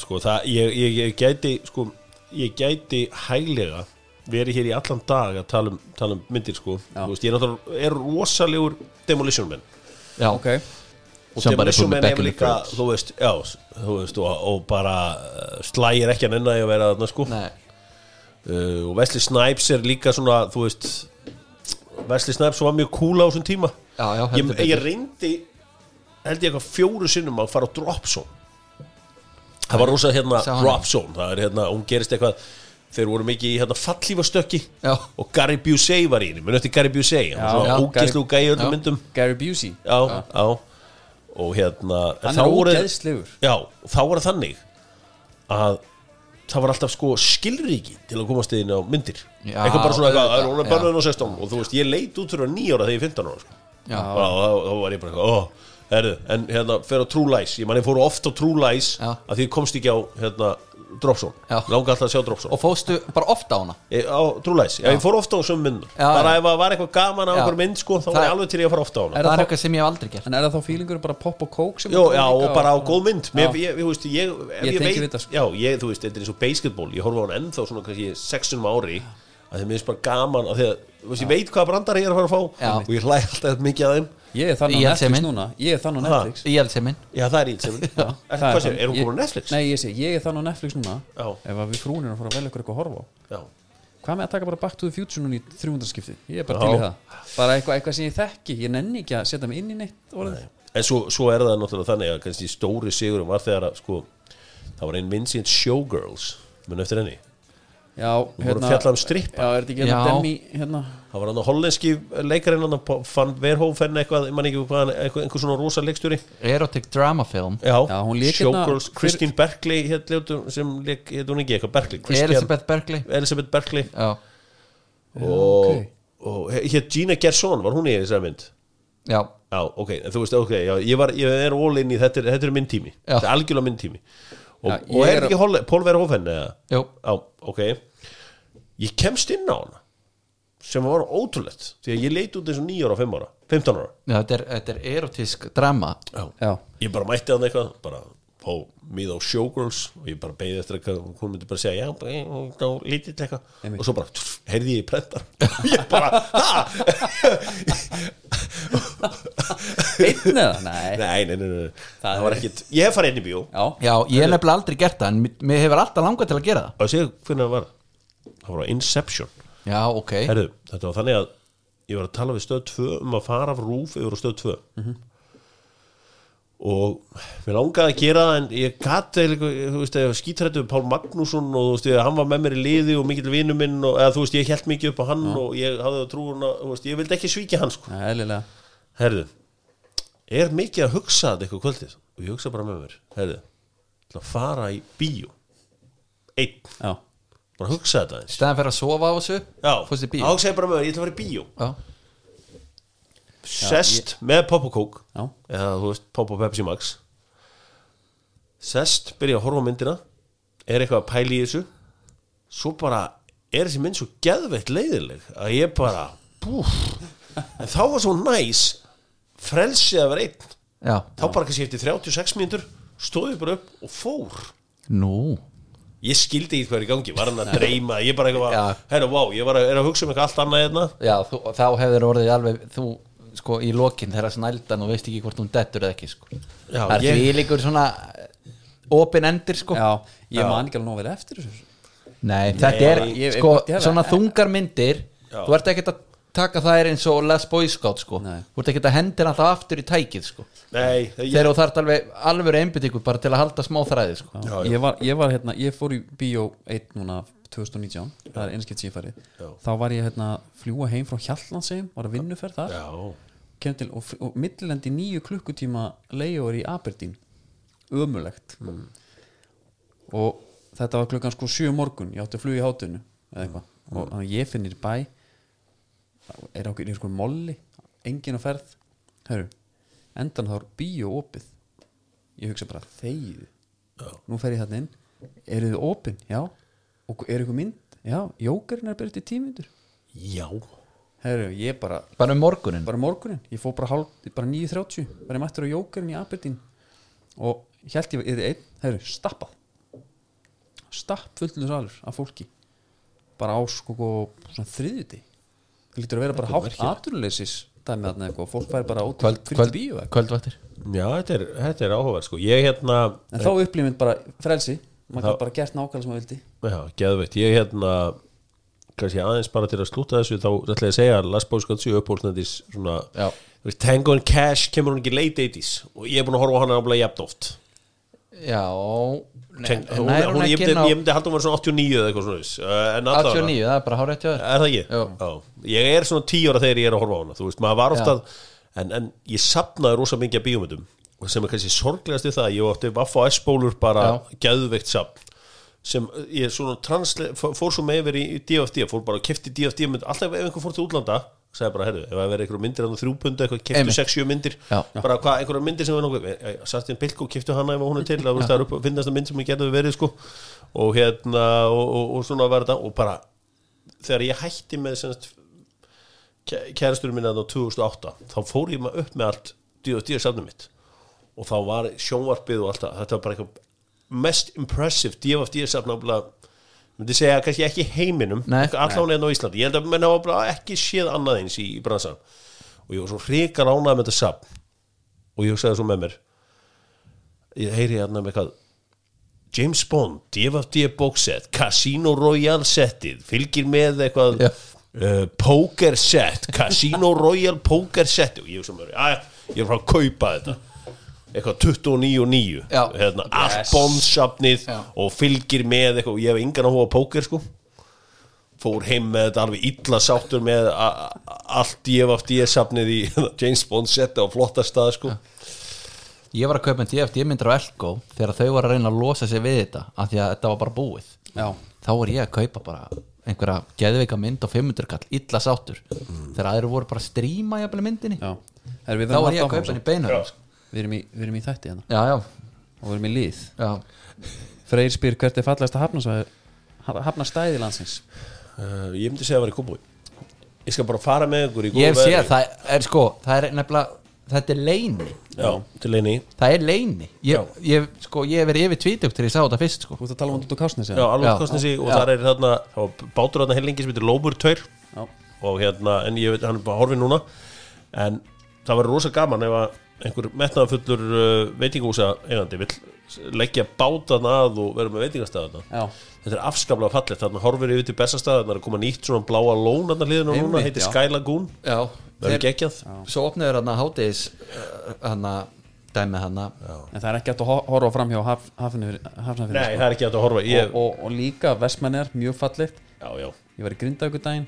sko það, ég, ég, ég gæti sko, ég gæti hæglega verið hér í allan dag að tala um, tala um myndir sko, Já. þú veist, ég er náttúrulega er rosalegur demolition man. Já, ok og back hefur líka, þú veist, já þú veist, og, og bara uh, slægir ekki að nenni að vera þarna sko. Nei, uh, og Wesley Snipes er líka svona, þú veist Wesley Snipes var mjög cool á þessum tíma. Já, já, ég, ég reyndi held ég eitthvað fjóru sinnum að fara á drop zone það var rosa hérna drop zone, það er hérna, hún gerist eitthvað þeir voru mikið í hérna fallífastökki Já. og Gary Busey var í henni. Minn eftir Gary Busey, hann var svona ógæslu gæi í öllum myndum. Gary Busey. Já, já og hérna Hann er ógeðslegur já, þá var það þannig að það var alltaf sko skilríki til að komast inn á myndir Já, eitthvað bara svona hún er já. bannun og 16 og þú veist, ég leit út fyrir nýjára þegar ég er 15 ára sko. og þá, þá var ég bara eitthvað, en hérna, á True Lies, ég man ég fór oft á Já. að því komst ekki á hérna, Dropzone, Já. langa alltaf að sjá Dropzone og fóstu bara ofta á hana ég, á True Lies, já, ég fór ofta á þessum mynd Já, bara já. ef það var eitthvað gaman á Já. einhver mynd sko, þá Það- var ég alveg til ég að fara ofta á hana Er það það er þá- eitthvað sem ég hef aldrei gert En er það þá fílingur bara pop og kók sem Jó, er já, líka og bara á góð mynd Mér, Já. ég, ég, veist, ég, veit, það, sko. Já, ég, þú veist, þetta er eins og basketball Ég horfa á hann ennþá svona kannski sexunum ári að þeim minnst bara gaman að því að, þú veist, ég veit hvaða brandar ég er að fara að fá Já. og ég hlæ alltaf mikið að þeim Ég er þannig á Netflix núna. Ég er þannig á. Netflix. í eldseimin Já, það er Er, Það hvað sé, þannig. er hún komin á Netflix? Nei, ég sé, ég er þannig á Netflix núna. Já. Ef að við frúnir að fara að velja ykkur eitthvað að horfa á. Já, Hvað með að taka bara Back to the Future núna í 300 skipti Ég er bara Já. til í það. Bara eitthvað, eitthvað sem ég þekki. Ég nenni ekki að setja mig inn í neitt orðið. En svo, svo er það náttúrulega þannig að kannski stóri sigurum var þegar að sko, það var ein mynd síðan Showgirls. Mun eftir henni Já, Hún voru að fjalla um strippa. Já, er þetta ekki hérna. Demi hérna? Það var hann að hollenski leikarinn hann fann Verhoeven eitthvað, ég man ekki hvað hann- eitthvað, einhver svona rosa leikstjóri. Erotic drama film. Já, Já, hérna Showgirls, Christine Berkley ljótu sem lék, hétt hún ekki eitthvað Berkley Christian, Elizabeth Berkley Elizabeth Berkley já, og, ok. og hétt Gina Gerson var hún í þessari mynd? Já, Já, ok, en þú veist, ok, já, ég, var, ég er all in í þetta, er- þetta er minn tími. Já. þetta er algjörlega minn tími. Og, Já, og er er- ekki Paul Verhoeven eða? jú, Já, ok Ég kemst inn á hana sem var ótrúlegt því að ég leit út eins og 9 ára, 5 ára 15 ára. Já þetta, er, þetta er erotisk drama. Já. Já, ég bara mætti hann eitthvað bara fá mið á Showgirls og ég bara beigði eftir eitthvað hún myndi bara segja já, bara, þá lítill eitthvað. Og svo bara tff, heyrði ég í prentar og ég bara, ha? Einn eða? Nei. Nei, nei, nei, nei. það, var ekkit ég hef farið inn í bíó. Já, já, ég hef nefnilega aldrei gert það en mér- mér hefur alltaf langað til að gera og séu hvernig það var það var á Inception. Já, ok, Herðu, þetta var þannig að ég var að tala við stöð 2 um að fara af rúf yfir á stöð 2 og mér langaði að gera það en ég veist, ég skítrættu við Pál Magnússon og þú veist, ég, hann var með mér í liði og mikill vinnu minn og eða, þú veist, ég held mikið upp á hann og ég hafði það trúin að, þú veist, ég vildi ekki svíkja hann sko. Eðlilega. Herðu, er mikið að hugsa þetta eitthvað kvöldið? Og ég hugsa bara með mér, herðu til að fara í bíó. Einn, Já, bara hugsa þetta eins stæðan fyrir að sofa á þessu já, fórst í bíó? Hugsa ég bara með mér, ég ætla að fara í bíó. Já, sest með Pop og Coke já, eða þú veist Pop og Pepsi Max. Sest, byrja að horfa á myndina er eitthvað að pæla í þessu. Svo bara er þessi mynd svo geðveitt leiðileg að ég bara búf, en þá var svo næs frelsið að vera einn. Já, þá bara kannski eftir 36 mínútur stóði bara upp og fór. Nú ég skildi ekki hvað er í gangi, var hann að dreyma ég bara eitthvað, Já. herra, vá, ég var að, er að hugsa um eitthvað allt annað hérna já, þú, þá hefur orðið alveg þú, sko, í lokin þegar snældan og veist ekki hvort hún dettur eða ekki, sko Já, það er ég- því líkur svona open endir, sko já Ég Já. man ekki alveg nóg vel eftir þessu Nei, þetta er, ég- sko, ég- ég- svona þungar myndir Já. Þú ert ekkert að taka það eins og Les Boy Scout, sko. Nei. Þú ert ekkert að hendir alltaf aftur í tækið, sko. Nei, ég, Þegar þú þarft alveg alveg einbyttingu bara til að halda smá þræði, sko. Já, Já. Ég, var, ég var hérna, ég fór í bíó 1 núna 2019, það er einskipt farið Já. þá var ég hérna að fljúa heim frá Hjallandsheim, var að vinnuferð þar. Já, kem til og, og millilendi nýju klukkutíma leiður í Aberdeen ömulegt og þetta var klukkan sko sjö morgun ég átti að fluga í hátunu eða eitthvað. Og þannig að ég finnir bæ er okkur í sko molli engin á ferð. Heru, endan þá er bíó opið. Ég hugsa bara þegið. Nú fer ég þarna inn. Eru þið opin, já. Og er ykkur mynd, já, jókerinn er byrjað til tímyndur Já. Herru, ég bara, bara um morgunin bara morgunin ég fór bara, hálf, bara 9.30 var ég mættur á jókerinn í Aberdeen og held ég er einn, herru, stappað. Stapp fullur salur af fólki. Bara á sko svona þriðjuti það lítur að vera bara hátt aturleysis dæmi þarna eitthvað, fólk væri bara út kvöld, kvöld, bíu kvöldvættir Já, þetta er, þetta er áhugaverð sko. Ég hérna, en þá upplifin bara frelsi. Maður gæti bara gert nákvæmlega sem maður vildi. Já, geðveitt Ég hérna, kannski aðeins bara til að slúta þessu þá ætla ég að segja að Boy Scout 7 upphólsnættis svona Tango and Cash kemur hún ekki late 80s og ég er búin að horfa á hana náttúrulega jafn oft já, nei, Teng, hún, hún, hún ég, myndi, halda hún var svona 89 eða eitthvað svona uh, en allavega- 89, það er bara hárið Er það ekki? Jú. Já. Ég er svona 10 ára þegar ég er að horfa á hana Þú veist, maður var ofta en, en ég sapnaði rosa mikið að og sem er kannski sorglegast við það ég átti Vaffa og S-bólur bara Já. geðveikt sapn sem ég svona transle, fór svo með yfir í í DFD fór bara að kefti DFD mynd alltaf ef einhver fór til útlanda sagði bara, herru, ef það verið einhverjum myndir þannig þrjúpundu eitthvað, Einmitt. 6-7 myndir Já. bara hvað, einhverjum myndir sem var nokkuð satt inn pilku og keftu hana ef hún er til það er upp að finnast að mynd sem ég gerði verið sko og hérna, og, og, og svona var þetta og bara, þegar ég hætti með semst kærasturum minna á 2008 þá fór ég maður upp með allt D.O.D. safnum mitt og þá var sjónvarpið og allt það þetta var bara eitthvað mest impressive D.O.D. myndi segja kannski ekki heiminum allan einn á Íslandi, ég held að menn hafa bara ekki séð annað eins í, í bransan og ég var svo hrikar ánað með þetta safn. Og ég hugsaði svo með mér ég heyri hérna með eitthvað James Bond, D.O.D. boxset Casino Royale settið fylgir með eitthvað Já. uh, Poker set Casino Royale Poker set. Og ég hugsa með mér, aðja, ég er frá að kaupa þetta eitthvað 29 og 9 Já. hérna, allt bondsafnið Já. og fylgir með eitthvað og ég hef engan að hóa póker sko. Fór heim með þetta alveg illa sáttur með allt DFD safnið í James Bond seti á flotta stað sko. Ég var að kaupa en DFD myndir á Elko þegar þau var að reyna að losa sig við þetta af því að þetta var bara búið. Já, þá var ég að kaupa bara einhverja geðveika mynd á 500 kall, illa sáttur. Þegar aðrir voru bara að stríma myndinni, já. Þá var ég að kaupa henni beina Já. sko. Við erum í, við erum í þætti hérna. Já, já, og við erum í líð já. Freyr spyr hvert er fallegasta hafnastæði hafnastæði landsins? Uh, ég myndi segja að það var í kópúi ég skal bara fara með ykkur í góðu ég hef veðri. það er sko það er nefnilega, þetta er leini já, til eini það er leini ég, ég, sko, ég hef verið yfir tvítugt þegar ég sá þetta fyrst sko. Þú ert að tala um þetta kásnis já, alveg Já. kostnesi og þar er þarna bátur þarna heilengi sem heitir Lóbur 2 já. og hérna, en ég veit, hann er bara horfið núna. En það var rosa gaman ef að einhver metnaðafullur uh, veitingúsa eigandi vill leggja bátan að og vera með veitingastæðana Já. þetta er afskaplega fallegt, þarna horfir yfir til bestastæð þarna er að koma nýtt svona bláa lón þarna hliðina á núna, Einmitt, heitir. Sky Lagoon. Já, það er geggjað. Svo opnaður hann að hátis hann að dæmi hann að en það er ekki hægt að ho- horfa fram hjá haf, hafnir, hafnafyrir nei, það er ekki hægt að horfa ég, og, og, og líka vestmenn er mjög fallegt. Já, já, ég var í Grindavíkudaginn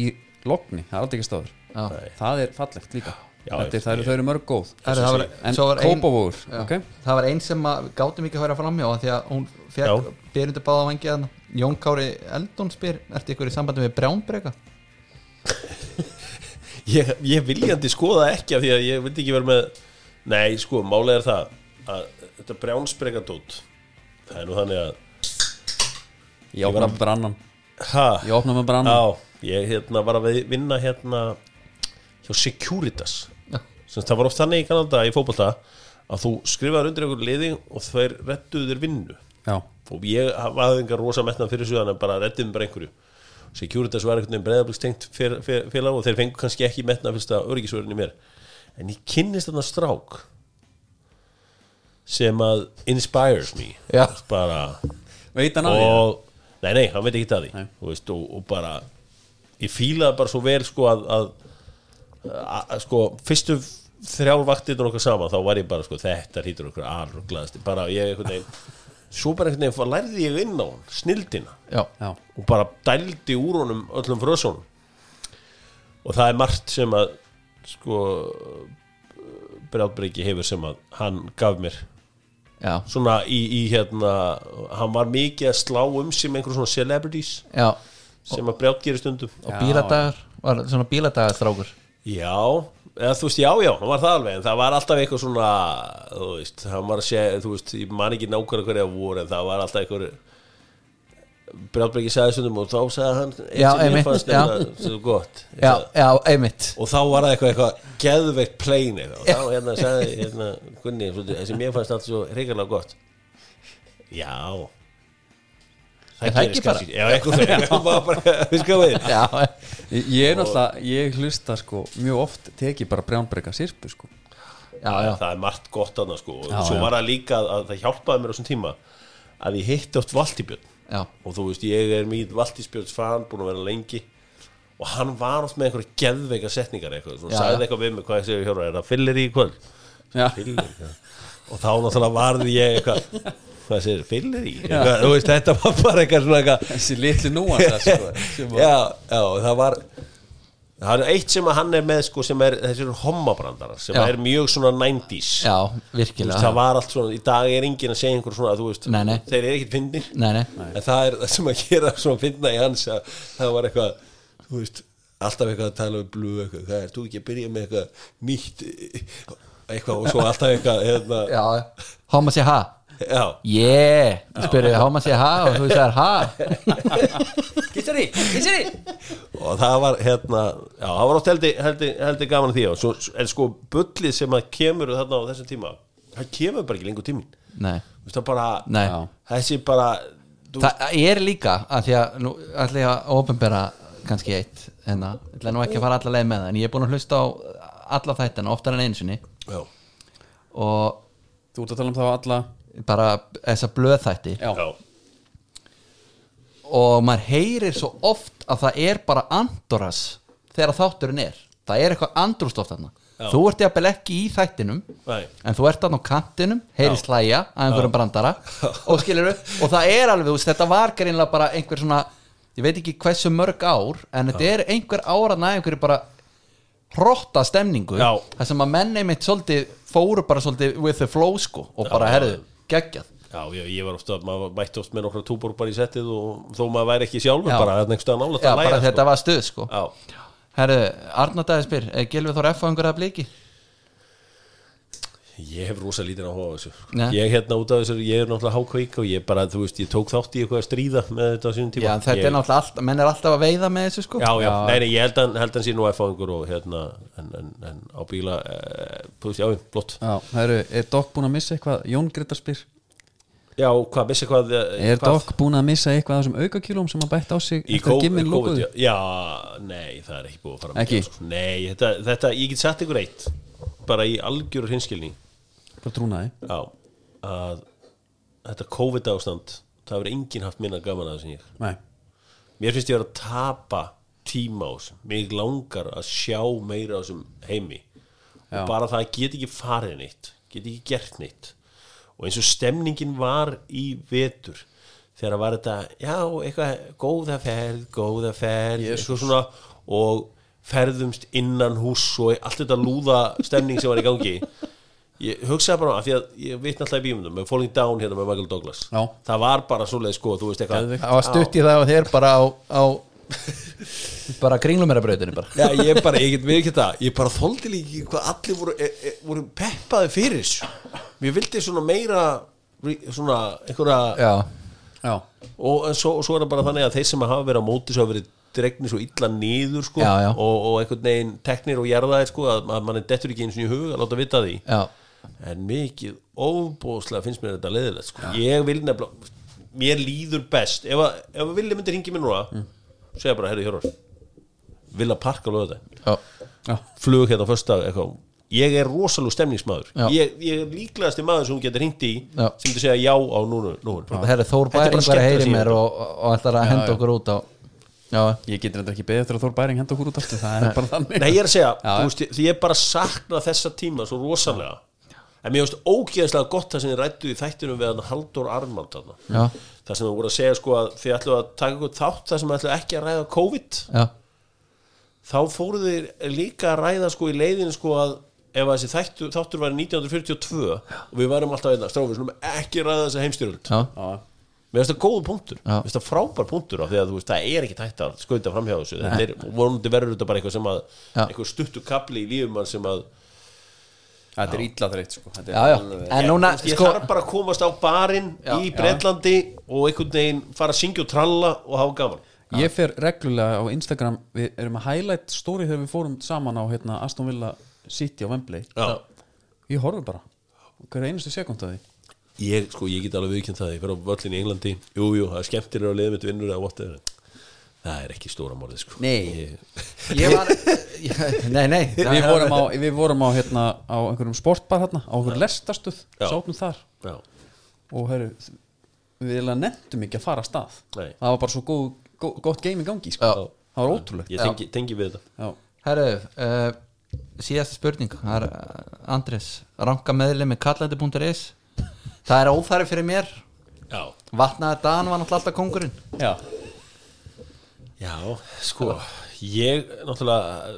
í Logni, það er aldrei ekki stöður Já. það er fallegt líka. Já, Þetta er, það eru, þau eru mörg góð. Var, en Kópavóður Já. ok, það var ein sem að gátum ekki að færa fram hjá því að hún fekk byrjundu báða vangi að Jón Kári Eldon spyr ertu ykkur í sambandi með brjánbreyka ég, ég viljandi skoða ekki af því að ég vildi ekki vera með nei, sko, málið er það að þetta brjánsbregadót það er nú þannig að ég opna með brannan. Ha, ég opna með brannan. Já, ég hérna, var að vi- vinna hérna hjá Securitas Sem það var oft þannig í Kanada í fótbolta að þú skrifaður undir einhver liði og þeir rettuðu þér vinnu. Já, og ég hafði engar rosa metnað fyrir svo þannig að bara rettuðum bara einhverju. Securitas var einhvern veginn breyðabliks félag og þeir fengu kannski ekki metnað fyrst að örgisvörinni mér. En ég kynnist þarna strák sem að inspires me. Já. bara veit hann að því nei, nei, hann veit ekki það því veist, og, og bara ég fílaði bara svo vel sko að, að, að, að sko fyrstu þrjár vaktirnur okkar saman þá var ég bara sko þetta hýtur okkur alruglaðast bara ég einhvern veginn svo bara einhvern veginn lærði ég inn á hann snildina. Já, já, og bara dældi úr honum öllum frössunum og það er margt sem að sko brjáttbreyki hefur sem að hann gaf mér. Já, svona í, í hérna hann var mikið að slá um sig með einhverjum svona celebrities já. sem að brjátt gerir stundum. Og bíladagar var svona bíladagar strákur já, eða þú veist, já, já, hann var það alveg en það var alltaf eitthvað svona þú veist, hann var að segja, þú veist ég man ekki nákvæmlega hverja voru en það var alltaf eitthvað Brjálbreki sagði stundum og þá sagði hann Já, einmitt, fannst já. nefnilega svo gott. Já, já, einmitt. Og þá var það eitthvað, eitthvað geðveikt plain og þá hérna sagði hérna, svolítið, sem ég fannst alltaf svo hrigalega gott. Já það gerist kannski- já, það sko Já, Ég er náttúrulega, ég hlusta sko mjög oft teki bara brjánbreyka sirpu sko. Já, já, það er margt gott annað sko. Og svo var það líka að, að það hjálpaði mér á þessum tíma að ég hitti oft Valtibjörn já, og þú veist ég er mýt Valtibjörns fan búin að vera lengi. Og hann var oft með einhverja geðveika setningar eitthvað, Já, sagði eitthvað við mig hvað ég segir hjóra, er það fyllir í kvöld? Fyllir og þá náttúrulega varði ég eitthvað hvað segir, fyllir í? Eitthvað, veist þetta var bara eitthvað svona eitthvað þessi litli núansa sko já, já, það var það er eitt sem hann er með sko sem er þessir hommabrandara sem Já. er mjög svona 90s já, Þú veist, virkilega. það var allt svona, í dag er enginn að segja einhver svona, veist, Nei, nei. þeir eru Nei, nei, en það er það sem að gera svona finna í hans að það var eitthvað, þú veist alltaf eitthvað að tala um blú eitthvað, hvað er þú ekki að byrja með eitthvað nýtt eitthvað? Og svo alltaf eitthvað hérna, já. Much you ha? Já, Yeah, þú spyrir how much you ha? Og þú sagðir ha? Kissari, kissari. Og það var hérna, já, það var oft heldig, heldig, heldig gaman að því og svo, en sko bullið sem að kemur þarna á þessum tíma það kemur bara ekki lengur tímin Nei, þú veist það bara, nei. Þessi bara þú, Það er líka að því að nú ætla ég að ofinbera kannski eitt hérna, ég ætla nú ekki að fara alla leið með það en ég er búin að hlusta á alla þættina oftar en einu sinni. Já, og Þú ert að tala um þá alla bara þessa blöðþætti. Já, og maður heyrir svo oft að það er bara andoras þegar þátturinn er. Það er eitthvað andrústoft þarna. Já. þú ert jafnvel ekki í þættinum nei. en þú ert þarna á kantinum, heyri Já. slæja að einhverjum brandara. Og skilur og það er alveg, þú veist, þetta var greinlega bara einhver svona, ég veit ekki hversu mörg ár en þetta er einhver áraðna einhverju bara hrotta stemningu, Já. það sem að menn einmitt svolítið, fóru bara svolítið with the flow sko, og bara herðu, geggjað Já, ég, ég var ofta, maður mætti oft með nokkra túbor bara í settið og þó maður væri ekki sjálfur Já. bara þetta einhverstað nálægt Já, að læra bara þetta var stuð sko Já, Herðu, Arnardæði spyr, er Gilvið Þór F á einhverja blíki? Ég hef rosa lítið á þessu Nei. Ég hérna út af þessu, ég er náttúrulega hákveik og ég bara, þú veist, ég tók þátt í eitthvað að stríða með þetta á sínum tíma. Já, þetta ég, er náttúrulega alltaf, menn er alltaf að veiða með þessu sko. Já, já, nei, nei, ég held að að hann sé nú F-fáingur og hérna, en, en, en á bíla eh, þú veist, já, blott Já, það eru, er Dokk búin að missa eitthvað? Jón Gretar spyr. Já, hvað, hvað eh, Er hvað, Dokk búin að missa eitthvað af þessum aukakílum sem hann bætt á sig í eftir að gimmin lókuðu? já, já, nei, það er ekki búið að fara Ekki? mikið, sko. Nei, þetta, þetta, ég get sagt ykkur eitt bara í algjöru hinskilning Bara trúnaði. Já, að þetta COVID ástand það verður enginn haft minna gaman að þessu en ég. Nei, Mér finnst ég að tapa tíma á þessu. Mig langar að sjá meira á þessum heimi. Já. og bara það get ekki farið neitt get ekki gert neitt. Og eins og stemningin var í vetur þegar var þetta já, eitthvað, góða ferð góða ferð, eitthvað svona og ferðumst innan hús og allt þetta lúða stemning sem var í gangi ég hugsaði bara af því að ég vitna alltaf í bímundum með Falling Down hérna með Michael Douglas. Já. það var bara svoleið sko, þú veist eitthvað. Það var stutt í það og þeir bara á, á bara kringlumerabrautinu bara. Já, ég bara, ég get ekki það. Ég bara þóldi líki hvað allir voru, e, e, voru peppaði fyrir þessu. Mér vildi svona meira svona einhverja Já, já, og en svo, svo er það bara þannig að þeir sem hafa verið á móti svo hafa verið dregnir svo illa niður sko, Já, já. Og, og einhvern veginn teknir og jarðaðir sko, að, að mann er dettur ekki eins og í hug að láta vita því. Já, en mikið óbóðslega finnst mér þetta leðilegt sko. ég vil nefnilega mér líður best. Ef að, ef að vilja myndir hingi mér núna Mm. segja bara, herri Hjörvar vilja parka lögðu þetta já, já, flug hérna fyrsta eitthvað. Ég er rosalú stemningsmaður. Já. ég, ég er líklegasti maður sem getur hringt í Já. sem þú segja já á núna, núna. Herri, Þór Þetta er Bæring var að heyri mér og, og ætlar að henda okkur út á Já, ég get reynda ekki beðið eftir að Þór Bæring henda okkur út aftur Það er bara þannig. Nei, ég er að segja, Já. þú veist, ég bara sakna þessa tíma svo rosalega en mér finnst ógeðslega gott það sem þið rættu í þættinum við hann Halldór Armand já, það sem þú voru að segja sko að þið ætlu að taka ykkur þátt það sem ætlu ekki að ræða COVID. Já, þá fóru þið líka að ræða sko í leiðinu sko að ef að þessi þættu, þáttur var 1942 og við varum alltaf einna stráfið, slum ekki ræða þessa heimstyrjöld. Já, Já, Mér finnst það góð punktur, Já. mér finnst það frábær punktur á því að þú veist, það er ekki tætt að skauta framhjá þessu. Þetta er, vonandi verður þetta bara eitthvað sem að Já. eitthvað stuttu kapli í lífum sem að Þetta er illa þreitt sko. Er Já, já, en núna ég, ég sko, þarf bara að komast á barinn í Breitlandi og einhvern veginn fara að syngja og tralla og hafa gaman. Ég fer reglulega á Instagram. Við erum að highlight story þegar við fórum saman á hérna, Aston Villa City á Wembley. Já. Ég horfi bara. Hver einustu sekund að því? Ég, sko, ég get alveg viðkjönd það, ég fer á völlin í Englandi. Jú, jú, það er skemmtilega að liða mitt vinnur eða whatever það er ekki stóra málið sko. Nei. ég, ég var Nei, nei Við vorum á, við vorum á, hérna, á einhverjum sportbar hérna, á einhverjum lestastuð Já. Sátum þar já, og heru, við nefndum ekki að fara að stað Nei. Það var bara svo góð, góð, gott game í gangi sko. Já. Það var ótrúlegt ég tengi, tengi við þetta Já. Herru, uh, síðasta spurning Það er uh, Andres Ranka meðli með kallandi.is Það er óþæri fyrir mér já, Vatnaði Dan var náttúrulega alltaf kongurinn Já. Já sko ég náttúrulega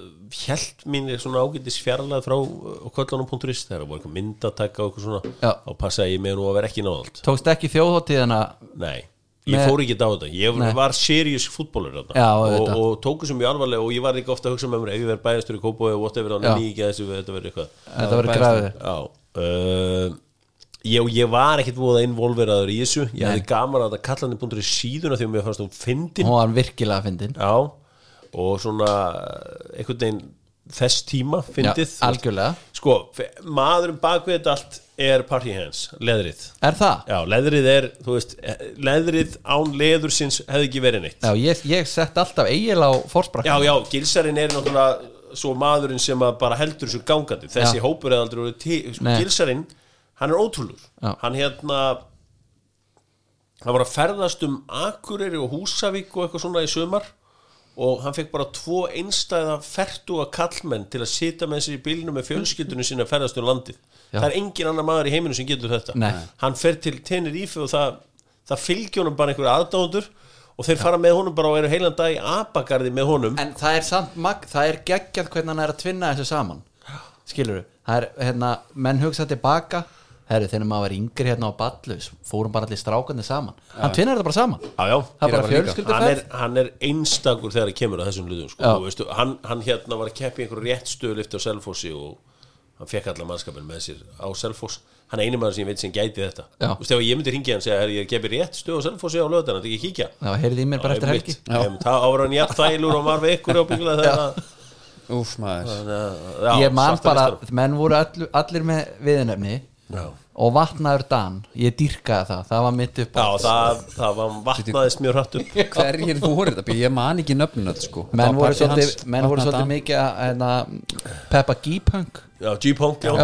held mín er svona ágætis fjarlæð frá uh, kvöldunum.is þegar það var eitthvað myndatæka og eitthvað svona Já. þá passaði ég með nú að vera ekki náðalt Tókst ekki þjóðhóttíðina Nei, ég Með- fór ekki á þetta Ég Nei. var serious fútbólur Já, og, auðvitað. og tóku sem mjög alvarlega og ég var ekki ofta að hugsa með mér ef ég verð bæðastur í kópa og whatever Já. nýja ekki að þessu þetta verður eitthvað Þetta verður græðið Já uh, ég, ég var ekkit búið að involveraður í þessu. Ég hefði gaman að þetta kallandi búndur í síðuna því að mér fannst hún fyndin. Hún var virkilega fyndin. Já, og svona einhvern veginn þess tíma Já, fyndið algjörlega. Sko, fe- maðurinn bak við þetta allt er party hands, leðrið. Er það? Já, leðrið er, þú veist, leðrið án leðursins hefði ekki verið neitt. Já, ég, ég sett alltaf eigil á fórsprakk Já, já, gilsarinn er náttúrulega svo maðurinn sem bara heldur þessu gangandi. Þessi Já. hópur eða aldrei sko, gilsarinn, hann er ótrúlur Já. hann hérna hann var að ferðast um Akureyri og Húsavík og eitthvað svona í sumar og hann fekk bara tvo einstæða fertuga kallmenn til að sita með sér í bílnum með fjölskyldunum sinni að ferðast um landið. Já. það er engin annar maður í heiminu sem getur þetta. Nei. hann fer til Tenerife og það, það fylgja honum bara einhverju aðdándur og þeir fara með honum bara og eru heilan dag í abagarði með honum. En það er samt mag, það er geggjað hvernig hann er að tvinna þessu saman. Skilur það er, hérna, menn hugsa tilbaka Herru, þegar maður var yngri hérna á Ballus Fórum bara allir strákandi saman. Hann tvinnar þetta bara saman. Já, já. Er bara bara hann, er, hann er einstakur þegar það kemur að þessum hlutum sko. Veistu, hann, hann hérna var að keppi einhverju rétt stöðlifti á Selfossi og hann fekk allar mannskapin með sér á Selfoss. Hann er eini maður sem ég veit sem gæti þetta. Þú veist, ef ég myndi ringja hann og segja, "Herri, ég gefi rétt stöð á Selfossi á löðan, þetta ekki kíkja. Það heyrði í mér bara eftir helgi. Það ára hann jafn þælur og marfi ykkur Úf maður. Ég man bara, menn voru allir, allir með viðnefni Já. Og vatnaður Dan, ég dýrkaði það Það var mitt upp á Já, það, það var vatnaðist mjög hrætt upp. Hverjir voru þetta? Ég man ekki nöfnun öll sko. Menn voru svolítið, mikið hérna, Peppa G-Punk. Já, G-Punk, já.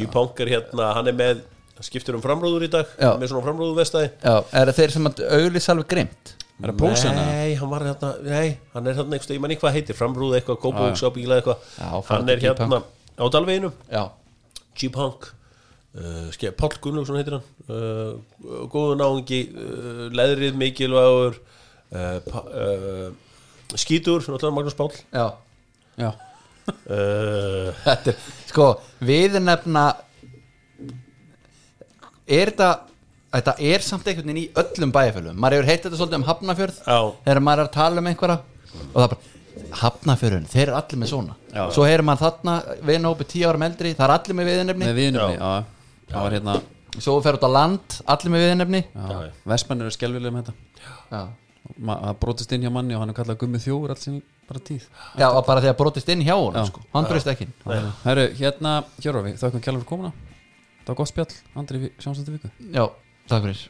G-Punk er hérna, hann er með skiptur um framrúður í dag Já. með svona framrúðu vestæði Já, er það þeir sem að auðlýs alveg grimt Er það pósana? Nei, hann var hérna, nei, hann er hérna eitthvað, ég man ekki hvað heitir, framrúðu eitthvað, kópúks á bíla eitthvað. Hann er hérna á Dalveginum, Já, G-Punk uh, ske- Páll Gunnlaugsson heitir hann. Uh, góðu náungi uh, leðrið mikilvægur uh, uh, skítur, náttúrulega Magnús Pál já Já, uh, Þetta er, sko, viðnefna Er þetta Þetta er samt einhvern veginn í öllum bæjarfjölum Maður hefur heitt þetta svolítið um Hafnafjörð Já. Þegar maður er að tala um einhverja Og það er bara, Hafnafjörðun, þeir eru allir með svona. Já. Svo heyrir maður þarna Vinahópi tíu árum eldri, það er allir með viðnefni með viðnumni Já, það var hérna Svo fer út á land, allir með viðnefni já, Vestmenn eru skelvilega með þetta. Já, Ma- Það brotist inn hjá manni og hann er kallað gummi þjóður alls sín bara tíð. Já og bara því að brotist inn hjá honum Já. sko. Hann breyst ekki Herru, hérna, Hjörvar við, þakkum kjálfur komuna. Það var gott spjall, Andri, við sjáumst þetta viku. Já, takk fyrir